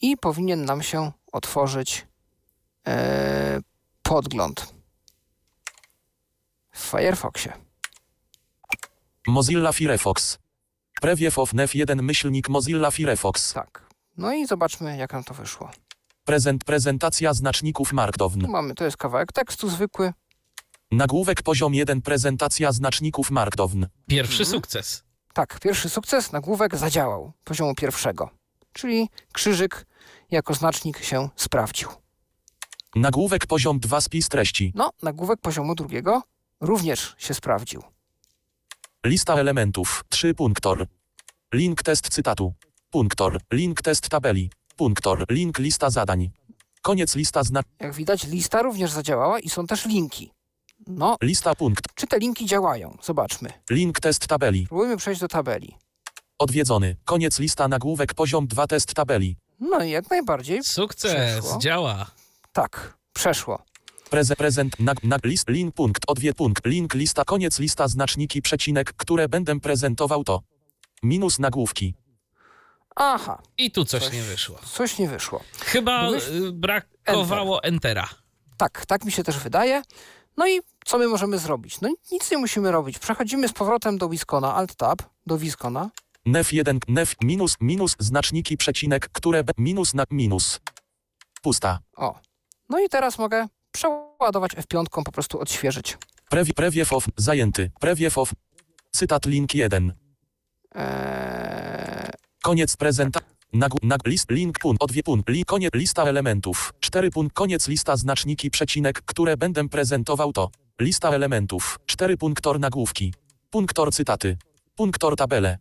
i powinien nam się otworzyć e, podgląd w Firefoxie. Mozilla Firefox. Preview of Nef 1 myślnik Mozilla Firefox. Tak. No i zobaczmy, jak nam to wyszło. Prezent, prezentacja znaczników Markdown. Tu mamy, to jest kawałek tekstu zwykły. Nagłówek poziom 1 prezentacja znaczników Markdown. Pierwszy Mhm. sukces. Tak, pierwszy sukces, nagłówek zadziałał poziomu pierwszego, czyli krzyżyk jako znacznik się sprawdził. Nagłówek poziom 2 spis treści. No, nagłówek poziomu drugiego również się sprawdził. Lista elementów. 3 punktor. Link test cytatu. Punktor. Link test tabeli. Punktor. Link lista zadań. Koniec lista znak. Jak widać, lista również zadziałała i są też linki. No, Lista punkt. czy te linki działają? Zobaczmy. Link test tabeli. Spróbujmy przejść do tabeli. Odwiedzony. Koniec lista nagłówek poziom 2 test tabeli. No i jak najbardziej. Sukces, Przeszło. działa. Tak, przeszło. Preze, prezent, nag, nag, list, link, punkt, odwie, punkt, link, lista, koniec, lista, znaczniki, przecinek, które będę prezentował to. Minus nagłówki. Aha, I tu coś Coś. nie wyszło. coś nie wyszło. Chyba Mówisz? y, brakowało Entera. Tak, tak mi się też wydaje. No i co my możemy zrobić? No nic nie musimy robić. Przechodzimy z powrotem do Wiscona, Alt Tab, do Wiscona. Nef 1, nef, minus, minus, znaczniki, przecinek, które, minus, na, minus. Pusta. O. No i teraz mogę przeładować F5, po prostu odświeżyć. Prewi, preview of, zajęty, preview of, cytat link 1. Eee, Koniec prezenta. Nag, nag, list, link, punkt, odwie, punkt, li, koniec, lista elementów. 4 punkt, koniec, lista, znaczniki, przecinek, które będę prezentował to. Lista elementów. 4 punktor nagłówki. Punktor cytaty. Punktor tabele.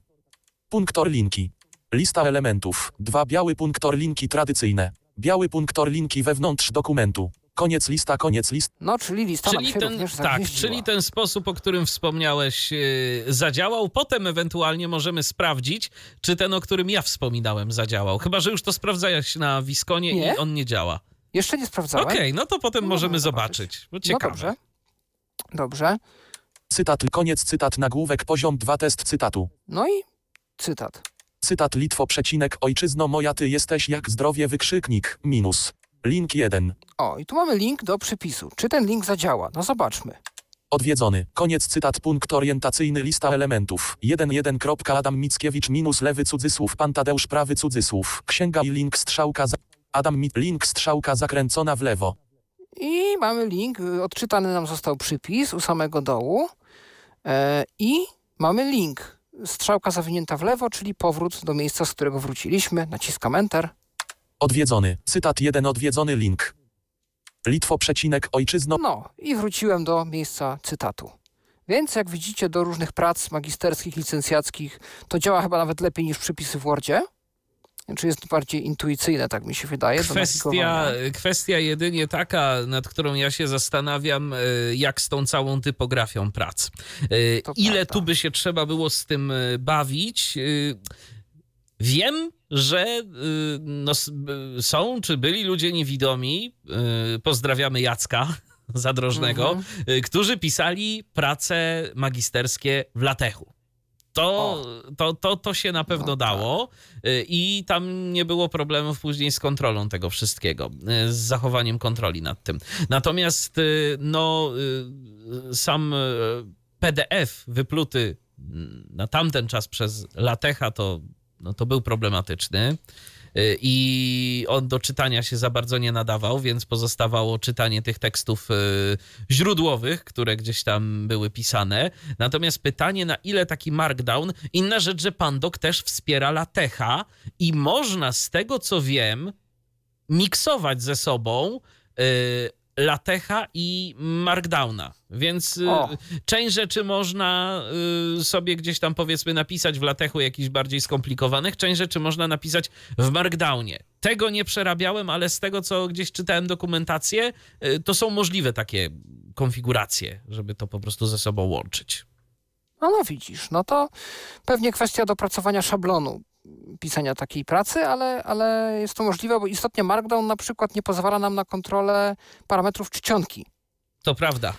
Punktor linki. Lista elementów. 2 biały punktor linki tradycyjne. Biały punktor linki wewnątrz dokumentu. Koniec lista, koniec list. no, czyli lista nam Czyli się ten, również tak, zagnieździła. czyli ten sposób, o którym wspomniałeś, yy, zadziałał. Potem ewentualnie możemy sprawdzić, czy ten, o którym ja wspominałem, zadziałał. Chyba, że już to sprawdzałeś na Wiskonie Nie. i on nie działa. Jeszcze nie sprawdzałem. Okej, no to potem No, możemy możemy zobaczyć. Bo No ciekawe. dobrze. Dobrze. Cytat, koniec, cytat, nagłówek, poziom 2, test cytatu. No i cytat. Cytat Litwo przecinek ojczyzno moja ty jesteś jak zdrowie wykrzyknik minus. Link 1. O, i tu mamy link do przypisu. Czy ten link zadziała? No zobaczmy. Odwiedzony. Koniec cytat punkt orientacyjny lista elementów. 1.1. Adam Mickiewicz minus lewy cudzysłów pan Tadeusz prawy cudzysłów. Księga i link strzałka za... Adam Mi... link strzałka zakręcona w lewo. I mamy link, odczytany nam został przypis u samego dołu. E, I mamy link, strzałka zawinięta w lewo, czyli powrót do miejsca, z którego wróciliśmy. Naciskam Enter. Odwiedzony. Cytat 1 odwiedzony link. Litwo przecinek ojczyzno. No i wróciłem do miejsca cytatu. Więc jak widzicie, do różnych prac magisterskich, licencjackich to działa chyba nawet lepiej niż przepisy w Wordzie. Czy jest bardziej intuicyjne, tak mi się wydaje. Kwestia, kwestia jedynie taka, nad którą ja się zastanawiam, y, jak z tą całą typografią prac. Y, To Ile prawda. tu by się trzeba było z tym y, bawić? Wiem, że y, no, są czy byli ludzie niewidomi, y, pozdrawiamy Jacka Zadrożnego, Mhm. y, którzy pisali prace magisterskie w latechu. To, to, to, to się na pewno No tak. dało y, i tam nie było problemów później z kontrolą tego wszystkiego, z zachowaniem kontroli nad tym. Natomiast no, sam PDF wypluty mm, na tamten czas przez latecha to, no, to był problematyczny. Y, I on do czytania się za bardzo nie nadawał, więc pozostawało czytanie tych tekstów y, źródłowych, które gdzieś tam były pisane. Natomiast pytanie, na ile taki markdown, inna rzecz, że Pandok też wspiera latecha i można z tego co wiem miksować ze sobą y, latecha i markdowna. Więc y, O. część rzeczy można y, sobie gdzieś tam powiedzmy napisać w latechu jakichś bardziej skomplikowanych, część rzeczy można napisać w markdownie. Tego nie przerabiałem, ale z tego co gdzieś czytałem dokumentację, y, to są możliwe takie konfiguracje, żeby to po prostu ze sobą łączyć. No, no widzisz, no to pewnie kwestia dopracowania szablonu pisania takiej pracy, ale, ale jest to możliwe, bo istotnie Markdown na przykład nie pozwala nam na kontrolę parametrów czcionki. To prawda.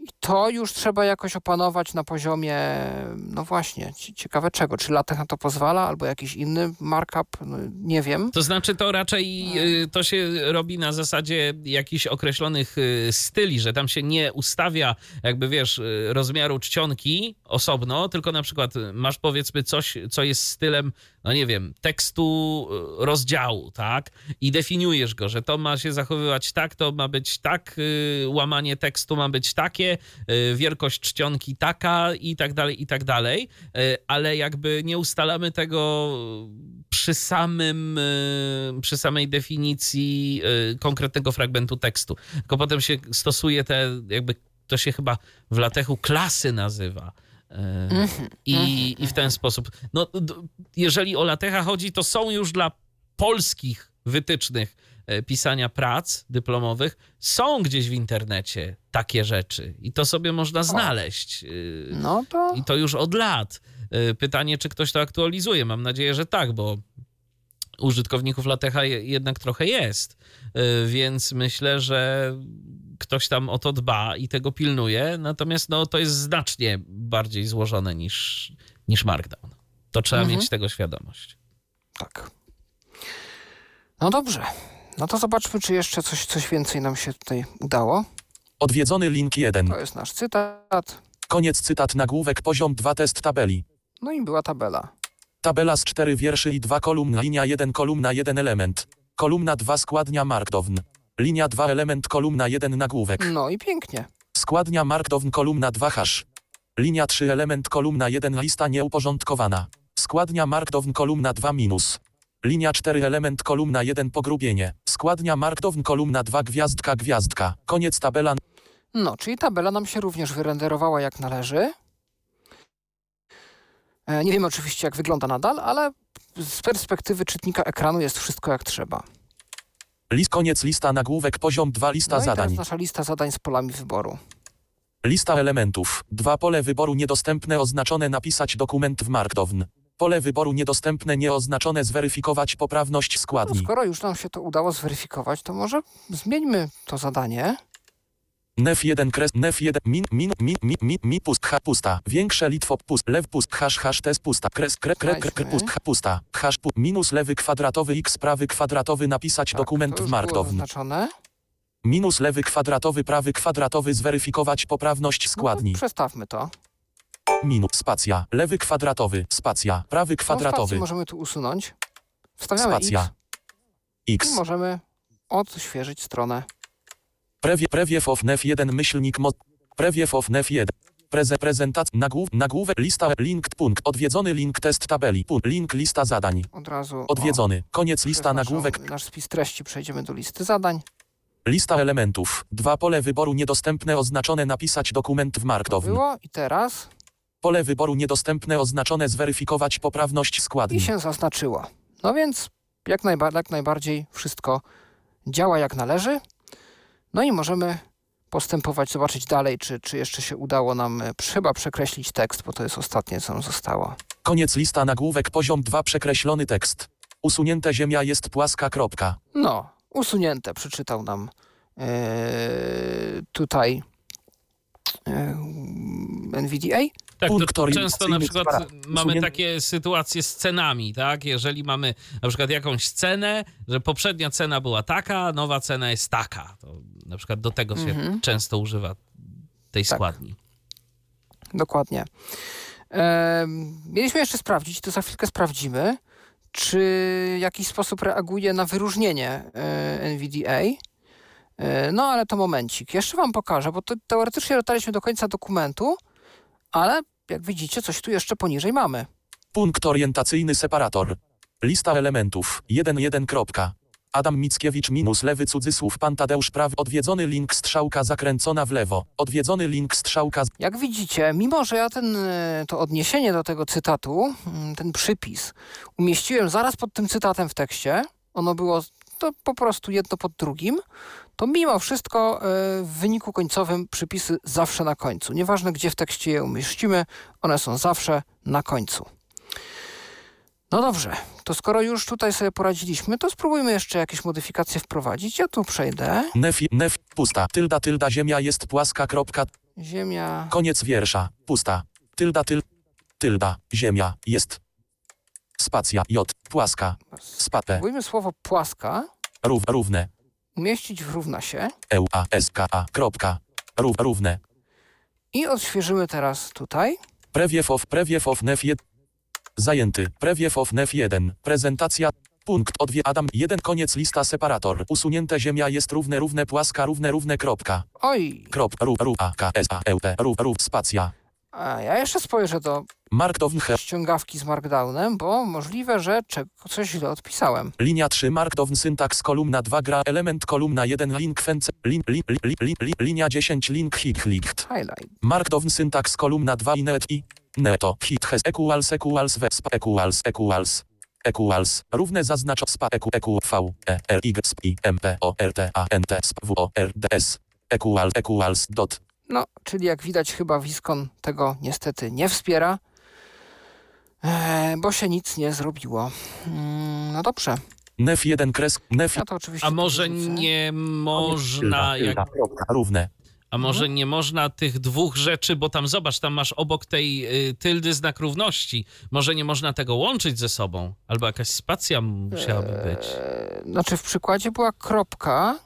I to już trzeba jakoś opanować na poziomie, no właśnie, ci- ciekawe czego. Czy LaTeX na to pozwala, albo jakiś inny markup, no, nie wiem. To znaczy, to raczej y, to się robi na zasadzie jakichś określonych y, styli, że tam się nie ustawia, jakby wiesz, y, rozmiaru czcionki osobno, tylko na przykład masz powiedzmy coś, co jest stylem, no nie wiem, tekstu y, rozdziału, tak? I definiujesz go, że to ma się zachowywać tak, to ma być tak, y, łamanie tekstu ma być takie, y, wielkość czcionki taka i tak dalej, i tak dalej, y, ale jakby nie ustalamy tego przy samym, y, przy samej definicji y, konkretnego fragmentu tekstu. Tylko potem się stosuje te, jakby to się chyba w latechu klasy nazywa. Y, I, I w ten sposób. No, jeżeli o latecha chodzi, to są już dla polskich wytycznych e, pisania prac dyplomowych, są gdzieś w internecie takie rzeczy i to sobie można znaleźć. Y, No to i to już od lat. Pytanie, czy ktoś to aktualizuje. Mam nadzieję, że tak, bo użytkowników Latecha je- jednak trochę jest. Więc myślę, że ktoś tam o to dba i tego pilnuje. Natomiast no, to jest znacznie bardziej złożone niż, niż Markdown. To trzeba Mhm. mieć tego świadomość. tak. No dobrze. No to zobaczmy, czy jeszcze coś, coś więcej nam się tutaj udało. Odwiedzony link 1. To jest nasz cytat. Koniec cytat nagłówek poziom 2 test tabeli. No i była tabela. Tabela z 4 wierszy i 2 kolumn, linia 1 kolumna 1 element. Kolumna 2 składnia markdown. Linia 2 element kolumna 1 nagłówek. No i pięknie. Składnia markdown kolumna 2 hash. Linia 3 element kolumna 1 lista nieuporządkowana. Składnia markdown kolumna 2 minus. Linia 4 element kolumna 1 pogrubienie. Składnia markdown kolumna 2 gwiazdka gwiazdka. Koniec tabela No, czyli tabela nam się również wyrenderowała jak należy. E, Nie wiemy oczywiście, jak wygląda nadal, ale z perspektywy czytnika ekranu jest wszystko jak trzeba. List koniec lista nagłówek poziom 2 lista No i zadań. teraz nasza lista zadań z polami wyboru. Lista elementów. Dwa pole wyboru niedostępne oznaczone napisać dokument w Markdown. Pole wyboru niedostępne nieoznaczone zweryfikować poprawność No, składni. skoro już nam się to udało zweryfikować, to może zmieńmy to zadanie. Nef 1 kres nef 1 min min min mi mi mi pust ha pusta. Większe litwo pust lew pust hash hash test pusta. Kres kre kre kre, kre pust ha pusta. Hash pu, minus lewy kwadratowy x prawy kwadratowy napisać Tak, dokument w Markdown. Minus lewy kwadratowy prawy kwadratowy zweryfikować poprawność No, składni. to przestawmy to. Minus spacja. Lewy kwadratowy spacja. Prawy No, kwadratowy możemy tu usunąć. Wstawiamy spacja. X X. i możemy odświeżyć stronę. Prewie, prewiew of nef 1 myślnik mod. Prewiew of nef 1. Preze, prezentac, nagłów, nagłówek, lista, link, punkt, odwiedzony link, test tabeli, punkt, link, lista zadań, Od razu. odwiedzony, koniec, o, lista, przez naszą- nagłówek, Nasz spis treści przejdziemy do listy zadań. lista elementów, dwa pole wyboru niedostępne oznaczone napisać dokument w Markdown, Było i teraz. pole wyboru niedostępne oznaczone zweryfikować poprawność I składni, się zaznaczyło. No więc jak, najba jak najbardziej wszystko działa jak należy. No i możemy postępować, zobaczyć dalej, czy, czy jeszcze się udało nam e, chyba przekreślić tekst, bo to jest ostatnie, co nam zostało. koniec, lista, nagłówek, poziom 2, przekreślony tekst, usunięte ziemia jest płaska, kropka, No, usunięte, przeczytał nam e, tutaj e, NVDA. Tak, to Punkt często na przykład mamy takie sytuacje z cenami, tak? Jeżeli mamy na przykład jakąś cenę, że poprzednia cena była taka, nowa cena jest taka. To na przykład do tego się Mhm. często używa tej Tak. składni. Dokładnie. E, mieliśmy jeszcze sprawdzić, to za chwilkę sprawdzimy, czy w jakiś sposób reaguje na wyróżnienie e, NVDA. E, no ale to momencik. Jeszcze wam pokażę, bo to, teoretycznie dotarliśmy do końca dokumentu, ale jak widzicie, coś tu jeszcze poniżej mamy. punkt orientacyjny separator, lista elementów, 1.1. kropka. Adam Mickiewicz minus lewy cudzysłów pan Tadeusz prawy odwiedzony link strzałka zakręcona w lewo, odwiedzony link strzałka z- Jak widzicie, mimo że ja ten, e, to odniesienie do tego cytatu, mm, ten przypis, umieściłem zaraz pod tym cytatem w tekście, ono było to po prostu jedno pod drugim, to mimo wszystko e, w wyniku końcowym przypisy zawsze na końcu. Nieważne gdzie w tekście je umieścimy, one są zawsze na końcu. No dobrze, to skoro już tutaj sobie poradziliśmy, to spróbujmy jeszcze jakieś modyfikacje wprowadzić. Ja tu przejdę. nef, nef, pusta, tylda, tylda, ziemia jest płaska, kropka, Ziemia. koniec wiersza, pusta, tylda, tyl, tylda, ziemia jest spacja, j, płaska, spate, Spróbujmy słowo płaska rów, równe, umieścić w równa się. eu, a, s, k, a, kropka, rów, równe, I odświeżymy teraz tutaj. Prewiew of, prewiew of nef 1. Zajęty. Prewiew of nef 1. Prezentacja. Punkt. Odwie Adam 1. Koniec lista separator. Usunięte ziemia jest równe, równe, płaska, równe, równe, kropka. Oj, Krop, ru, ru, a, k, s, a, e, p, ru, ru, spacja. A ja jeszcze spojrzę do Markdown ściągawki z Markdownem, bo możliwe, że coś źle odpisałem. linia 3, markdown syntaks, kolumna 2, gra, element, kolumna 1, link, fence, lin, li, li, li, li, li, linia 10, link, hit, licht. Highlight. Markdown syntaks, kolumna 2 i net i neto, hit, has, equals, equals, we, spa, equals, equals. Equals, równe zaznacz spa equ equ v e r y sp i m p o r t a n t sp w o r d s equals equals dot No, czyli jak widać chyba Wiskon tego niestety nie wspiera, e, bo się nic nie zrobiło. Mm, no dobrze, nef 1 kres nef ja to oczywiście A może nie można, jak, kropka, równe a może nie można tych dwóch rzeczy, bo tam zobacz, tam masz obok tej y, tyldy znak równości. Może nie można tego łączyć ze sobą, albo jakaś spacja musiałaby być. E, Znaczy w przykładzie była kropka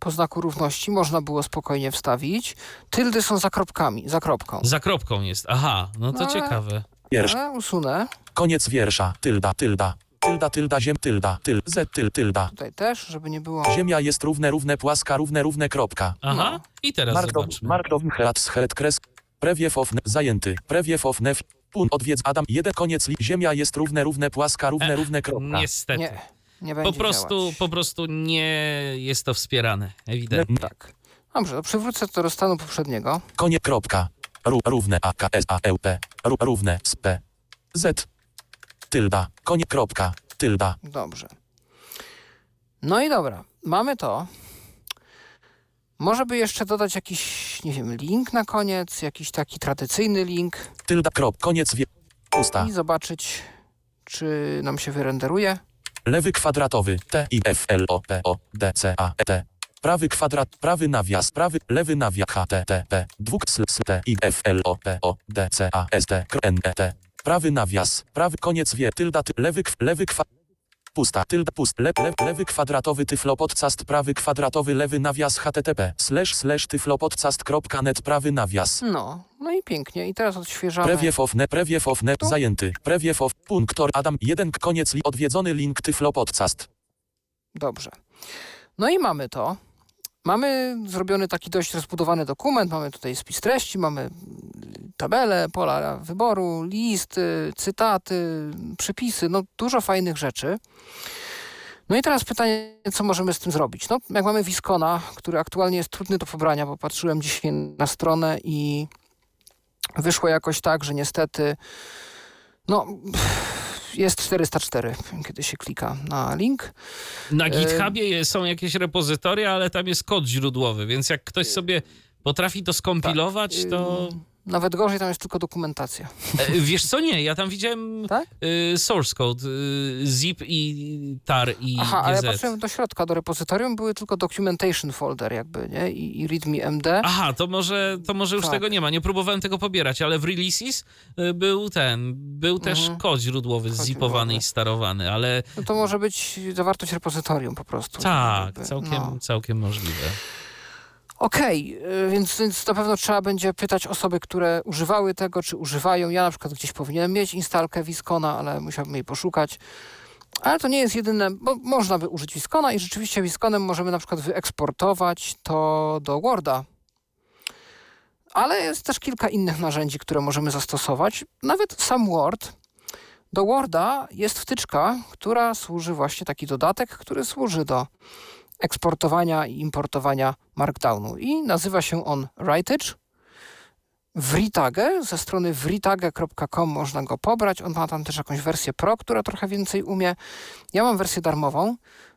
po znaku równości, można było spokojnie wstawić. Tyldy są za kropkami, za kropką. Za kropką jest. Aha, no to No, ale- ciekawe. wiersz Ale usunę. koniec wiersza tylda tylda tylda tylda ziem tylda tyl z tyl tylda Tutaj też, żeby nie było... ziemia jest równe równe płaska równe równe kropka Aha, No. i teraz markdown zobaczmy. markdown head head kres prewiew of zajęty prewiew of nef pun odwiedz Adam 1 koniec li ziemia jest równe równe płaska równe E, równe kropka Niestety. Nie, nie będzie Po prostu, działać. po prostu nie jest to wspierane, ewidentnie. Tak. Dobrze, to przywrócę to do stanu poprzedniego. Konie kropka. Ró, równe a k s a e p. Ró, równe s p. Z. Tylda. Konie kropka. Tylda. Dobrze. No i dobra, mamy to. Może by jeszcze dodać jakiś, nie wiem, link na koniec, jakiś taki tradycyjny link Tylda krop. Koniec wie. Pusta. i zobaczyć, czy nam się wyrenderuje. Lewy kwadratowy. T I F L O P O D C A E T. Prawy kwadrat, prawy nawias, prawy, lewy nawias H T T P. Dwóch sl s T I F L O P O D C A S T K N E T. Prawy nawias, prawy koniec wie, tylda, ty, lewy, lewy kwa... Pusta, tylda, pust, le, le, lewy kwadratowy tyflopodcast, prawy kwadratowy, lewy nawias http, slash, slash tyflopodcast.net, prawy nawias. No, no i pięknie. I teraz odświeżamy. Prewiew of ne, prewiew of ne, Tu? zajęty, prewiew of, punktor, Adam, jeden, koniec, li, odwiedzony link tyflopodcast. Dobrze. No i mamy to. Mamy zrobiony taki dość rozbudowany dokument, mamy tutaj spis treści, mamy tabele, pola wyboru, listy, cytaty, przypisy, no dużo fajnych rzeczy. No i teraz pytanie, co możemy z tym zrobić? No, jak mamy Viscona, który aktualnie jest trudny do pobrania, bo patrzyłem dzisiaj na stronę i wyszło jakoś tak, że niestety no, jest 404, kiedy się klika na link. Na E, GitHubie są jakieś repozytoria, ale tam jest kod źródłowy, więc jak ktoś sobie potrafi to skompilować, to... Nawet gorzej, tam jest tylko dokumentacja. E, Wiesz co, nie, ja tam widziałem Tak? y, source code, y, zip i tar i Aha, ale ja GZ. patrzyłem do środka, do repozytorium były tylko documentation folder jakby, nie? I, i readme MD. Aha, to może, to może już Tak. tego nie ma. Nie próbowałem tego pobierać, ale w releases był ten, był też Mhm. kod źródłowy Kod zipowany i starowany, ale No to może być zawartość repozytorium po prostu. tak, Jakby, całkiem, no. całkiem możliwe. Okej, y, więc, więc na pewno trzeba będzie pytać osoby, które używały tego, czy używają. Ja na przykład gdzieś powinienem mieć instalkę Viscona, ale musiałbym jej poszukać. Ale to nie jest jedyne, bo można by użyć Viscona i rzeczywiście Visconem możemy na przykład wyeksportować to do Worda. Ale jest też kilka innych narzędzi, które możemy zastosować. Nawet sam Word. Do Worda jest wtyczka, która służy właśnie taki dodatek, który służy do eksportowania i importowania Markdownu. I nazywa się on Writage. Vritage, ze strony vritage.com można go pobrać. On ma tam też jakąś wersję Pro, która trochę więcej umie. Ja mam wersję darmową.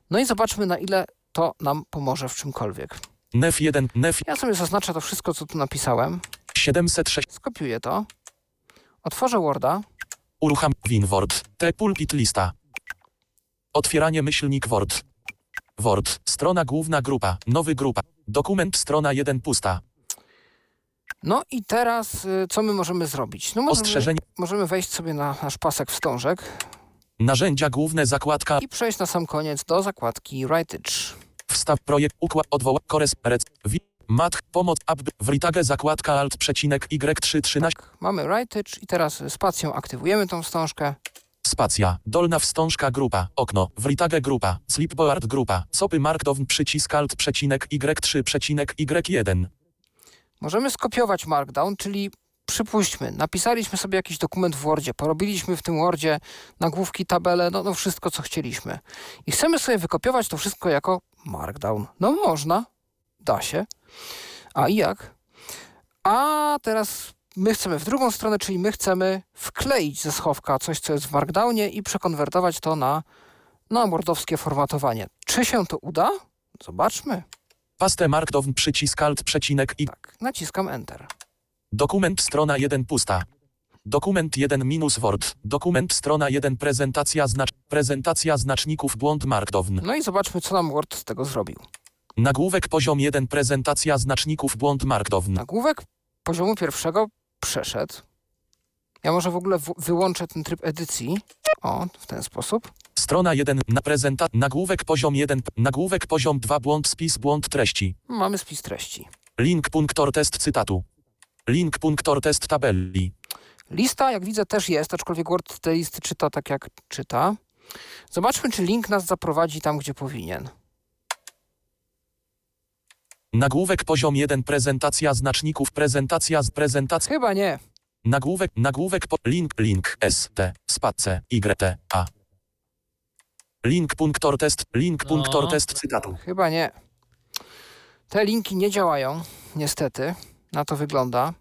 No i zobaczmy, na ile to nam pomoże w czymkolwiek. NEF 1, NEF Ja sobie zaznaczę to wszystko, co tu napisałem. 706, Skopiuję to. Otworzę Worda. urucham WinWord, T pulpit lista. Otwieranie myślnik Word. Word, strona główna grupa, nowy grupa, dokument strona 1 pusta, No i teraz, y, co my możemy zrobić? No możemy, ostrzeżenie, możemy wejść sobie na nasz pasek wstążek narzędzia główne, zakładka, i przejść na sam koniec do zakładki Writage. wstaw projekt, układ, odwoła, kores, rec, wi, mat, pomoc, app, writage, zakładka alt, przecinek, y3, 13, Tak, mamy Writage i teraz spacją aktywujemy tą wstążkę. Spacja, dolna wstążka grupa, okno, writage grupa, slipboard grupa, sopy markdown, przycisk alt, przecinek, y3, przecinek, y1. Możemy skopiować Markdown, czyli przypuśćmy, napisaliśmy sobie jakiś dokument w Wordzie, porobiliśmy w tym Wordzie nagłówki, tabele, no, no wszystko, co chcieliśmy. I chcemy sobie wykopiować to wszystko jako Markdown. No można, da się. A i jak? A teraz my chcemy w drugą stronę, czyli my chcemy wkleić ze schowka coś, co jest w Markdownie i przekonwertować to na, na wordowskie formatowanie. Czy się to uda? Zobaczmy. Paste markdown, przycisk alt, przecinek, i Tak, naciskam Enter. Dokument strona 1 pusta. Dokument 1 minus Word. Dokument strona 1 prezentacja znacz prezentacja znaczników błąd markdown. No i zobaczmy, co nam Word z tego zrobił. Nagłówek poziom 1 prezentacja znaczników błąd markdown. Nagłówek poziomu pierwszego przeszedł. Ja może w ogóle w- wyłączę ten tryb edycji. O, w ten sposób. Strona 1 na prezenta nagłówek poziom 1 nagłówek poziom 2 błąd spis błąd treści. Mamy spis treści. Link punktor test cytatu. Link punktor test tabeli. Lista, jak widzę, też jest, aczkolwiek Word te listy czyta tak, jak czyta. Zobaczmy, czy link nas zaprowadzi tam, gdzie powinien. Nagłówek poziom 1 prezentacja znaczników prezentacja z prezentacja Chyba nie. Nagłówek, nagłówek, po, link, link, s, t, space, y, t, a. Link, punktor, test, link, No. punktor, test cytatu. Chyba nie. Te linki nie działają, niestety. Na to wygląda.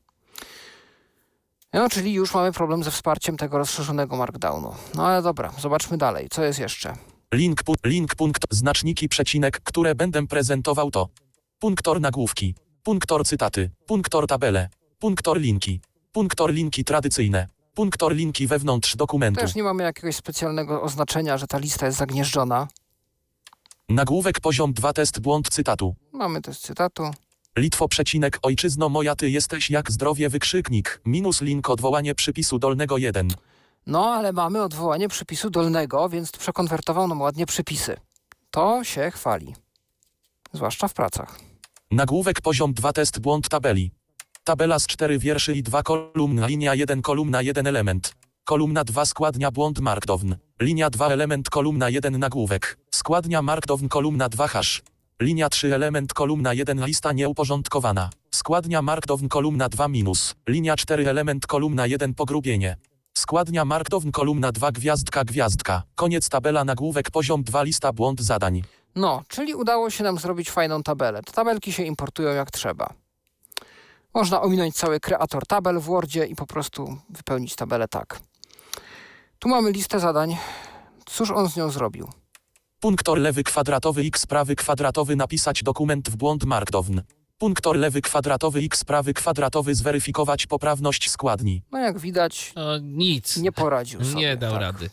No, czyli już mamy problem ze wsparciem tego rozszerzonego Markdownu. No ale dobra, zobaczmy dalej. Co jest jeszcze? Link, pu, link, punkt, znaczniki, przecinek, które będę prezentował to. Punktor nagłówki, punktor cytaty, punktor tabele, punktor linki, punktor linki tradycyjne, punktor linki wewnątrz dokumentu. Też nie mamy jakiegoś specjalnego oznaczenia, że ta lista jest zagnieżdżona. Nagłówek poziom 2 test błąd cytatu. Mamy też cytatu. Litwo przecinek ojczyzno moja ty jesteś jak zdrowie wykrzyknik, minus link odwołanie przypisu dolnego 1. No, ale mamy odwołanie przypisu dolnego, więc przekonwertował nam ładnie przypisy. To się chwali. Zwłaszcza w pracach. Nagłówek poziom 2 test błąd tabeli. Tabela z 4 wierszy i 2 kolumn, linia 1 kolumna 1 element. Kolumna 2 składnia błąd markdown. Linia 2 element kolumna 1 nagłówek. Składnia markdown kolumna 2 hash. linia 3 element kolumna 1 lista nieuporządkowana. Składnia markdown kolumna 2 minus, linia 4 element kolumna 1 pogrubienie. Składnia markdown kolumna 2 gwiazdka gwiazdka. Koniec tabela nagłówek poziom 2 lista błąd zadań. No, czyli udało się nam zrobić fajną tabelę. Te tabelki się importują jak trzeba. Można ominąć cały kreator tabel w Wordzie i po prostu wypełnić tabelę tak. Tu mamy listę zadań. Cóż on z nią zrobił? Punktor lewy kwadratowy x prawy kwadratowy napisać dokument w błąd markdown. Punktor lewy kwadratowy x prawy kwadratowy zweryfikować poprawność składni. No jak widać, No, nic. nie poradził sobie. Nie dał tak. rady.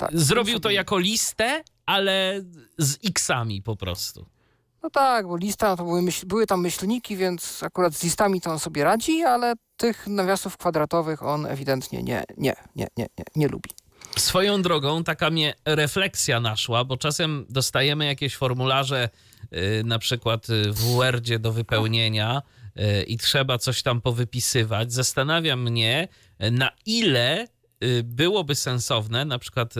Tak. Zrobił to jako listę, ale z x-ami po prostu. No tak, bo lista to były, myśl, były tam myślniki, więc akurat z listami to on sobie radzi, ale tych nawiasów kwadratowych on ewidentnie nie, nie, nie, nie, nie, nie lubi. Swoją drogą taka mnie refleksja naszła, bo czasem dostajemy jakieś formularze, y, na przykład y, w Wordzie do wypełnienia y, i trzeba coś tam powypisywać. Zastanawia mnie, na ile byłoby sensowne na przykład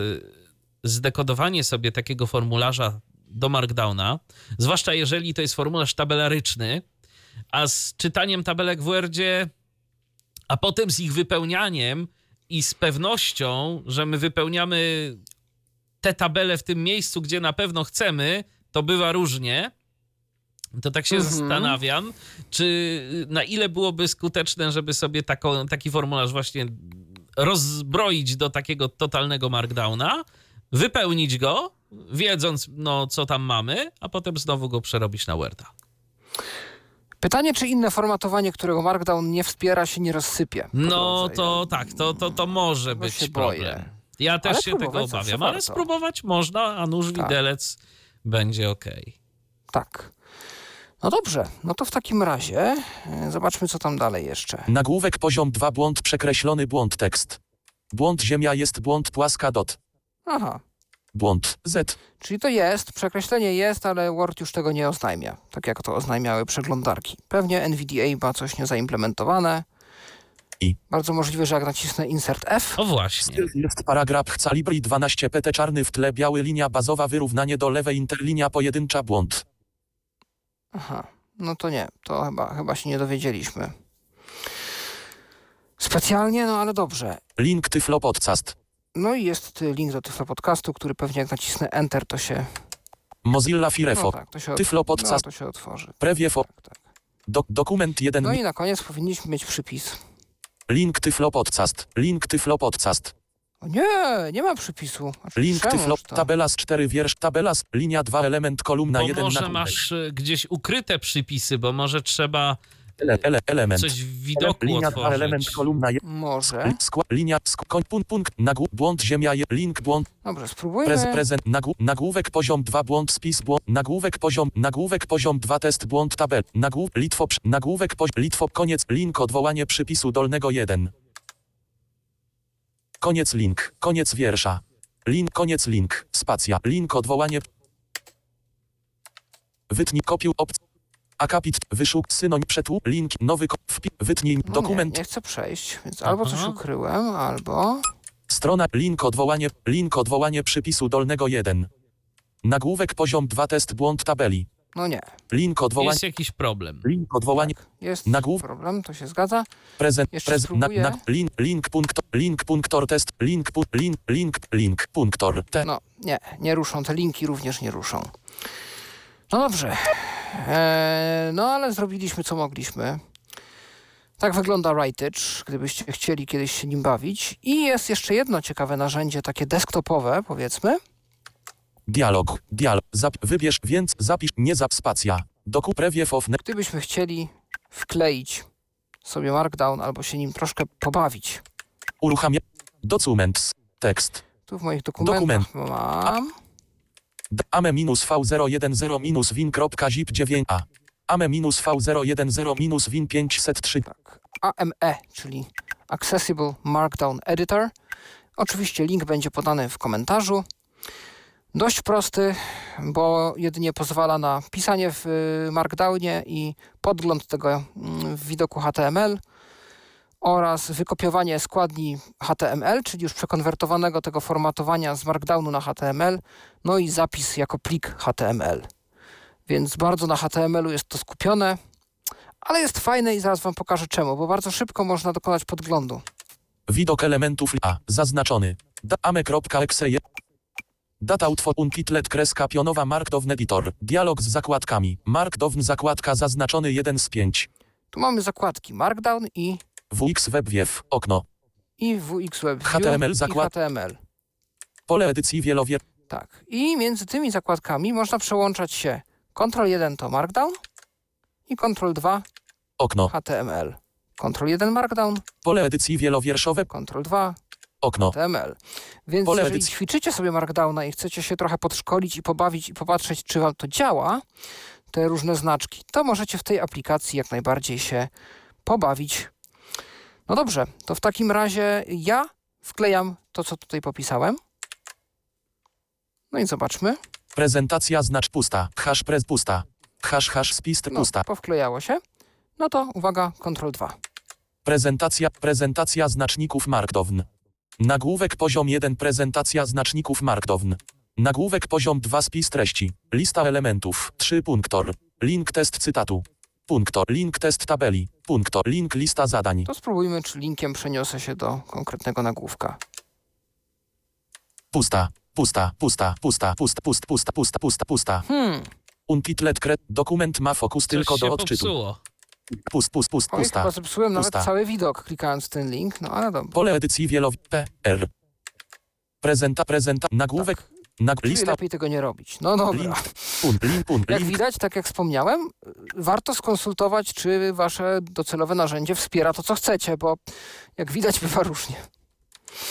zdekodowanie sobie takiego formularza do Markdowna, zwłaszcza jeżeli to jest formularz tabelaryczny, a z czytaniem tabelek w Wordzie, a potem z ich wypełnianiem i z pewnością, że my wypełniamy te tabele w tym miejscu, gdzie na pewno chcemy, to bywa różnie. To tak się Mhm. zastanawiam, czy na ile byłoby skuteczne, żeby sobie taką, taki formularz właśnie rozbroić do takiego totalnego markdowna, wypełnić go, wiedząc, no, co tam mamy, a potem znowu go przerobić na Worda. Pytanie, czy inne formatowanie, którego Markdown nie wspiera, się nie rozsypie. No drodze. to tak, to, to, to może być się problem. boję. Ja też Ale się tego obawiam, ale warto. spróbować można, a nóż Tak. widelec będzie okej. Tak. No dobrze, no to w takim razie e, zobaczmy, co tam dalej jeszcze. Nagłówek poziom 2 błąd przekreślony błąd tekst. Błąd ziemia jest błąd płaska dot. Aha, Błąd z. czyli to jest, przekreślenie jest, ale Word już tego nie oznajmia, tak jak to oznajmiały przeglądarki. Pewnie NVDA ma coś niezaimplementowane. I? Bardzo możliwe, że jak nacisnę Insert F, O właśnie. Jest paragraf chca libri 12 pt czarny w tle biały linia bazowa wyrównanie do lewej interlinia pojedyncza błąd. Aha, no to nie, to chyba, chyba się nie dowiedzieliśmy. Specjalnie, no ale dobrze. Link tyflo podcast. No i jest link do Tyflo Podcastu, który pewnie jak nacisnę Enter, to się... Mozilla No Firefox. tak, to się, Tyflo no, podcast. to się otworzy. Previefo. Tak, tak. Do, dokument 1. No i na koniec powinniśmy mieć przypis. Link tyflo podcast. Link tyflo podcast. O nie, nie ma przypisu. Znaczy, Link tyflo. to? Tabela z 4 wiersz. Tabela z linia 2 element kolumna Bo 1 może nagłówek. masz y, gdzieś ukryte przypisy, bo może trzeba Ele, ele, element. coś w widoku linia 2 element otworzyć. kolumna 1. Może. Skła, linia, sk, koń, punkt, punkt, nagłó, błąd, ziemia, je, link, błąd, Dobrze, spróbujmy. prez, prezent, nagłó, nagłówek, poziom 2, błąd, spis, błąd, nagłówek, poziom, nagłówek, poziom 2, test, błąd, tabel, nagłów, litwo, nagłówek, poziom, litwo, koniec, link, odwołanie przypisu dolnego 1. Koniec link, koniec wiersza. Link, koniec link, spacja, link, odwołanie. Wytnij, kopiuj, opc. Akapit, wyszuk, synonim, przetłu, link, nowy, ko- wpi, wytnij, No dokument, Nie, nie chcę przejść, więc albo coś ukryłem, albo... Strona, link odwołanie, link odwołanie przypisu dolnego 1. Nagłówek poziom 2 test błąd tabeli. No nie. Link odwołanie, Jest jakiś problem. link odwołanie, Tak, jest Nagłów- problem, to się zgadza. prezent, Jeszcze prezent, na, na, link, link, punktor, link, punktor test, link, pu, link, link, link, punktor, te, No, nie, nie ruszą. Te linki również nie ruszą. No dobrze. Eee, no ale zrobiliśmy, co mogliśmy. Tak wygląda Writage, gdybyście chcieli kiedyś się nim bawić. I jest jeszcze jedno ciekawe narzędzie, takie desktopowe, powiedzmy. dialog, dialog, zap, wybierz, więc zapisz, nie zap, spacja. Doku prewiew of, Gdybyśmy chcieli wkleić sobie Markdown albo się nim troszkę pobawić. uruchamia, documents, tekst, Tu w moich dokumentach mam. D- ame minus v010 minus win.zip 9a. ame minus v010 minus win 503 Tak, AME, czyli Accessible Markdown Editor. Oczywiście link będzie podany w komentarzu. Dość prosty, bo jedynie pozwala na pisanie w y, Markdownie i podgląd tego mm, w widoku HTML oraz wykopiowanie składni HTML, czyli już przekonwertowanego tego formatowania z Markdownu na HTML, no i zapis jako plik HTML. więc bardzo na HTML-u jest to skupione, ale jest fajne i zaraz wam pokażę czemu, bo bardzo szybko można dokonać podglądu. Widok elementów A. Zaznaczony. Ame.exe. Data utwór unkitlet kreska pionowa markdown editor. Dialog z zakładkami. Markdown zakładka zaznaczony 1 z 5. Tu mamy zakładki Markdown i, WX WebWiew. Okno. i WX Web View HTML zakład- HTML. Pole edycji wielowier. Tak. I między tymi zakładkami można przełączać się Ctrl 1 to Markdown i Ctrl 2 Okno. HTML. Ctrl 1 Markdown, Pole edycji wielowierszowe. Ctrl 2 Okno. HTML. Więc Pole jeżeli edycji- ćwiczycie sobie Markdowna i chcecie się trochę podszkolić i pobawić i popatrzeć, czy wam to działa, te różne znaczki, to możecie w tej aplikacji jak najbardziej się pobawić. No dobrze, to w takim razie ja wklejam to, co tutaj popisałem. No i zobaczmy. Prezentacja znacz pusta. Hash prez pusta. Hash hash spist No, pusta. powklejało się. No to uwaga, Ctrl 2. Prezentacja, prezentacja znaczników Markdown. Nagłówek poziom 1 prezentacja znaczników Markdown. Nagłówek poziom 2 spis treści. Lista elementów. 3 punktor. Link test cytatu. Punktor. Link test tabeli. Punktor. Link lista zadań. To spróbujmy, czy linkiem przeniosę się do konkretnego nagłówka. Pusta. Pusta. Pusta. Pusta. Pusta. Pusta. Pusta. Pusta. Pusta. Pusta. Hmm, Untitlet kre. Dokument ma fokus tylko do odczytu. popsuło. Pust. Pust. Pust. oj, Pusta. chyba zepsułem nawet Pusta. cały widok klikając w ten link, no ale dobra. Pole edycji wielow. P. R. Prezenta. Prezenta. Nagłówek. Czyli lista. lepiej tego nie robić. No dobra. Link. Pun. Link. Jak Link. widać, tak jak wspomniałem, warto skonsultować, czy wasze docelowe narzędzie wspiera to, co chcecie, bo jak widać, bywa różnie.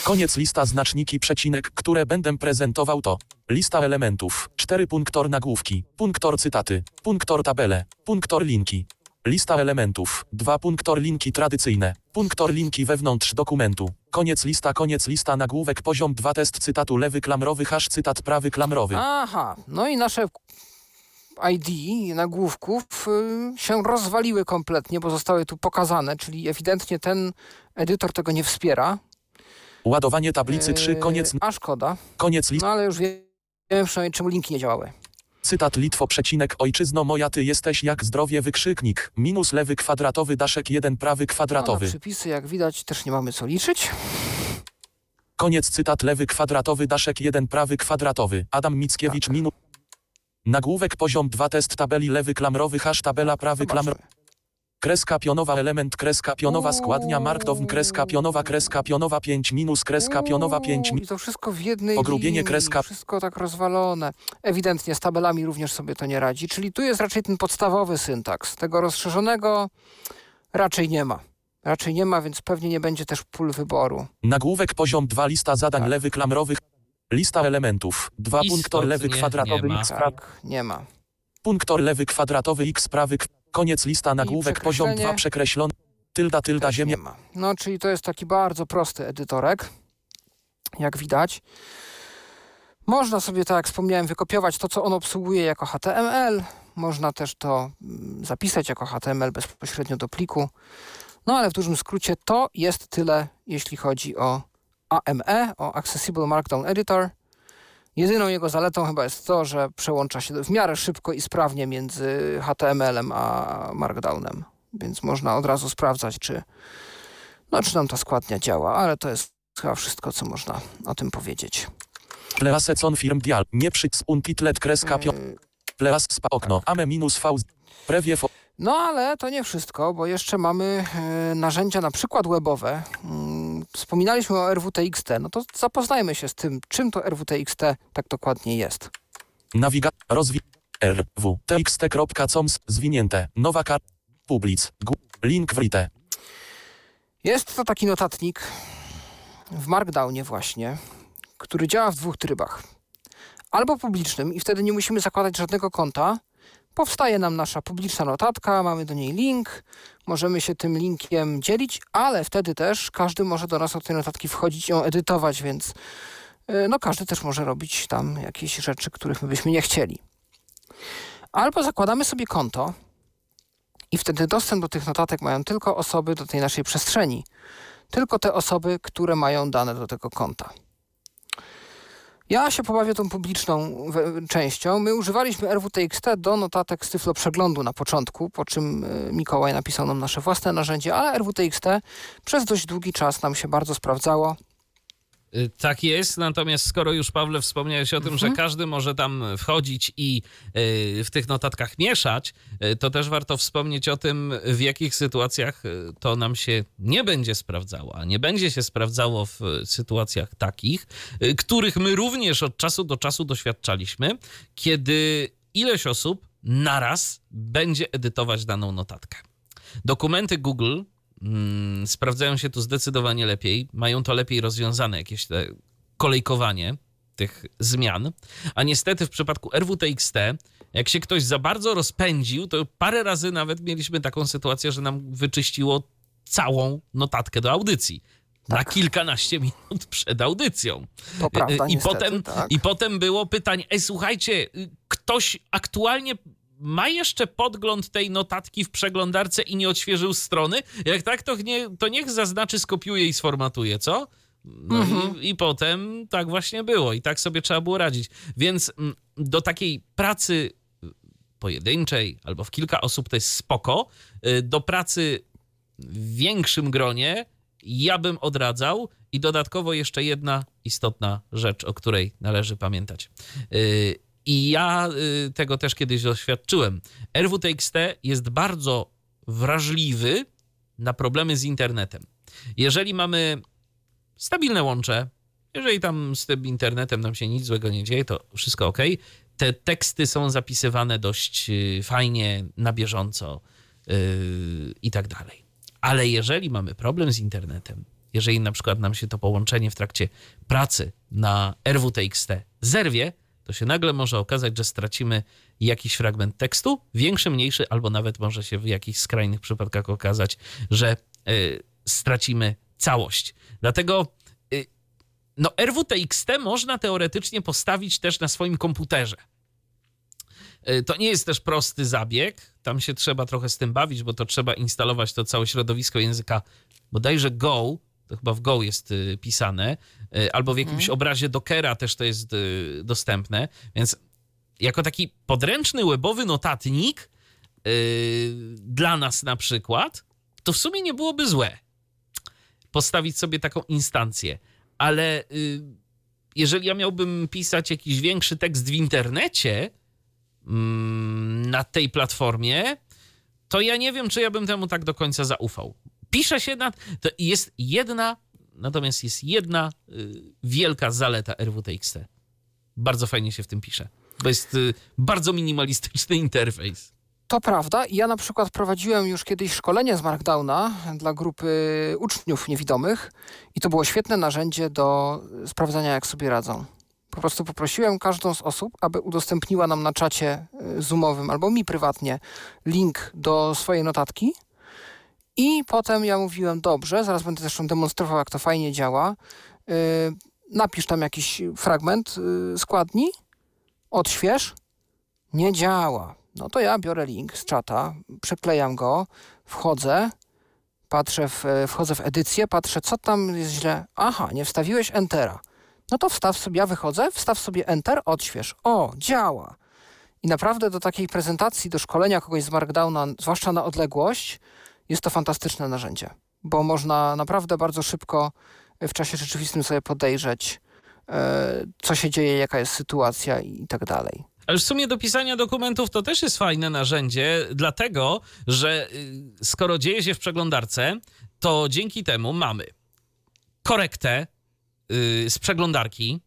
Koniec lista znaczniki przecinek, które będę prezentował to lista elementów, 4 punktor nagłówki, punktor cytaty, punktor tabele, punktor linki. Lista elementów, 2 punktor linki tradycyjne, punktor linki wewnątrz dokumentu. Koniec lista, koniec lista nagłówek poziom 2 test cytatu lewy klamrowy hash cytat prawy klamrowy. Aha, no i nasze ID nagłówków y, się rozwaliły kompletnie, bo zostały tu pokazane, czyli ewidentnie ten edytor tego nie wspiera. Ładowanie tablicy 3 koniec, Yy, A szkoda, koniec list, no ale już wie- wiemy przynajmniej, czemu linki nie działały. Cytat Litwo przecinek ojczyzno moja ty jesteś jak zdrowie wykrzyknik, minus lewy kwadratowy daszek 1 prawy No, kwadratowy. przypisy, jak widać, też nie mamy co liczyć. Koniec cytat lewy kwadratowy daszek 1 prawy kwadratowy. Adam Mickiewicz Tak. minu. Nagłówek poziom 2 test tabeli lewy klamrowy hash tabela prawy klamr. Kreska pionowa element kreska pionowa składnia markdown kreska pionowa kreska pionowa 5 minus kreska pionowa 5 Uuu, I to wszystko w jednej Pogrubienie linii, kreska. Wszystko tak rozwalone. Ewidentnie z tabelami również sobie to nie radzi. Czyli tu jest raczej ten podstawowy syntaks. Tego rozszerzonego raczej nie ma. Raczej nie ma, więc pewnie nie będzie też pól wyboru. Nagłówek poziom 2 lista zadań Tak. lewy klamrowych. Lista elementów. 2 punktor lewy kwadratowy nie ma. x prawy. Tak, nie ma. Punktor lewy kwadratowy x prawy. k- Koniec lista nagłówek poziom 2 przekreślenie. przekreślony. Tylda tylda ziemia. No, czyli to jest taki bardzo prosty edytorek, jak widać. Można sobie, tak jak wspomniałem, wykopiować to, co on obsługuje jako HTML. Można też to mm, zapisać jako HTML bezpośrednio do pliku. No ale w dużym skrócie to jest tyle, jeśli chodzi o AME, o Accessible Markdown Editor. Jedyną jego zaletą chyba jest to, że przełącza się w miarę szybko i sprawnie między HTML-em a Markdownem. Więc można od razu sprawdzać, czy, no, czy nam ta składnia działa, ale to jest chyba wszystko, co można o tym powiedzieć. Pleasecon firm dial. Nie przyc untitlet kreska pion. Yy, Pleas spa okno. Ame minus v. Prewiew No ale to nie wszystko, bo jeszcze mamy e, narzędzia na przykład webowe. Mm, Wspominaliśmy o RWTXT, no to zapoznajmy się z tym, czym to RWTXT tak dokładnie jest. Nawiga. Rozwi. R. W. txt.coms. Zwinięte. Nowa kar. Public. Link write. Jest to taki notatnik w Markdownie właśnie, który działa w dwóch trybach. Albo publicznym i wtedy nie musimy zakładać żadnego konta. Powstaje nam nasza publiczna notatka, mamy do niej link, możemy się tym linkiem dzielić, ale wtedy też każdy może do nas od tej notatki wchodzić i ją edytować, więc yy, no każdy też może robić tam jakieś rzeczy, których my byśmy nie chcieli. Albo zakładamy sobie konto i wtedy dostęp do tych notatek mają tylko osoby do tej naszej przestrzeni. Tylko te osoby, które mają dane do tego konta. Ja się pobawię tą publiczną częścią. My używaliśmy RWTXT do notatek z Tyflo Przeglądu na początku, po czym y, Mikołaj napisał nam nasze własne narzędzie, ale RWTXT przez dość długi czas nam się bardzo sprawdzało. Y, Tak jest, natomiast skoro już Pawle wspomniałeś o tym, że każdy może tam wchodzić i y, w tych notatkach mieszać, y, to też warto wspomnieć o tym, w jakich sytuacjach to nam się nie będzie sprawdzało, a nie będzie się sprawdzało w sytuacjach takich, których my również od czasu do czasu doświadczaliśmy, kiedy ileś osób naraz będzie edytować daną notatkę. Dokumenty Google mm, sprawdzają się tu zdecydowanie lepiej, mają to lepiej rozwiązane, jakieś te kolejkowanie tych zmian, a niestety w przypadku RWTXT, jak się ktoś za bardzo rozpędził, to parę razy nawet mieliśmy taką sytuację, że nam wyczyściło całą notatkę do audycji. Na kilkanaście minut przed audycją. To prawda, I niestety, potem, tak. I potem było pytanie, ej słuchajcie, ktoś aktualnie ma jeszcze podgląd tej notatki w przeglądarce i nie odświeżył strony? Jak tak, to, nie, to niech zaznaczy, skopiuje i sformatuje, co? No i, i potem tak właśnie było i tak sobie trzeba było radzić. Więc mm, do takiej pracy pojedynczej albo w kilka osób to jest spoko. Y, Do pracy w większym gronie ja bym odradzał i dodatkowo jeszcze jedna istotna rzecz, o której należy pamiętać. I ja yy, tego też kiedyś doświadczyłem. RWTXT jest bardzo wrażliwy na problemy z internetem. Jeżeli mamy stabilne łącze, jeżeli tam z tym internetem nam się nic złego nie dzieje, to wszystko ok. Te teksty są zapisywane dość yy, fajnie, na bieżąco yy, i tak dalej. Ale jeżeli mamy problem z internetem, jeżeli na przykład nam się to połączenie w trakcie pracy na RWTXT zerwie, to się nagle może okazać, że stracimy jakiś fragment tekstu, większy, mniejszy, albo nawet może się w jakichś skrajnych przypadkach okazać, że y, stracimy całość. Dlatego y, no RWTXT można teoretycznie postawić też na swoim komputerze. Y, To nie jest też prosty zabieg. Tam się trzeba trochę z tym bawić, bo to trzeba instalować to całe środowisko języka bodajże Go, to chyba w Go jest y, pisane, y, albo w jakimś obrazie Dockera też to jest y, dostępne. Więc jako taki podręczny webowy notatnik y, dla nas na przykład, to w sumie nie byłoby złe postawić sobie taką instancję. Ale y, jeżeli ja miałbym pisać jakiś większy tekst w internecie, mm, na tej platformie, to ja nie wiem, czy ja bym temu tak do końca zaufał. Pisze się na. To jest jedna, natomiast jest jedna y, wielka zaleta RWTXT. Bardzo fajnie się w tym pisze, bo jest y, bardzo minimalistyczny interfejs. To prawda. Ja na przykład prowadziłem już kiedyś szkolenie z Markdowna dla grupy uczniów niewidomych i to było świetne narzędzie do sprawdzania, jak sobie radzą. Po prostu poprosiłem każdą z osób, aby udostępniła nam na czacie y, zoomowym albo mi prywatnie link do swojej notatki. I potem ja mówiłem, dobrze, zaraz będę zresztą demonstrował, jak to fajnie działa. Y, napisz tam jakiś fragment, y, składni, odśwież. Nie działa. No to ja biorę link z czata, przyklejam go, wchodzę, patrzę w, wchodzę w edycję, patrzę, co tam jest źle. Aha, nie wstawiłeś Entera. No to wstaw sobie, ja wychodzę, wstaw sobie Enter, odśwież. O, działa. I naprawdę do takiej prezentacji, do szkolenia kogoś z Markdowna, zwłaszcza na odległość, jest to fantastyczne narzędzie, bo można naprawdę bardzo szybko e, w czasie rzeczywistym sobie podejrzeć, e, co się dzieje, jaka jest sytuacja i tak dalej. Ale w sumie do pisania dokumentów to też jest fajne narzędzie, dlatego że y, skoro dzieje się w przeglądarce, to dzięki temu mamy korektę y, z przeglądarki.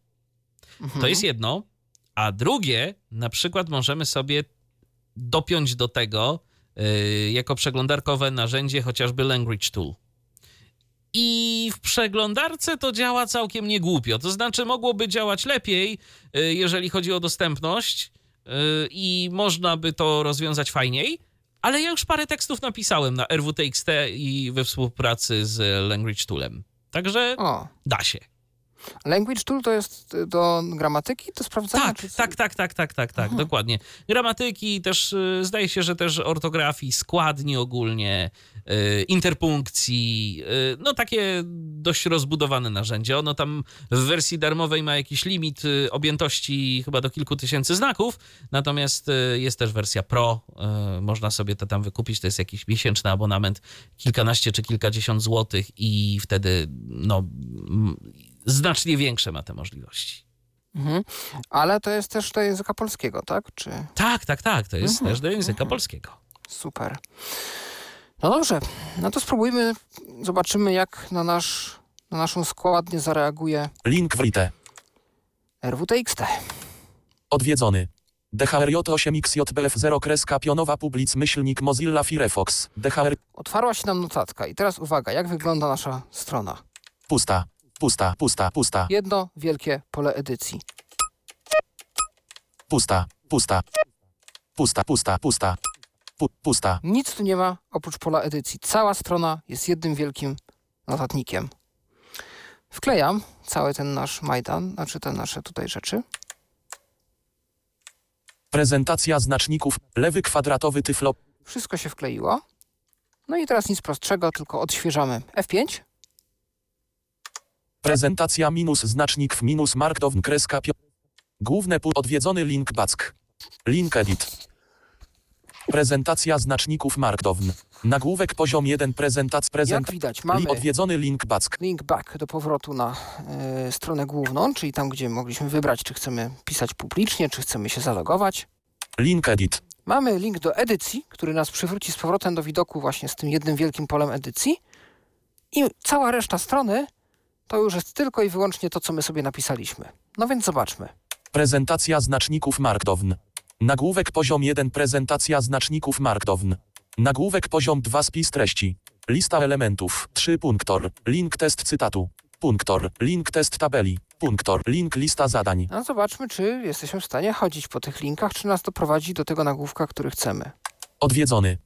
To jest jedno. A drugie, na przykład możemy sobie dopiąć do tego jako przeglądarkowe narzędzie chociażby Language Tool. I w przeglądarce to działa całkiem niegłupio. To znaczy, mogłoby działać lepiej, y, jeżeli chodzi o dostępność, y, i można by to rozwiązać fajniej. Ale ja już parę tekstów napisałem na RWTXT i we współpracy z Language Toolem. Także O, da się. Language tool to jest do gramatyki, do sprawdzania? Tak, czy- tak, tak, tak, tak, tak, tak, dokładnie. Gramatyki, też y, zdaje się, że też ortografii, składni ogólnie, y, interpunkcji, y, no takie dość rozbudowane narzędzie. Ono tam w wersji darmowej ma jakiś limit objętości chyba do kilku tysięcy znaków, natomiast jest też wersja Pro, można sobie to tam wykupić, to jest jakiś miesięczny abonament, kilkanaście czy kilkadziesiąt złotych i wtedy no znacznie większe ma te możliwości. Mhm. Ale to jest też do języka polskiego, tak? Czy Tak, tak, tak. To jest Mhm, też do języka polskiego. super. No dobrze, no to spróbujmy, zobaczymy jak na, nasz, na naszą składnię zareaguje Link write. RWTXT. Odwiedzony. DHRJ8XJBF 0 kreska pionowa public myślnik Mozilla Firefox. DHR Otwarła się nam notatka i teraz uwaga, jak wygląda nasza strona. pusta. Pusta, pusta, pusta, Jedno wielkie pole edycji. pusta, pusta. Pusta, pusta, pusta. Pu, pusta. Nic tu nie ma oprócz pola edycji. Cała strona jest jednym wielkim notatnikiem. Wklejam cały ten nasz Majdan, znaczy te nasze tutaj rzeczy. Prezentacja znaczników. Lewy kwadratowy tyflop. Wszystko się wkleiło. No i teraz nic prostszego, tylko odświeżamy. F5. Prezentacja minus znacznik w minus markdown kreska pio... Główne pu... Odwiedzony link back. Link edit. Prezentacja znaczników markdown. Nagłówek poziom 1 prezentac prezent. Jak widać, mamy Odwiedzony link back. link back do powrotu na e, stronę główną, czyli tam, gdzie mogliśmy wybrać, czy chcemy pisać publicznie, czy chcemy się zalogować. Link edit. Mamy link do edycji, który nas przywróci z powrotem do widoku właśnie z tym jednym wielkim polem edycji. I cała reszta strony to już jest tylko i wyłącznie to, co my sobie napisaliśmy. No więc zobaczmy. Prezentacja znaczników markdown. Nagłówek poziom 1 prezentacja znaczników markdown. Nagłówek poziom 2 spis treści. Lista elementów. 3 punktor. Link test cytatu. Punktor. Link test tabeli. Punktor. Link lista zadań. No zobaczmy, czy jesteśmy w stanie chodzić po tych linkach, czy nas doprowadzi do tego nagłówka, który chcemy. Odwiedzony.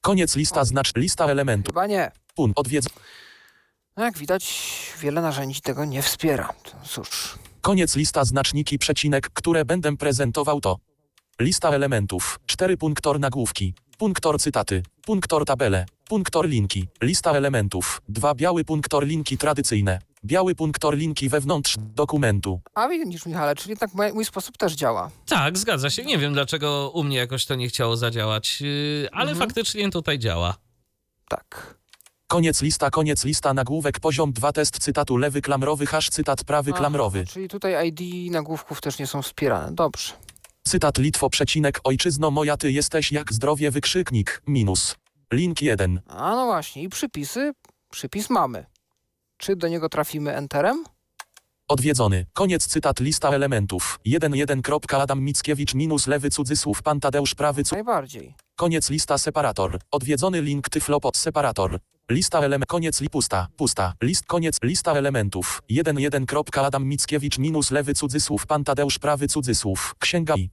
Koniec lista znacz lista elementów. Chyba nie. Punkt. Odwiedz. No jak widać, wiele narzędzi tego nie wspiera. Cóż, Koniec lista znaczniki przecinek, które będę prezentował to. Lista elementów. 4 punktor nagłówki. Punktor cytaty. Punktor tabele. Punktor linki. Lista elementów. 2 biały punktor linki tradycyjne. Biały punktor linki wewnątrz dokumentu. a widzisz Michale, czyli jednak mój, mój sposób też działa. Tak, zgadza się. Nie wiem, dlaczego u mnie jakoś to nie chciało zadziałać, yy, ale Mhm. faktycznie tutaj działa. Tak. Koniec lista, koniec lista, nagłówek, poziom 2, test cytatu, lewy klamrowy, hash, cytat, prawy Aha, klamrowy. czyli tutaj ID nagłówków też nie są wspierane. Dobrze. Cytat Litwo, przecinek, ojczyzno moja, ty jesteś jak zdrowie, wykrzyknik, minus. Link 1. A no właśnie, i przypisy. Przypis mamy. Czy do niego trafimy enterem? Odwiedzony. Koniec cytat, lista elementów. 1.1. Adam Mickiewicz, minus lewy cudzysłów, pan Tadeusz, prawy. Najbardziej. Koniec lista separator. Odwiedzony link tyflopot separator. Lista element. Koniec li pusta. Pusta. List koniec. Lista elementów. 1.1. Adam Mickiewicz minus lewy cudzysłów. Pan Tadeusz prawy cudzysłów. Księga i.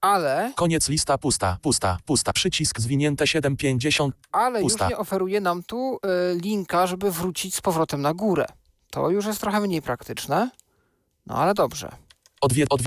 Ale, Koniec lista pusta. Pusta. Pusta. Przycisk zwinięte 7.50. ale już Pusta. nie oferuje nam tu y, linka, żeby wrócić z powrotem na górę. To już jest trochę mniej praktyczne. No ale dobrze. Odwie, od,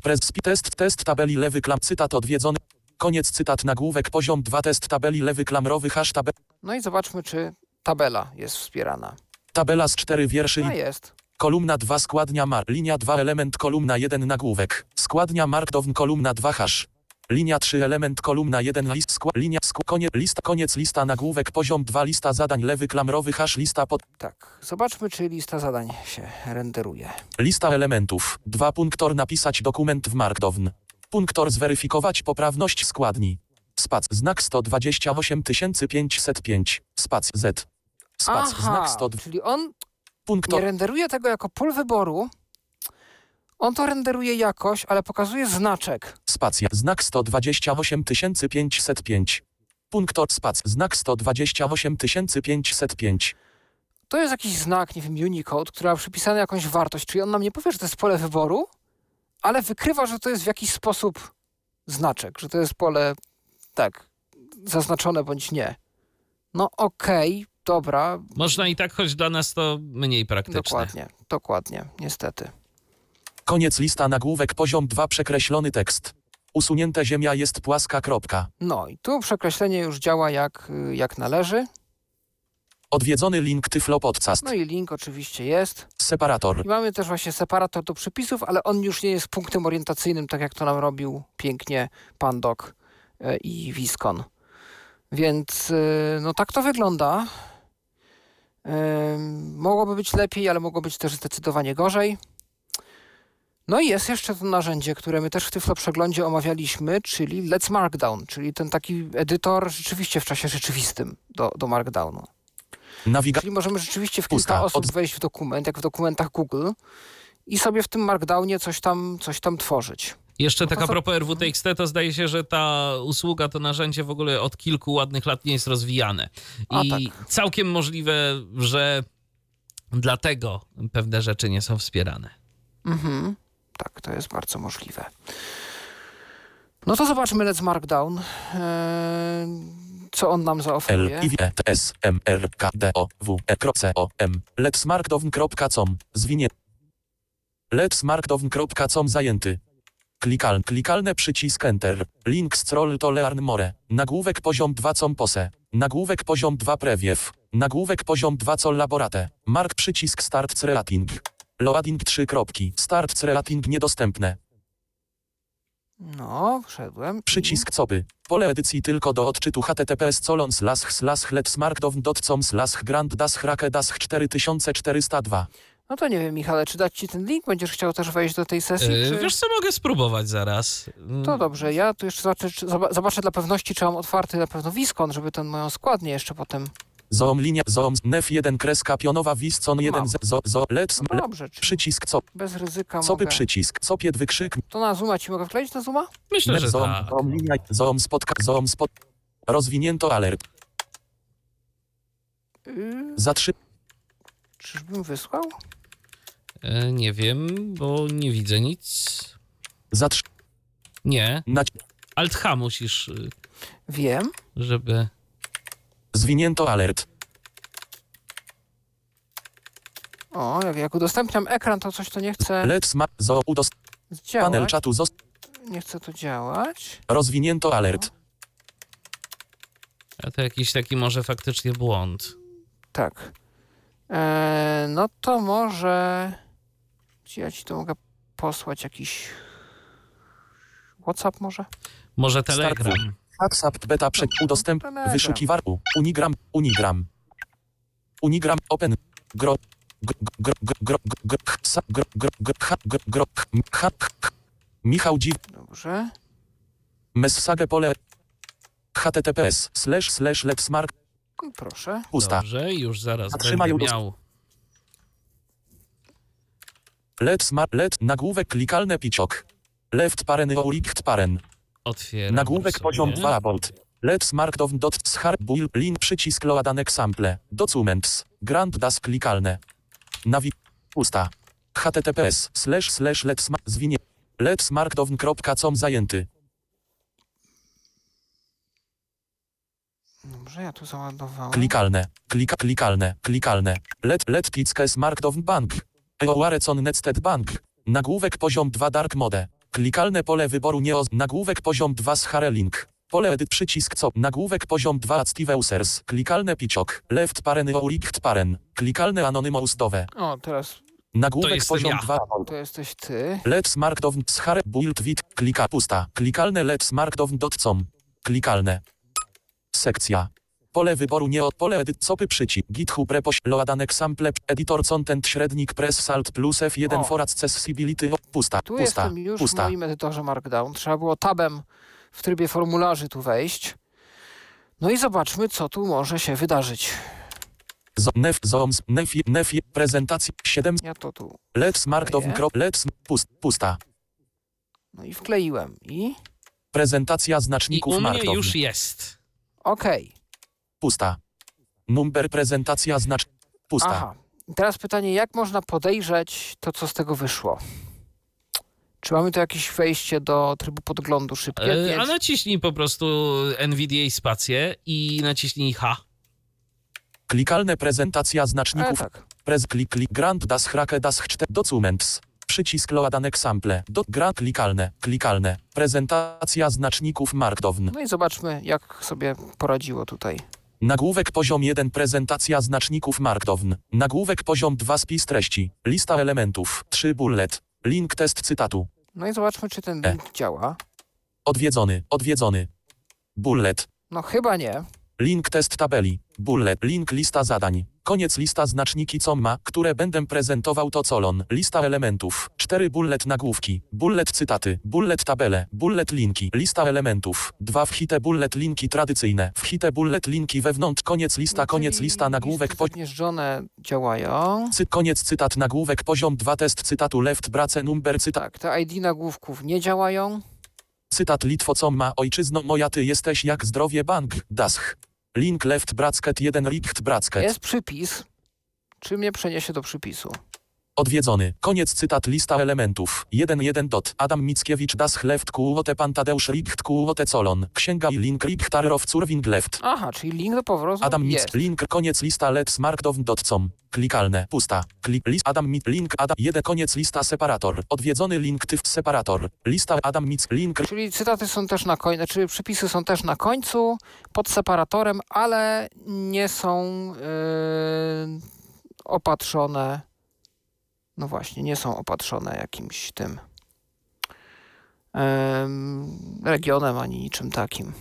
test, test tabeli lewy klam, cytat odwiedzony. Koniec cytat nagłówek poziom 2 test tabeli lewy klamrowy hash tab, No i zobaczmy, czy tabela jest wspierana. tabela z 4 wierszy A jest. kolumna 2 składnia mar, linia 2 element kolumna 1 nagłówek, składnia markdown kolumna 2 hash. Linia 3 element kolumna 1 list skład linia sku, koniec lista koniec lista nagłówek poziom 2 lista zadań lewy klamrowy hash lista pod Tak. Zobaczmy, czy lista zadań się renderuje. lista elementów 2 punktor napisać dokument w markdown. Punktor zweryfikować poprawność składni. Spac znak 128505 spac z. Spac znak 100 czyli on nie punktor renderuje tego jako pól wyboru. On to renderuje jakoś, ale pokazuje znaczek. spacja znak 128505 punktor spac znak 128505 To jest jakiś znak, nie wiem, Unicode, który ma przypisany jakąś wartość. Czyli on nam nie powie, że to jest pole wyboru, ale wykrywa, że to jest w jakiś sposób znaczek, że to jest pole, tak, zaznaczone bądź nie. No okej, dobra. Można i tak, choć dla nas to mniej praktyczne. Dokładnie, dokładnie, niestety. Koniec lista nagłówek poziom 2 przekreślony tekst. Usunięte ziemia jest płaska kropka. No i tu przekreślenie już działa jak, jak należy. Odwiedzony link Tyflo Podcast. No i link oczywiście jest. Separator. I mamy też właśnie separator do przypisów, ale on już nie jest punktem orientacyjnym, tak jak to nam robił pięknie Pandok e, i Viscon. Więc y, no tak to wygląda. Ym, Mogłoby być lepiej, ale mogło być też zdecydowanie gorzej. No i jest jeszcze to narzędzie, które my też w Tyflo Przeglądzie omawialiśmy, czyli Let's Markdown, czyli ten taki edytor rzeczywiście w czasie rzeczywistym do, do Markdownu. Nawiga... Czyli możemy rzeczywiście w Pusta. kilka osób Od- wejść w dokument, jak w dokumentach Google i sobie w tym Markdownie coś tam, coś tam tworzyć. Jeszcze No tak to a co- propos RWTXT, to zdaje się, że ta usługa, to narzędzie w ogóle od kilku ładnych lat nie jest rozwijane. I tak. całkiem możliwe, że dlatego pewne rzeczy nie są wspierane. Mhm. Tak, to jest bardzo możliwe. No to zobaczmy Let's Markdown. Eee, co on nam zaoferuje? V E T S M R K D O W E K C O M letsmarkdown.com zwinie letsmarkdown.com zajęty Klikal, klikalne przycisk Enter. Link scroll to learn more. Nagłówek poziom 2 com pose. Nagłówek poziom 2 prewiew. Nagłówek poziom 2 col laborate. Mark przycisk start crelating. Loading 3 kropki. Start crelating niedostępne. No, wszedłem. Przycisk copy. Pole edycji tylko do odczytu https colon slash slash letsmarkdown.com slash grand das hrake das 4402. No to nie wiem, Michale, czy dać ci ten link? Będziesz chciał też wejść do tej sesji? Yy, czy... Wiesz co, mogę spróbować zaraz. Yy, To dobrze, ja tu jeszcze zobaczę, czy, zoba- zobaczę dla pewności, czy mam otwarty na pewno Wiskon, żeby ten moją składnię jeszcze potem... Zoom linia zoom nef 1 kreska pionowa wiscon 1 Mam. z zo, zo let's No dobrze, czy przycisk cop bez ryzyka copy mogę... przycisk copied wykrzyk To na Zooma ci mogę wkleić na Zooma? Myślę, nef że zoom tak. zoom linia zoom spotka zoom spot rozwinięto alert Yy, za 3 czyżbym wysłał? Yy, Nie wiem, bo nie widzę nic. za 3 Nie. Alt H musisz, yy, Wiem. żeby... zwinięto alert O, jak, jak udostępniam ekran, to coś to nie chce let's ma zo udost panel czatu zost Nie chce to działać. rozwinięto alert A to jakiś taki może faktycznie błąd. Tak. E, no to może... Ja ci to mogę posłać jakiś... WhatsApp może? Może Start Telegram. WhatsApp beta przed udostęp Telegram. wyszukiwarku Unigram Unigram Unigram open gro gro gro gro Michał Dziw Dobrze. Message pole https slash slash letsmark No, Proszę. pusta Dobrze, już zaraz Zatrzymaj będę udostęp- miał. letsmark let nagłówek klikalne piciok left paren oulikt paren. Otwieram nagłówek sobie. poziom 2 about Let's markdown dot schar build link przycisk loadan example documents. Grand das klikalne. Nawi pusta. Https slash slash let's ma- zwinie. Let's markdown.com zajęty. Dobrze, ja tu załadowałem. klikalne. Klika klikalne. Klikalne. Let let pickes markdown bank eoarecon netsted bank. Nagłówek poziom 2 dark mode. Klikalne pole wyboru nie oz nagłówek poziom 2 schare link Pole edyt przycisk co nagłówek poziom 2 active users klikalne piciok left paren eolikt paren. Klikalne anonymous dowe. O, teraz To nagłówek poziom ja. 2 to jesteś ty. Let's markdown schare build wit klika pusta. Klikalne let's markdown.com klikalne. Sekcja pole wyboru nie od pole edyt copy przycisk github repo loadan example editor content średnik press salt plus f1 O. for accessibility pusta Tu pusta jestem już w pusta moim edytorze Markdown. Trzeba było tabem w trybie formularzy tu wejść. No i zobaczmy, co tu może się wydarzyć. nef zoms nef nef prezentacji 7 Ja to tu. let's markdown let's pust, pusta No i wkleiłem. I prezentacja I znaczników u mnie markdown już jest. okej. Pusta number prezentacja znacz pusta Aha. Teraz pytanie, jak można podejrzeć to, co z tego wyszło? Czy mamy tu jakieś wejście do trybu podglądu szybkie? E, a Nie. naciśnij po prostu NVDA spację i naciśnij H. Klikalne prezentacja E, znaczników. tak. Prez klik klik Grand das Hrake das Chte Documents. Przycisk Loadan Example. Do Grand klikalne. Klikalne. Prezentacja znaczników Markdown. No i zobaczmy, jak sobie poradziło tutaj. Nagłówek poziom 1 Prezentacja znaczników Markdown. Nagłówek poziom 2 Spis treści. Lista elementów. 3 bullet. Link test cytatu. No i zobaczmy, czy ten E. link działa. Odwiedzony. Odwiedzony. Bullet. No chyba nie. Link test tabeli. Bullet. Link lista zadań. Koniec lista znaczniki comma, które będę prezentował to colon. Lista elementów. 4 bullet nagłówki. Bullet cytaty. Bullet tabele. Bullet linki. Lista elementów. 2 wchite bullet linki tradycyjne. Wchite bullet linki wewnątrz. Koniec lista. Koniec lista nagłówek. listy Po... zagnieżdżone działają. Cy, koniec cytat nagłówek poziom 2 test cytatu left brace number cytat. Tak, te ID nagłówków nie działają. Cytat Litwo comma ojczyzno moja ty jesteś jak zdrowie bank. Dasch. Link left bracket 1 richt bracket. Jest przypis. Czy mnie przeniesie do przypisu? Odwiedzony. Koniec cytat lista elementów. 1.1 dot. Adam Mickiewicz das left kułote pan Tadeusz Richt kułote colon. Księga i link Richtarow Curving left. Aha, czyli link do powrotu Adam Mic jest. link koniec lista let's markdown dot com. Klikalne. Pusta. Klik list Adam Mic link Adam 1 koniec lista separator. Odwiedzony link tyw separator. Lista Adam Mic link Czyli cytaty są też na końcu, znaczy przypisy są też na końcu, pod separatorem, ale nie są yy, opatrzone. No właśnie, nie są opatrzone jakimś tym em, regionem ani niczym takim.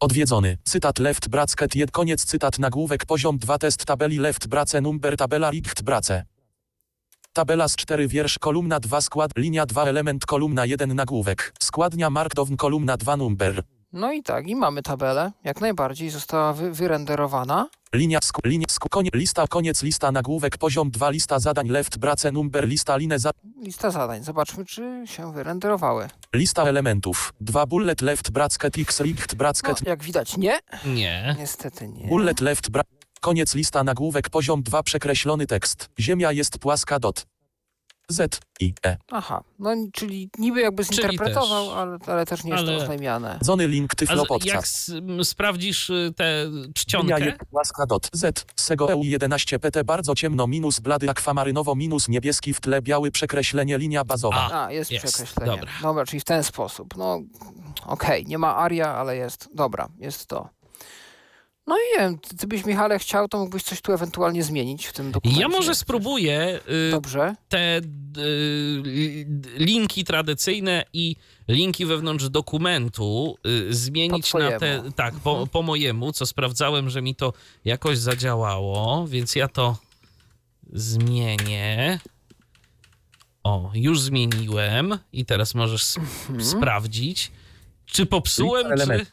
Odwiedzony. Cytat left bracket 1 koniec cytat nagłówek poziom 2 test tabeli left brace number tabela richt brace. Tabela z 4 wiersz kolumna 2 skład linia 2 element kolumna 1 nagłówek. Składnia markdown kolumna 2 number. No i tak, i mamy tabelę, jak najbardziej została wy, wyrenderowana. Linia sku, linia sku, konie, lista, koniec lista, nagłówek, poziom 2, lista zadań, left, brace, number, lista, linę, za, Lista zadań, zobaczmy, czy się wyrenderowały. lista elementów, 2 bullet, left, bracket, x, richt, No, bracket, jak widać, nie. Nie. Niestety nie. bullet, left, bra, koniec lista, nagłówek, poziom 2, przekreślony tekst, ziemia jest płaska, dot, z, i, e, Aha, no czyli niby jakby zinterpretował, też. ale, ale też nie jest Ale- to oznajmiane. zony link, A tyflo, z- jak s- m, sprawdzisz y, tę Ziemia czcionkę, jest płaska, dot, z, sego EU 11 pt, bardzo ciemno, minus blady, akwamarynowo, minus niebieski, w tle biały, przekreślenie, linia bazowa. A. A, jest, jest, przekreślenie. dobra. dobra, czyli w ten sposób. No, okej, nie ma aria, ale jest. Dobra, jest to. No i nie wiem, ty, byś, Michale, chciał, to mógłbyś coś tu ewentualnie zmienić w tym dokumencie. ja może spróbuję y, Dobrze. te y, li- linki tradycyjne i linki wewnątrz dokumentu y, zmienić Po na te. Tak, po, po mojemu, co sprawdzałem, że mi to jakoś zadziałało, więc ja to zmienię. O, już zmieniłem i teraz możesz sp- Mhm. sprawdzić, czy popsułem, czy...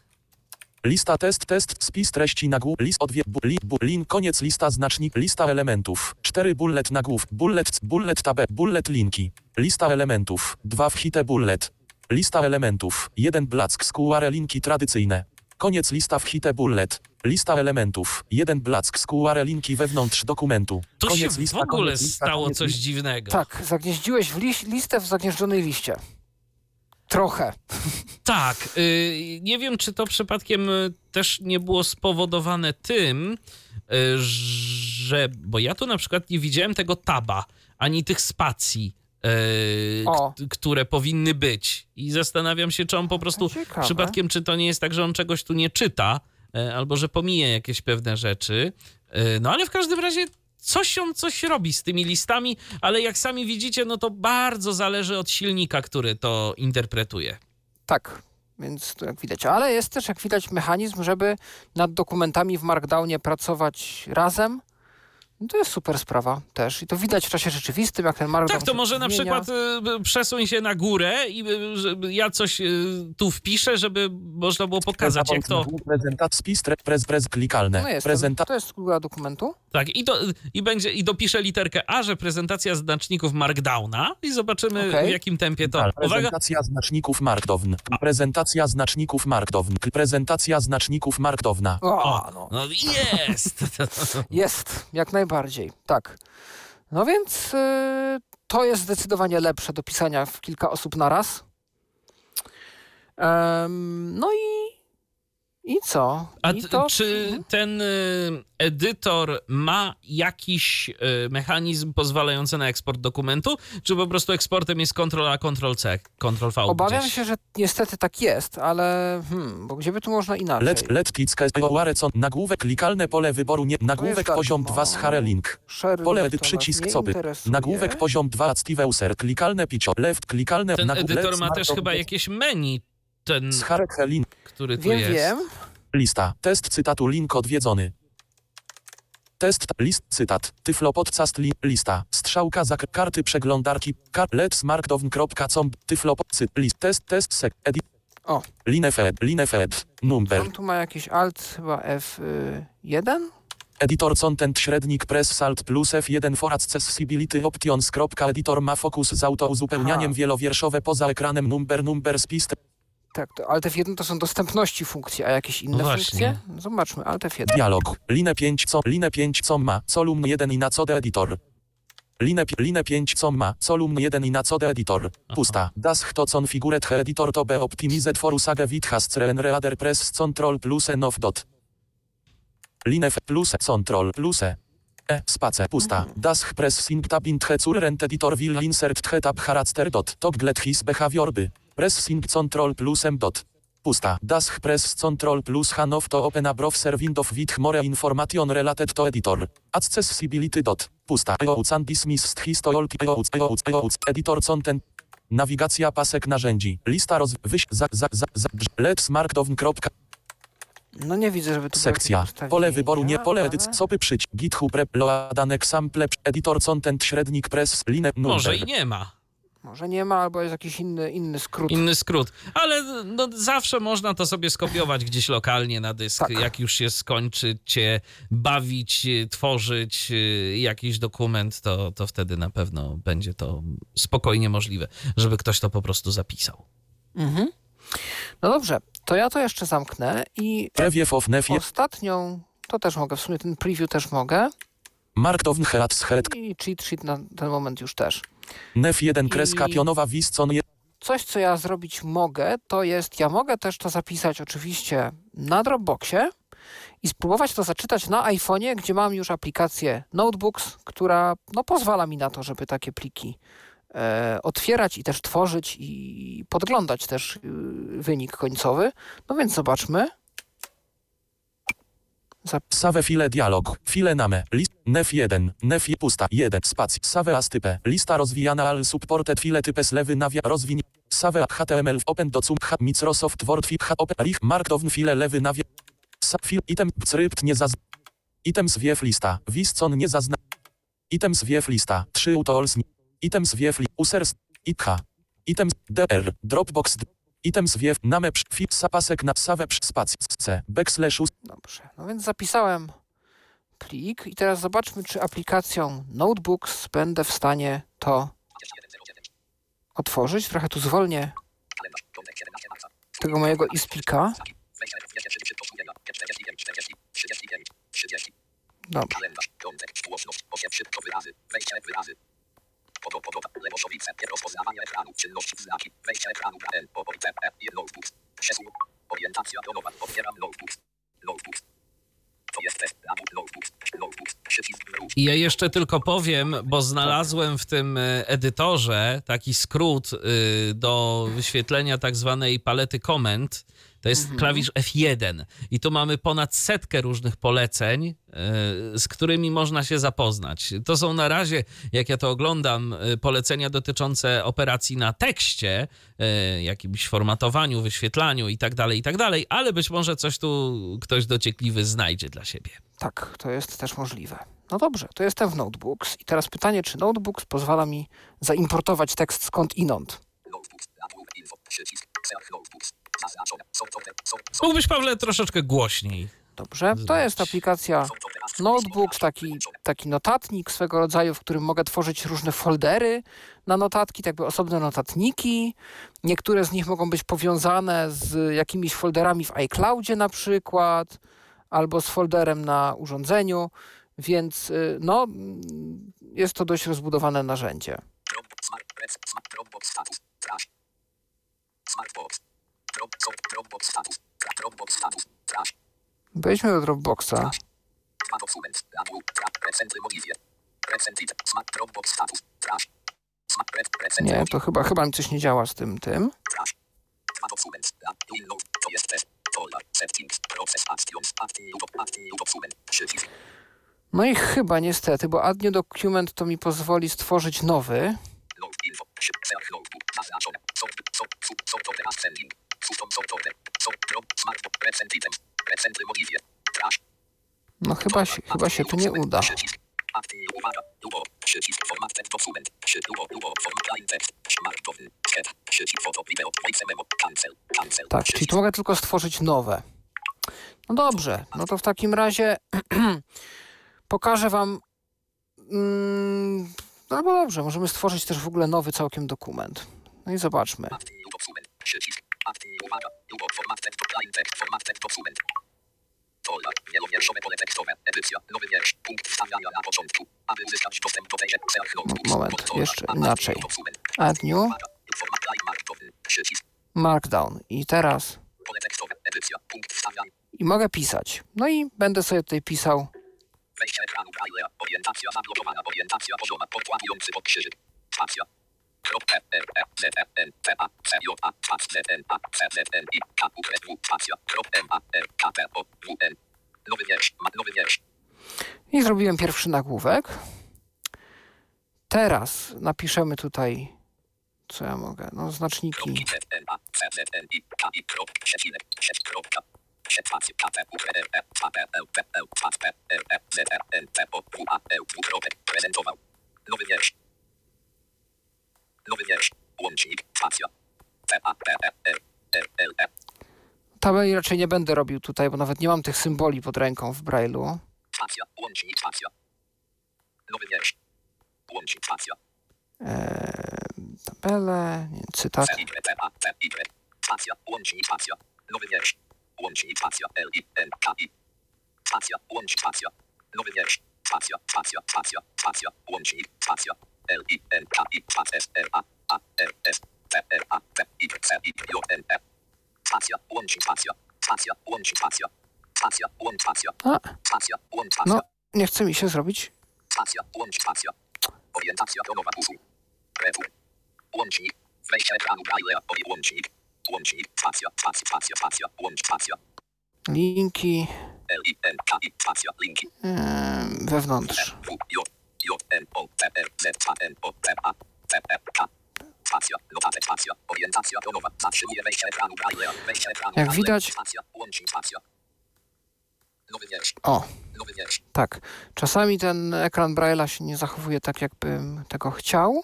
Lista test test spis treści nagłów list odwie bu, li, bu, lin koniec lista znacznik lista elementów. 4 bullet nagłów bullet bullet tabe bullet linki. Lista elementów. 2 wchite bullet. Lista elementów. 1 black skuare linki tradycyjne. Koniec lista wchite bullet. Lista elementów. 1 black skuare linki wewnątrz dokumentu. Tu się koniec w lista ogóle koniec lista, stało coś dziwnego. Tak, zagnieździłeś w liś, listę w zagnieżdżonej liście. Trochę. Tak, y, nie wiem, czy to przypadkiem y, też nie było spowodowane tym, y, że. Bo ja tu na przykład nie widziałem tego taba, ani tych spacji, które powinny być. I zastanawiam się, czy on po prostu Ciekawe. przypadkiem, czy to nie jest tak, że on czegoś tu nie czyta, albo że pomija jakieś pewne rzeczy. No ale w każdym razie. Coś on coś robi z tymi listami, ale jak sami widzicie, no to bardzo zależy od silnika, który to interpretuje. Tak, więc to jak widać. Ale jest też, jak widać, mechanizm, żeby nad dokumentami w Markdownie pracować razem. No to jest super sprawa też. I to widać w czasie rzeczywistym, jak ten Markdown Tak, to może na przykład y, przesuń się na górę i y, ja coś y, tu wpiszę, żeby można było pokazać, jak to. Tre, prez, prez klikalne No jest, prezenta to jest Google dokumentu. Tak, i, to, i będzie i dopiszę literkę A, że prezentacja znaczników Markdowna i zobaczymy Okej. w jakim tempie to. Uwaga, Prezentacja znaczników Markdown. Prezentacja znaczników Markdown. Prezentacja znaczników Markdowna. O, O. no. no jest! Jest, jak najbardziej, tak. No więc y, to jest zdecydowanie lepsze do pisania w kilka osób na raz. No i I co? A I to... czy ten y, edytor ma jakiś y, mechanizm pozwalający na eksport dokumentu, czy po prostu eksportem jest Ctrl A, Ctrl C, Ctrl V Obawiam gdzieś? się, że niestety tak jest, ale hmm, bo gdzie by tu można inaczej? Let, let kicka Warecon. Nagłówek klikalne pole wyboru nie. Nagłówek tak, poziom no. 2 z Hare link. Share Pole edy przycisk interesuje. Nagłówek poziom 2 Steve User. Klikalne picio. Left klikalne Ten edytor ma też chyba jakieś menu, ten, Z Hare link. który tu Wiem, jest. wiem. Lista. Test cytatu link odwiedzony. Test list cytat. Tyflo podcast li, lista. Strzałka za karty przeglądarki. Kar, let's markdown.com. Tyflo pod cyt list. Test test sek. Edit. O. Line fed. Line fed. Number. On tu ma jakiś alt chyba F1? Editor content średnik press salt plus F1 for accessibility options. Editor ma fokus z autouzupełnianiem Aha. wielowierszowe poza ekranem number number spist. Tak, to alt F1 to są dostępności funkcji, a jakieś inne No właśnie. funkcje? Zobaczmy, alt F1. Dialog. Line 5 co? Line 5 co ma? Column 1 i na co de editor. Line, pi- line 5 co ma? Column 1 i na co de editor. Pusta. Das to configuret he editor to be optimized for usage with has reader press control plus n of dot. Line f plus control plus e. E, space, pusta. Das press sync tab int he editor will insert he tab character dot. Toggle his behavior by. Press sync control plus m dot. Pusta. Das press control plus hanow to open a browser window with more information related to editor. Accessibility dot. Pusta. EOC and dismissed historical EOC EOC EOC editor content. Nawigacja pasek narzędzi. Lista roz... Wyś... Za... Za... Za... za let's markdown. kropka. No nie widzę, żeby było Sekcja. Pole wyboru nie pole ale- edycji. Sopy przyć. GitHub rep. Loadan example. Editor content średnik press. Line. Może i nie ma. Może nie ma, albo jest jakiś inny, inny skrót. Inny skrót. Ale no, zawsze można to sobie skopiować gdzieś lokalnie na dysk, Tak. jak już się skończy cię bawić, y, tworzyć y, jakiś dokument, to, to wtedy na pewno będzie to spokojnie możliwe, żeby ktoś to po prostu zapisał. Mhm. No dobrze, to ja to jeszcze zamknę i Preview of nef. ostatnią, to też mogę, w sumie ten preview też mogę Markdown head. head. i cheat sheet na ten moment już też. Nef 1 kreska pionowa Wiscon Coś, co ja zrobić mogę, to jest, ja mogę też to zapisać oczywiście na Dropboxie i spróbować to zaczytać na iPhone'ie, gdzie mam już aplikację Notebooks, która no, pozwala mi na to, żeby takie pliki e, otwierać i też tworzyć i podglądać też y, wynik końcowy. No więc zobaczmy. Save file dialog. File name. List. Nef 1. Nef pusta. 1. Spacji. Save as type. Lista rozwijana al supported file types lewy nawia rozwiń. Save HTML w open do cum Microsoft Word fit ha open rich markdown file lewy nawia. Sa fil item skrypt nie zaz. Items wief lista. Wiscon nie zazna. Items wief lista. 3 utools. Items wief li. Users. ITH. Items DR. Dropbox. d- Items wief. Name psz. Fit sapasek na save psz. Spacji. C. Backslash. Dobrze, no więc zapisałem plik i teraz zobaczmy, czy aplikacją Notebooks będę w stanie to otworzyć. Trochę tu zwolnię tego mojego isplika. Dobrze. Rozpoznawanie ekranu, czynności znaki, wejście ekranu, E, notebooks, przesuń, orientacja otwieram notebooks, notebooks, ja jeszcze tylko powiem, bo znalazłem w tym y, edytorze taki skrót y, do wyświetlenia tak zwanej palety komend. To jest klawisz F1 i tu mamy ponad setkę różnych poleceń, y, z którymi można się zapoznać. To są na razie, jak ja to oglądam, y, polecenia dotyczące operacji na tekście, y, jakimś formatowaniu, wyświetlaniu i tak dalej, i tak dalej, ale być może coś tu ktoś dociekliwy znajdzie dla siebie. Tak, to jest też możliwe. No dobrze, to jestem w Notebooks i teraz pytanie, czy Notebooks pozwala mi zaimportować tekst skąd inąd? notebooks, nabór info, przycisk, notebooks, Mógłbyś, Pawle, troszeczkę głośniej. Dobrze, to jest aplikacja Notebooks, taki, taki notatnik swego rodzaju, w którym mogę tworzyć różne foldery na notatki, tak jakby osobne notatniki. Niektóre z nich mogą być powiązane z jakimiś folderami w iCloudzie na przykład, albo z folderem na urządzeniu, więc y, no, jest to dość rozbudowane narzędzie. Dropbox, smart, smart, Dropbox status, trash, Smartbox, Wejdźmy do Dropboxa. Nie, to chyba, chyba mi coś nie działa z tym tym. No i chyba niestety, bo add new document to mi pozwoli stworzyć nowy. Info. No chyba się, chyba się tu nie uda. Tak, czyli tu mogę tylko stworzyć nowe. No dobrze, no to w takim razie pokażę wam. Mm, no albo dobrze, możemy stworzyć też w ogóle nowy całkiem dokument. No i zobaczmy. Aktyw. Uwaga. Format. Line text. Format. Wielowierszowe pole tekstowe. Edycja. Nowy wiersz. Punkt wstawiania na początku. Aby uzyskać dostęp do tejże. Self notebook. Moment, jeszcze inaczej. Add new, Uwaga. Format line markowy. Przycisk. markdown. I teraz. Pole tekstowe. Edycja. Punkt wstawiania. I mogę pisać. No i będę sobie tutaj pisał. Wejście ekranu Braille'a. Orientacja zablokowana. Orientacja pozioma. Podkładujący pod krzyżyk. Spacja. I, zrobiłem pierwszy nagłówek. Teraz napiszemy tutaj. Co ja mogę? No, znaczniki. Nowy wiersz. Nowy wiersz. Łącznik. Spacja. T, A, P, E, R, R, L, E. Tabeli raczej nie będę robił tutaj, bo nawet nie mam tych symboli pod ręką w Braille'u. Spacja. Łącznik. Spacja. Nowy wiersz. Łącznik. Spacja. Eee, tabele, nie, cytat. C, Y, T, A, T, Y. Spacja. Łącznik. Spacja. Nowy wiersz. Łącznik. Spacja. L, I, N, K, I. Spacja. Łącznik. Spacja. Nowy wiersz. Spacja. Spacja. Spacja. Spacja. Łącznik. Spacja. L, I, N, K, I. Spacja. S, R, A, A, R, S, T, R, A, T, Y, C, Y, J, N, E. Spacja. Łącznik. Spacja. Spacja. Łącznik. Spacja. Spacja. Łącznik. Spacja. A, Spacja. Łącznik. Spacja. no, nie chce mi się zrobić. Stacja, łącznik, stacja. Orientacja pionowa usu. Retur. Łącznik. Wejście ekranu Braille'a. Łącznik. Łącznik. Stacja, stacja, stacja, stacja. Łącz, stacja. Linki L, I, N, K, I, stacja, linki. wewnątrz. Jak widać-. O, tak. Czasami ten ekran Braille'a się nie zachowuje tak, jakbym tego chciał.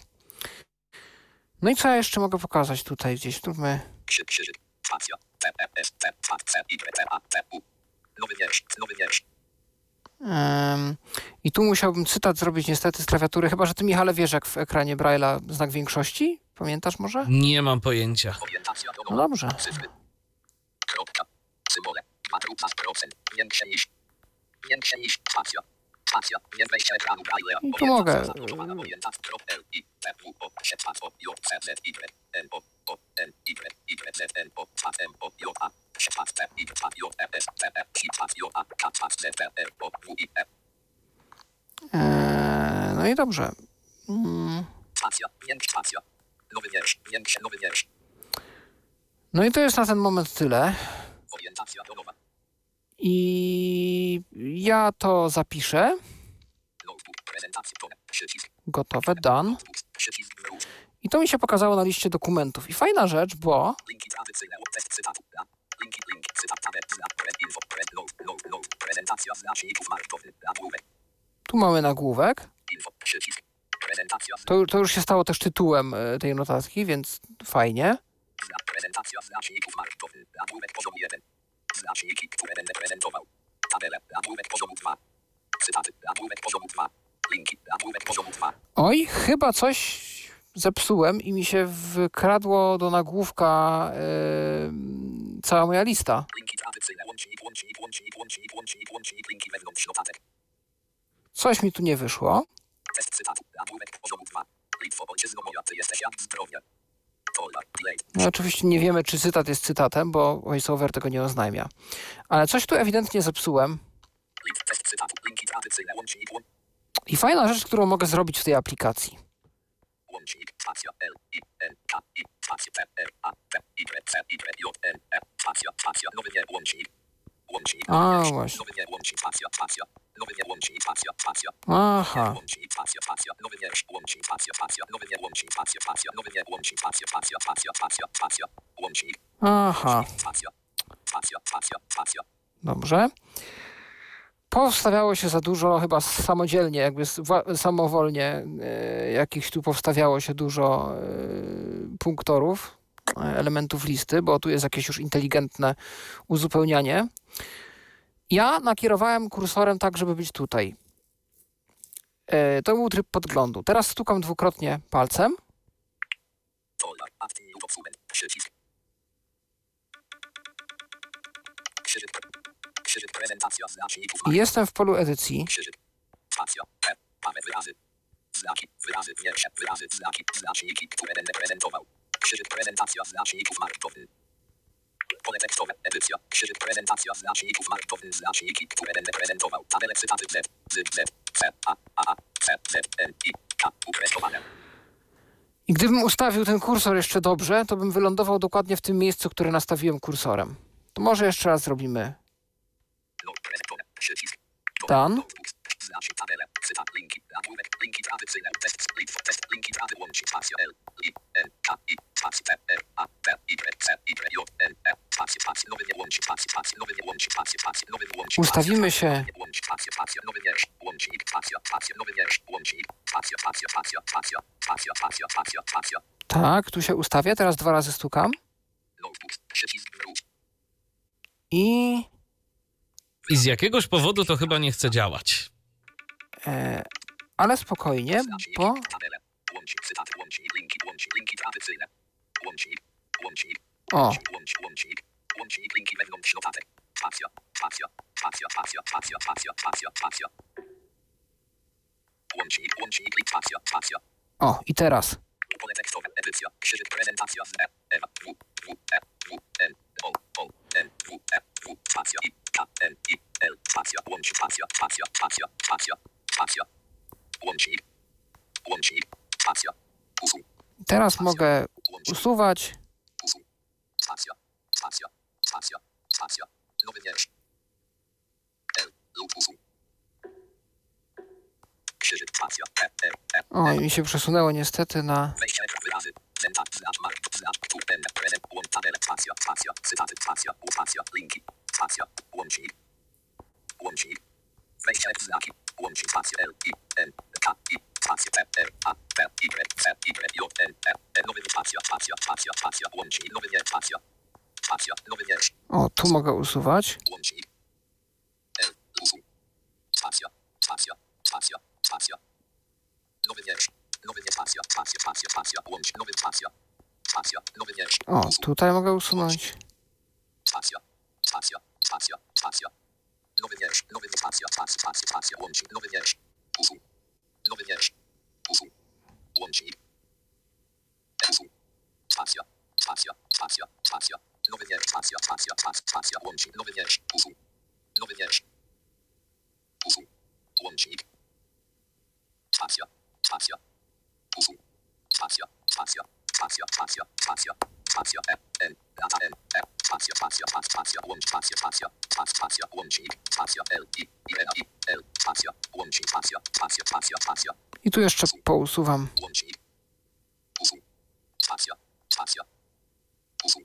No i co ja jeszcze mogę pokazać tutaj gdzieś? Zróbmy. Krzyk, krzyżyk. Stacja. T, S, T, C, C, Y. Nowy wiersz. Nowy wiersz. I tu musiałbym cytat zrobić niestety z klawiatury, chyba że ty Michale wiesz jak w ekranie Braille'a znak większości? Pamiętasz może? Nie mam pojęcia. No dobrze. Cyfry. Kropka. Symbole. 2,5%. Większe niż. Większe niż. Spacja. Spacja. Nie wejście ekranu Braille'a. I tu mogę. Orientacja zablokowana. Orientacja. Krop L, I, T, W, O, S, P, O, J, C, Z, Y, N, O, O, N, Y, Y, Z, N, O, P, M, O, J, A, S, P, T, Y, P, J, E, E, E. Eee, no i dobrze. Mm. No i to jest na ten moment tyle. Orientacja pionowa. I ja to zapiszę. Gotowe, done. I to mi się pokazało na liście dokumentów. I fajna rzecz, bo tu mamy nagłówek. To, to już się stało też tytułem e, tej notatki, więc fajnie. prezentacja znaczników nagłówek poziomu 1, znaczniki, które będę prezentował, tabele, nagłówek poziomu 2, cytaty, nagłówek poziomu 2, linki, nagłówek poziomu 2, Oj, chyba coś zepsułem i mi się wkradło do nagłówka e, cała moja lista. linki tradycyjne, łącznik, łącznik, łącznik, łącznik, łącznik, łącznik, linki wewnątrz notatek, Coś mi tu nie wyszło. test cytatu, nagłówek poziomu 2, Litwo, ojczyzno moja, ty jesteś jak zdrowie. No, oczywiście nie wiemy, czy cytat jest cytatem, bo voiceover tego nie oznajmia. Ale coś tu ewidentnie zepsułem. I fajna rzecz, którą mogę zrobić w tej aplikacji. A, właśnie. Nowy nie łączy stacja, stacja. Aha. Stacja. Nowy wiersz stacja. Nowy stacja. Nowy stacja, stacja, stacja, stacja. Aha. Stacja. Stacja, stacja, stacja. Dobrze. Powstawiało się za dużo, chyba samodzielnie, jakby samowolnie e, jakichś tu powstawiało się dużo e, punktorów, e, elementów listy, bo tu jest jakieś już inteligentne uzupełnianie. Ja nakierowałem kursorem tak, żeby być tutaj. E, to był tryb podglądu. Teraz stukam dwukrotnie palcem. I jestem w polu edycji. Znaki. Wyrazy. Wiersze. Wyrazy. Znaki. Znaczniki, które będę prezentował. Krzyżyk. Prezentacja znaczników markowych. Pole tekstowe. Edycja. Krzyżyk. Prezentacja znaczników markowych. Znaczniki, które będę prezentował. Tabele cytaty Z. Z. Z. C. A. A. C. Z. N. I. K. Ukreskowane. I gdybym ustawił ten kursor jeszcze dobrze, to bym wylądował dokładnie w tym miejscu, które nastawiłem kursorem. To może jeszcze raz zrobimy. Notebooks. Znaczy tabelę. Cytat. Linki. Nagłówek. Linki tradycyjne. Test. Test. Linki trady. Łącznik. Spacja. L. I. N. K. I. Ustawimy się. Tak, tu się ustawia. Teraz dwa razy stukam. I. I z jakiegoś powodu to chyba nie chce działać. E, ale spokojnie, bo. Łącznik. O, Łącznik, łącznik, łącznik, linki wewnątrz notatek. Spacja, spacja, spacja, spacja, spacja, spacja, spacja, spacja. Łącznik, łącznik, spacja, spacja. o, i teraz. Pole tekstowe, edycja, krzyżyk, prezentacja z E, E, W, W, E, W, N, O, O, N, W, E, W, spacja, I, K, N, I, L, spacja, łącznik, spacja, spacja, spacja, spacja, spacja. Łącznik, łącznik, spacja, usuń, Teraz mogę usuwać. Usuń. Spacja. Spacja. Spacja. Spacja. Nowy wiersz. L. Lub usuń. Krzyżyk. Spacja. E. E. E. O, i mi się przesunęło niestety na. Wejście ekran wyrazy. Zentat. Znacz mark. Znacz. Tu. Ten. Prezent. Łącz. Tabelę. Spacja. Spacja. Cytaty. Spacja. U. Spacja. Linki. Spacja. Łącznik. Łącznik. Wejście ekran. Znaki. Łącznik. Spacja. L. I. N. Spacja. T. R. A. T. Y. C. Y. J. N. E. E. Nowy spacja. Spacja. Spacja. Spacja. Łącznik. Nowy nie. Spacja. Spacja. Nowy wiersz. O, tu mogę usuwać. Łącznik. L. Usuń. Spacja. Spacja. Spacja. Spacja. Nowy wiersz. Nowy nie spacja. Spacja. Spacja. Spacja. Łącz. Nowy spacja. Spacja. Nowy wiersz. O, tutaj mogę usunąć. Spacja. Spacja. Spacja. Spacja. Nowy wiersz. Nowy nie spacja. Spacja. Spacja. Spacja. Nowy wiersz. Usuń. Nowy wiersz. Usuń. Łącznik. Usuń. Stacja. Stacja. Stacja. Stacja. Nowy wiersz. Stacja. Stacja. Stacja. Stacja. Łącznik. Nowy wiersz. Usuń. Nowy wiersz. Usuń. Łącznik. Stacja. Stacja. Usuń. Stacja. Stacja. Stacja. Stacja. Stacja. Spacja. E. N. Lata N. E. Spacja. Spacja. Spacja. Spacja. Łącz. Spacja. Spacja. Spacja. Spacja. Łącznik. Spacja. L. I. I. N. I. L. Spacja. Łącznik. Spacja. Spacja. Spacja. Spacja. I tu jeszcze pousuwam. Łącznik. Usuń. Spacja. Spacja. Usuń.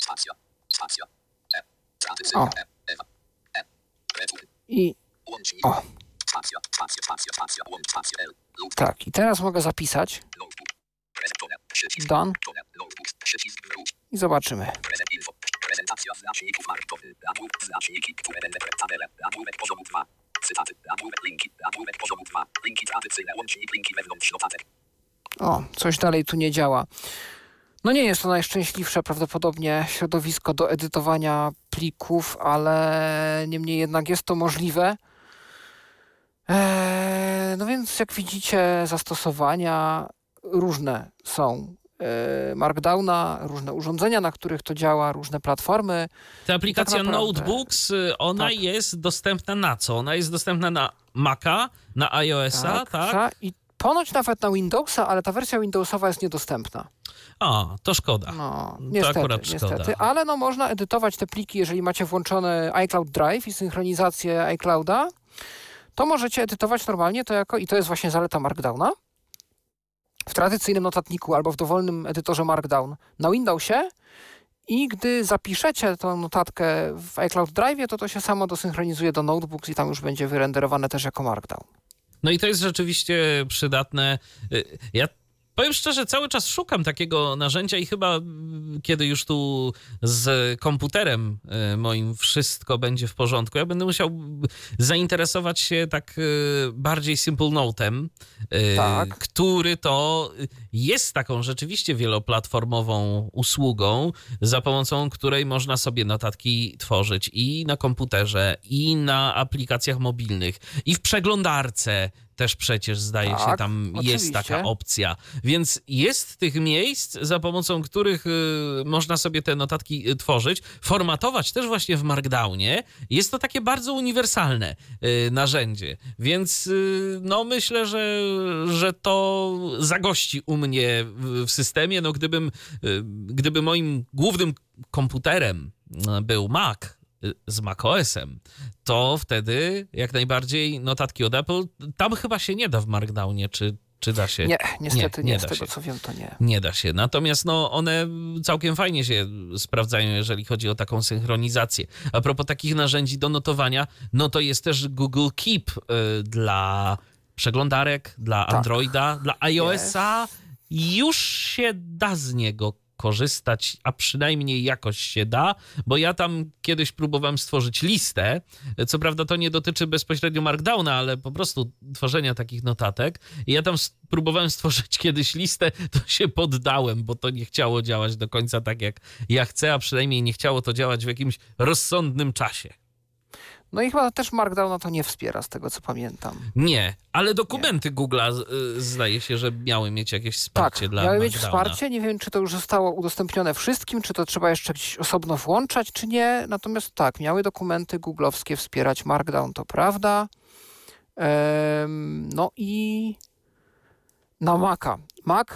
Spacja. Spacja. E. Tradycyjne. O. E. Ewa. E. I Łącznik. O. Spacja. Spacja. Spacja. Spacja. Łącz. Spacja. L. Lub. tak, i teraz mogę zapisać. Notebook. Prezentone. Wróć. I zobaczymy. Prezentacja znaczników. Nagłówek. Znaczniki, które będę. Nagłówek poziomu 2. Cytaty. Nagłówek linki. Nagłówek poziomu 2. Linki tradycyjne. Łącznik. Linki wewnątrz notatek. O, coś dalej tu nie działa. No nie jest to najszczęśliwsze prawdopodobnie środowisko do edytowania plików, ale niemniej jednak jest to możliwe. Eee, no więc jak widzicie, zastosowania różne są. e, Markdowna, różne urządzenia, na których to działa, różne platformy. Ta aplikacja tak naprawdę- Notebooks, y, ona Tak. jest dostępna na co? Ona jest dostępna na Maca, na iOS-a, tak? za- I ponoć nawet na Windowsa, ale ta wersja Windowsowa jest niedostępna. A, to szkoda. No, To niestety, akurat szkoda. niestety. Ale no można edytować te pliki, jeżeli macie włączony iCloud Drive i synchronizację iClouda, to możecie edytować normalnie to jako, i to jest właśnie zaleta Markdowna, w tradycyjnym notatniku albo w dowolnym edytorze Markdown na Windowsie i gdy zapiszecie tą notatkę w iCloud Drive, to to się samo dosynchronizuje do Notebooks i tam już będzie wyrenderowane też jako Markdown. No i to jest rzeczywiście przydatne. Y, Ja powiem szczerze, cały czas szukam takiego narzędzia i chyba mm, kiedy już tu z komputerem y, moim wszystko będzie w porządku, ja będę musiał zainteresować się tak y, bardziej Simple Note'em, y, Tak. który to jest taką rzeczywiście wieloplatformową usługą, za pomocą której można sobie notatki tworzyć i na komputerze, i na aplikacjach mobilnych, i w przeglądarce też przecież zdaje się Tak, tam jest oczywiście. taka opcja. Więc jest tych miejsc, za pomocą których y, można sobie te notatki y, tworzyć, formatować też właśnie w Markdownie. Jest to takie bardzo uniwersalne y, narzędzie. Więc no myślę, że, że to zagości u mnie w, systemie. No gdybym, gdyby moim głównym komputerem był Mac, z macOS-em, to wtedy jak najbardziej notatki od Apple, tam chyba się nie da w Markdownie, czy, czy da się? Nie, niestety nie nie, da z tego się. co wiem to nie. Nie da się. Natomiast no, one całkiem fajnie się sprawdzają, jeżeli chodzi o taką synchronizację. A propos takich narzędzi do notowania, no to jest też Google Keep y, dla przeglądarek, dla Tak. Androida, dla iOS-a. Już się da z niego korzystać, a przynajmniej jakoś się da, bo ja tam kiedyś próbowałem stworzyć listę. Co prawda to nie dotyczy bezpośrednio Markdowna, ale po prostu tworzenia takich notatek. I ja tam próbowałem stworzyć kiedyś listę, to się poddałem, bo to nie chciało działać do końca tak, jak ja chcę, a przynajmniej nie chciało to działać w jakimś rozsądnym czasie. No i chyba też Markdowna to nie wspiera, z tego co pamiętam. Nie, ale dokumenty Google'a y, zdaje się, że miały mieć jakieś Tak, wsparcie dla miały mieć wsparcie. Nie wiem, czy to już zostało udostępnione wszystkim, czy to trzeba jeszcze gdzieś osobno włączać, czy nie. Natomiast tak, miały dokumenty googlowskie wspierać Markdown, to prawda. Em, no i na Maca. Mac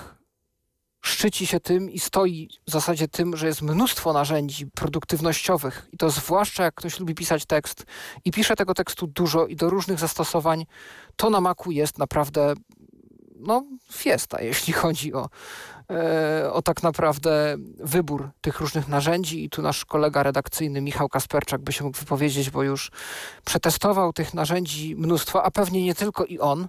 szczyci się tym i stoi w zasadzie tym, że jest mnóstwo narzędzi produktywnościowych i to zwłaszcza jak ktoś lubi pisać tekst i pisze tego tekstu dużo i do różnych zastosowań, to na Macu jest naprawdę no, fiesta, jeśli chodzi o, e, o tak naprawdę wybór tych różnych narzędzi. I tu nasz kolega redakcyjny Michał Kasperczak by się mógł wypowiedzieć, bo już przetestował tych narzędzi mnóstwo, a pewnie nie tylko i on.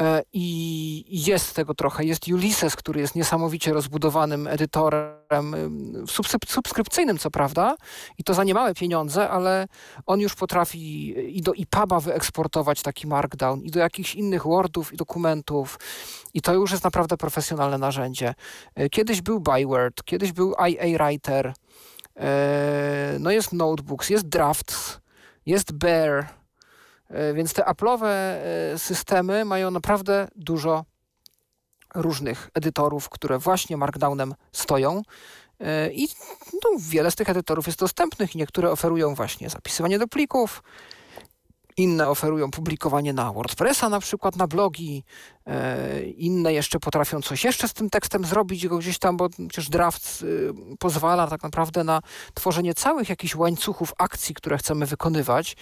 E, I jest tego trochę. Jest Ulysses, który jest niesamowicie rozbudowanym edytorem, subskrypcyjnym, co prawda, i to za niemałe pieniądze, ale on już potrafi i do EPUBa wyeksportować taki markdown, i do jakichś innych Wordów i dokumentów. I to już jest naprawdę profesjonalne narzędzie. E, Kiedyś był Byword, kiedyś był IA Writer, e, no jest Notebooks, jest Drafts, jest Bear, Więc te Apple'owe e, systemy mają naprawdę dużo różnych edytorów, które właśnie Markdownem stoją. E, I no, wiele z tych edytorów jest dostępnych niektóre oferują właśnie zapisywanie do plików, inne oferują publikowanie na WordPressa, na przykład na blogi, e, inne jeszcze potrafią coś jeszcze z tym tekstem zrobić go gdzieś tam, bo przecież draft y, pozwala tak naprawdę na tworzenie całych jakichś łańcuchów akcji, które chcemy wykonywać.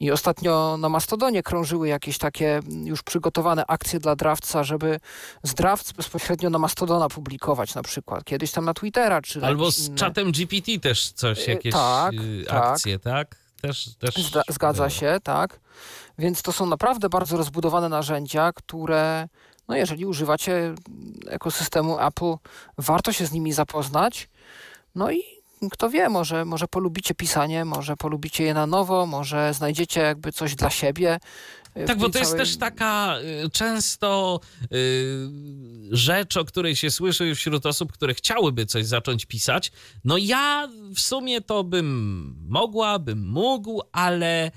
I ostatnio na Mastodonie krążyły jakieś takie już przygotowane akcje dla Draftsa, żeby z Drafts bezpośrednio na Mastodona publikować na przykład. Kiedyś tam na Twittera, czy Albo z inne. czatem GPT też coś, E, jakieś tak, y, tak. akcje, tak? Też, też Zda, zgadza się, tak. Więc to są naprawdę bardzo rozbudowane narzędzia, które, no jeżeli używacie ekosystemu Apple, warto się z nimi zapoznać. No i kto wie, może, może polubicie pisanie, może polubicie je na nowo, może znajdziecie jakby coś dla siebie. Tak, bo to jest całej- też taka y, często y, rzecz, o której się słyszy wśród osób, które chciałyby coś zacząć pisać. No ja w sumie to bym mogła, bym mógł, ale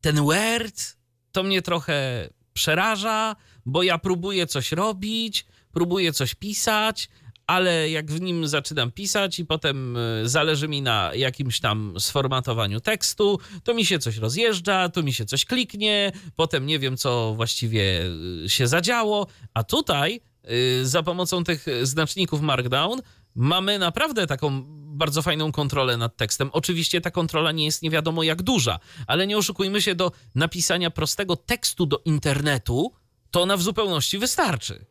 ten Word to mnie trochę przeraża, bo ja próbuję coś robić, próbuję coś pisać, ale jak w nim zaczynam pisać i potem y, zależy mi na jakimś tam sformatowaniu tekstu, to mi się coś rozjeżdża, tu mi się coś kliknie, potem nie wiem, co właściwie y, się zadziało, a tutaj y, za pomocą tych znaczników Markdown mamy naprawdę taką bardzo fajną kontrolę nad tekstem. Oczywiście ta kontrola nie jest nie wiadomo jak duża, ale nie oszukujmy się, do napisania prostego tekstu do internetu to ona w zupełności wystarczy.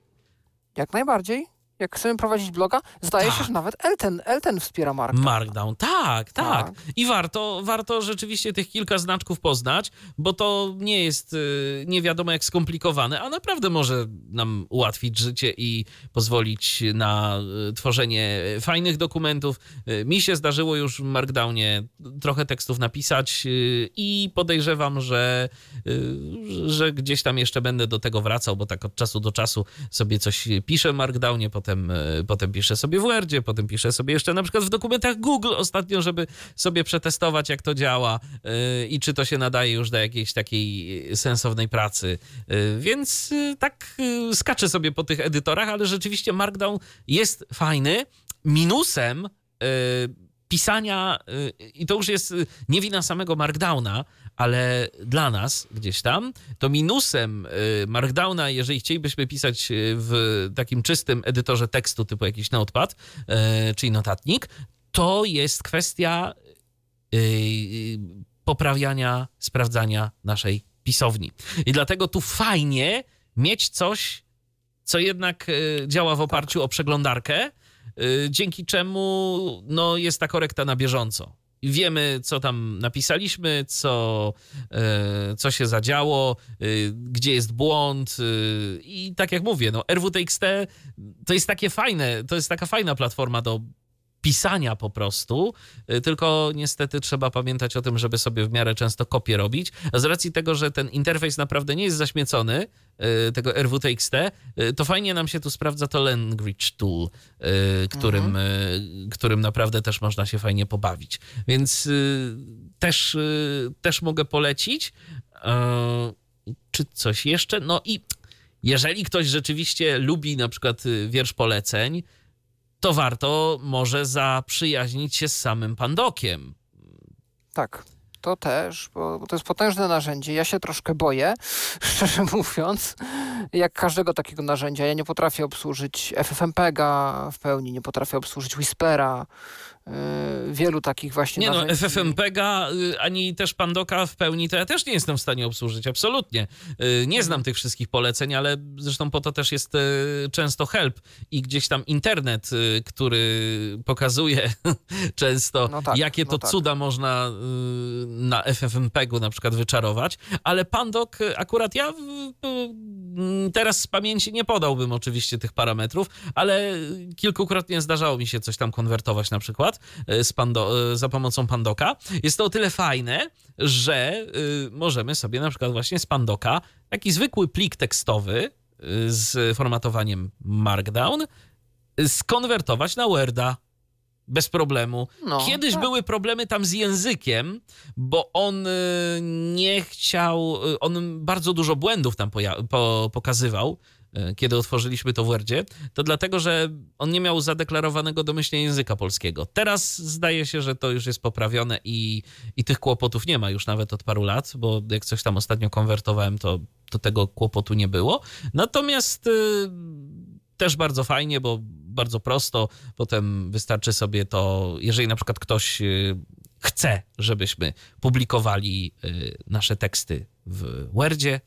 Jak najbardziej. Jak chcemy prowadzić bloga, zdaje Tak. się, że nawet Elten, Elten wspiera Markdown. Markdown, tak, tak. Tak. I warto, warto rzeczywiście tych kilka znaczków poznać, bo to nie jest y, nie wiadomo jak skomplikowane, a naprawdę może nam ułatwić życie i pozwolić na y, tworzenie fajnych dokumentów. Y, Mi się zdarzyło już w Markdownie trochę tekstów napisać i podejrzewam, że, że gdzieś tam jeszcze będę do tego wracał, bo tak od czasu do czasu sobie coś piszę w Markdownie, potem, y, potem piszę sobie w Wordzie, potem piszę sobie jeszcze na przykład w dokumentach Google ostatnio, żeby sobie przetestować, jak to działa y, i czy to się nadaje już do jakiejś takiej sensownej pracy. Y, Więc tak skaczę sobie po tych edytorach, ale rzeczywiście Markdown jest fajny. Minusem pisania, i to już jest nie wina samego Markdowna, ale dla nas gdzieś tam, to minusem y, Markdowna, jeżeli chcielibyśmy pisać y, w takim czystym edytorze tekstu typu jakiś notepad, y, czyli notatnik, to jest kwestia poprawiania, sprawdzania naszej pisowni. I dlatego tu fajnie mieć coś, co jednak działa w oparciu o przeglądarkę, dzięki czemu no, jest ta korekta na bieżąco. Wiemy, co tam napisaliśmy, co, y, co się zadziało, y, gdzie jest błąd. y, I tak jak mówię, no, RWTXT to jest takie fajne, to jest taka fajna platforma do pisania po prostu, y, tylko niestety trzeba pamiętać o tym, żeby sobie w miarę często kopie robić. A z racji tego, że ten interfejs naprawdę nie jest zaśmiecony, y, tego RWTXT, y, to fajnie nam się tu sprawdza to Language Tool, którym, y, którym naprawdę też można się fajnie pobawić. Więc też, też mogę polecić. Y, Czy coś jeszcze? No i jeżeli ktoś rzeczywiście lubi na przykład wiersz poleceń, to warto może zaprzyjaźnić się z samym Pandokiem. Tak, to też, bo, to jest potężne narzędzie. Ja się troszkę boję, szczerze mówiąc, jak każdego takiego narzędzia. Ja nie potrafię obsłużyć FFmpega w pełni, nie potrafię obsłużyć Whispera, wielu takich właśnie Nie no, narzędzi. FFmpega y, ani też Pandoka w pełni to ja też nie jestem w stanie obsłużyć, absolutnie. Y, Nie znam tych wszystkich poleceń, ale zresztą po to też jest y, często help i gdzieś tam internet, który pokazuje często, No tak, jakie no to tak. cuda można na FFmpegu na przykład wyczarować, ale Pandok akurat ja y, teraz z pamięci nie podałbym oczywiście tych parametrów, ale kilkukrotnie zdarzało mi się coś tam konwertować na przykład z Pando, y, za pomocą Pandoka. Jest to o tyle fajne, że y, możemy sobie na przykład właśnie z Pandoka taki zwykły plik tekstowy z formatowaniem Markdown skonwertować na Worda bez problemu. No, Kiedyś tak. były problemy tam z językiem, bo on nie chciał, on bardzo dużo błędów tam poja- po, pokazywał, kiedy otworzyliśmy to w Wordzie, to dlatego, że on nie miał zadeklarowanego domyślnie języka polskiego. Teraz zdaje się, że to już jest poprawione i, i tych kłopotów nie ma już nawet od paru lat, bo jak coś tam ostatnio konwertowałem, to, to tego kłopotu nie było. Natomiast y, też bardzo fajnie, bo bardzo prosto. Potem wystarczy sobie to, jeżeli na przykład ktoś y, chce, żebyśmy publikowali y, nasze teksty w Wordzie,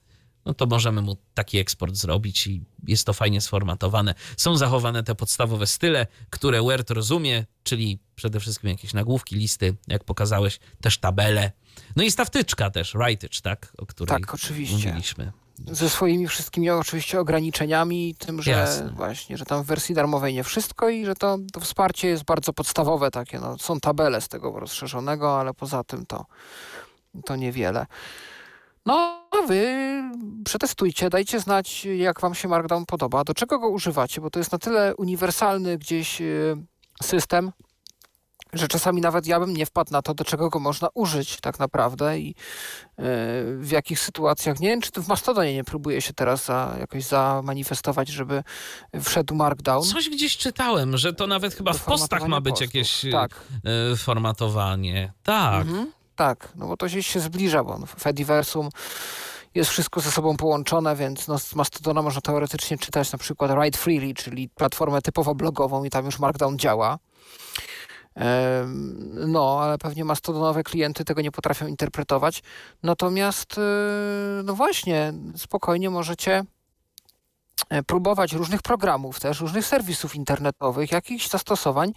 no to możemy mu taki eksport zrobić i jest to fajnie sformatowane. Są zachowane te podstawowe style, które Word rozumie, czyli przede wszystkim jakieś nagłówki, listy, jak pokazałeś, też tabele. No i jest ta wtyczka też, Writech, tak? O której Tak, oczywiście. mówiliśmy. Ze swoimi wszystkimi oczywiście ograniczeniami, tym, że Jasne. właśnie, że tam w wersji darmowej nie wszystko i że to, to wsparcie jest bardzo podstawowe takie. No, są tabele z tego rozszerzonego, ale poza tym to, to niewiele. No, a wy przetestujcie, dajcie znać, jak wam się Markdown podoba, do czego go używacie, bo to jest na tyle uniwersalny gdzieś y, system, że czasami nawet ja bym nie wpadł na to, do czego go można użyć tak naprawdę i e, w jakich sytuacjach. Nie wiem, czy to w Mastodonie nie próbuje się teraz za, jakoś zamanifestować, żeby wszedł Markdown. Coś gdzieś czytałem, że to nawet chyba w postach ma być postów. jakieś e, Tak. e, formatowanie. Tak. Mhm, tak, no bo to gdzieś się zbliża, bo w Fediversum jest wszystko ze sobą połączone, więc no, z Mastodona można teoretycznie czytać na przykład Write Freely, czyli platformę typowo blogową i tam już Markdown działa. No, ale pewnie mastodonowe klienty tego nie potrafią interpretować. Natomiast, y, no właśnie, spokojnie możecie e, próbować różnych programów, też różnych serwisów internetowych, jakichś zastosowań.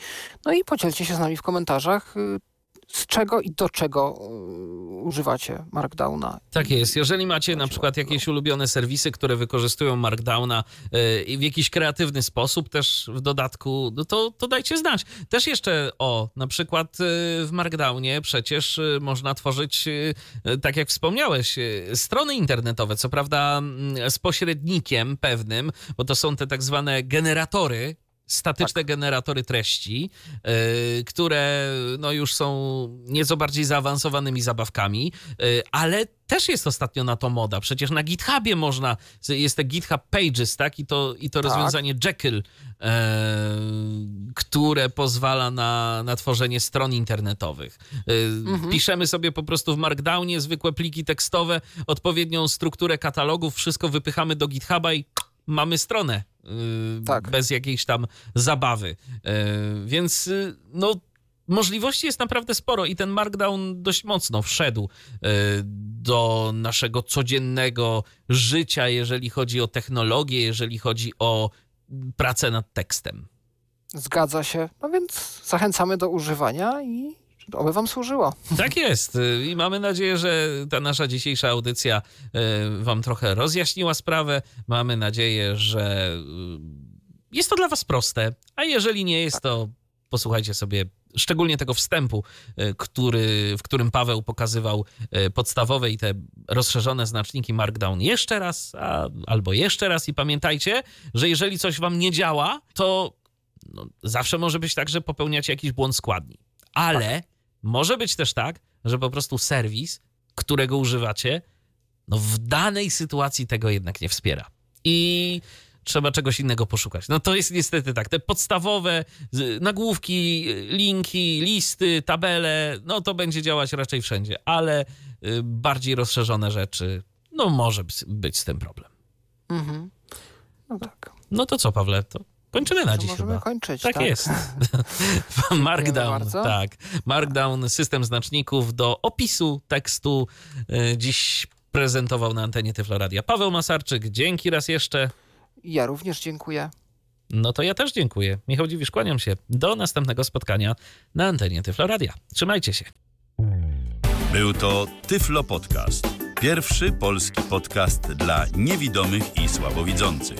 No i podzielcie się z nami w komentarzach, y, z czego i do czego y, używacie Markdowna. Tak jest. Jeżeli macie na przykład jakieś ulubione serwisy, które wykorzystują Markdowna i w jakiś kreatywny sposób też w dodatku, no to, to dajcie znać. Też jeszcze o, na przykład e, w Markdownie przecież można tworzyć, tak jak wspomniałeś, strony internetowe, co prawda mm, z pośrednikiem pewnym, bo to są te tak zwane generatory, statyczne generatory treści, yy, które no już są nieco bardziej zaawansowanymi zabawkami, yy, ale też jest ostatnio na to moda. Przecież na GitHubie można, jest te GitHub Pages, tak? I to, i to Tak. rozwiązanie Jekyll, yy, które pozwala na, na tworzenie stron internetowych. Yy, Piszemy sobie po prostu w Markdownie zwykłe pliki tekstowe, odpowiednią strukturę katalogów, wszystko wypychamy do GitHuba i mamy stronę. yy, Tak. Bez jakiejś tam zabawy. Yy, Więc yy, no. Możliwości jest naprawdę sporo i ten Markdown dość mocno wszedł do naszego codziennego życia, jeżeli chodzi o technologię, jeżeli chodzi o pracę nad tekstem. Zgadza się. No więc zachęcamy do używania i oby wam służyło. Tak jest. I mamy nadzieję, że ta nasza dzisiejsza audycja y, Wam trochę rozjaśniła sprawę. Mamy nadzieję, że y, jest to dla Was proste. A jeżeli nie jest, to posłuchajcie sobie szczególnie tego wstępu, y, który, w którym Paweł pokazywał podstawowe i te rozszerzone znaczniki Markdown jeszcze raz, a, albo jeszcze raz. I pamiętajcie, że jeżeli coś Wam nie działa, to no, zawsze może być tak, że popełniacie jakiś błąd składni. Ale może być też tak, że po prostu serwis, którego używacie, no w danej sytuacji tego jednak nie wspiera. I trzeba czegoś innego poszukać. No to jest niestety tak. Te podstawowe nagłówki, linki, listy, tabele, no to będzie działać raczej wszędzie, ale y, bardziej rozszerzone rzeczy, no może być- być z tym problem. Mhm. No tak. No to co, Pawle, to kończymy na dziś możemy chyba. kończyć. Tak, Tak, jest. Markdown, tak. Markdown, system znaczników do opisu tekstu. y, Dziś prezentował na antenie Tyfloradia Paweł Masarczyk. Dzięki raz jeszcze. Ja również dziękuję. No to ja też dziękuję. Michał Dziwisz, kłaniam się. Do następnego spotkania na antenie Tyfloradia. Trzymajcie się. Był to Tyflo Podcast. Pierwszy polski podcast dla niewidomych i słabowidzących.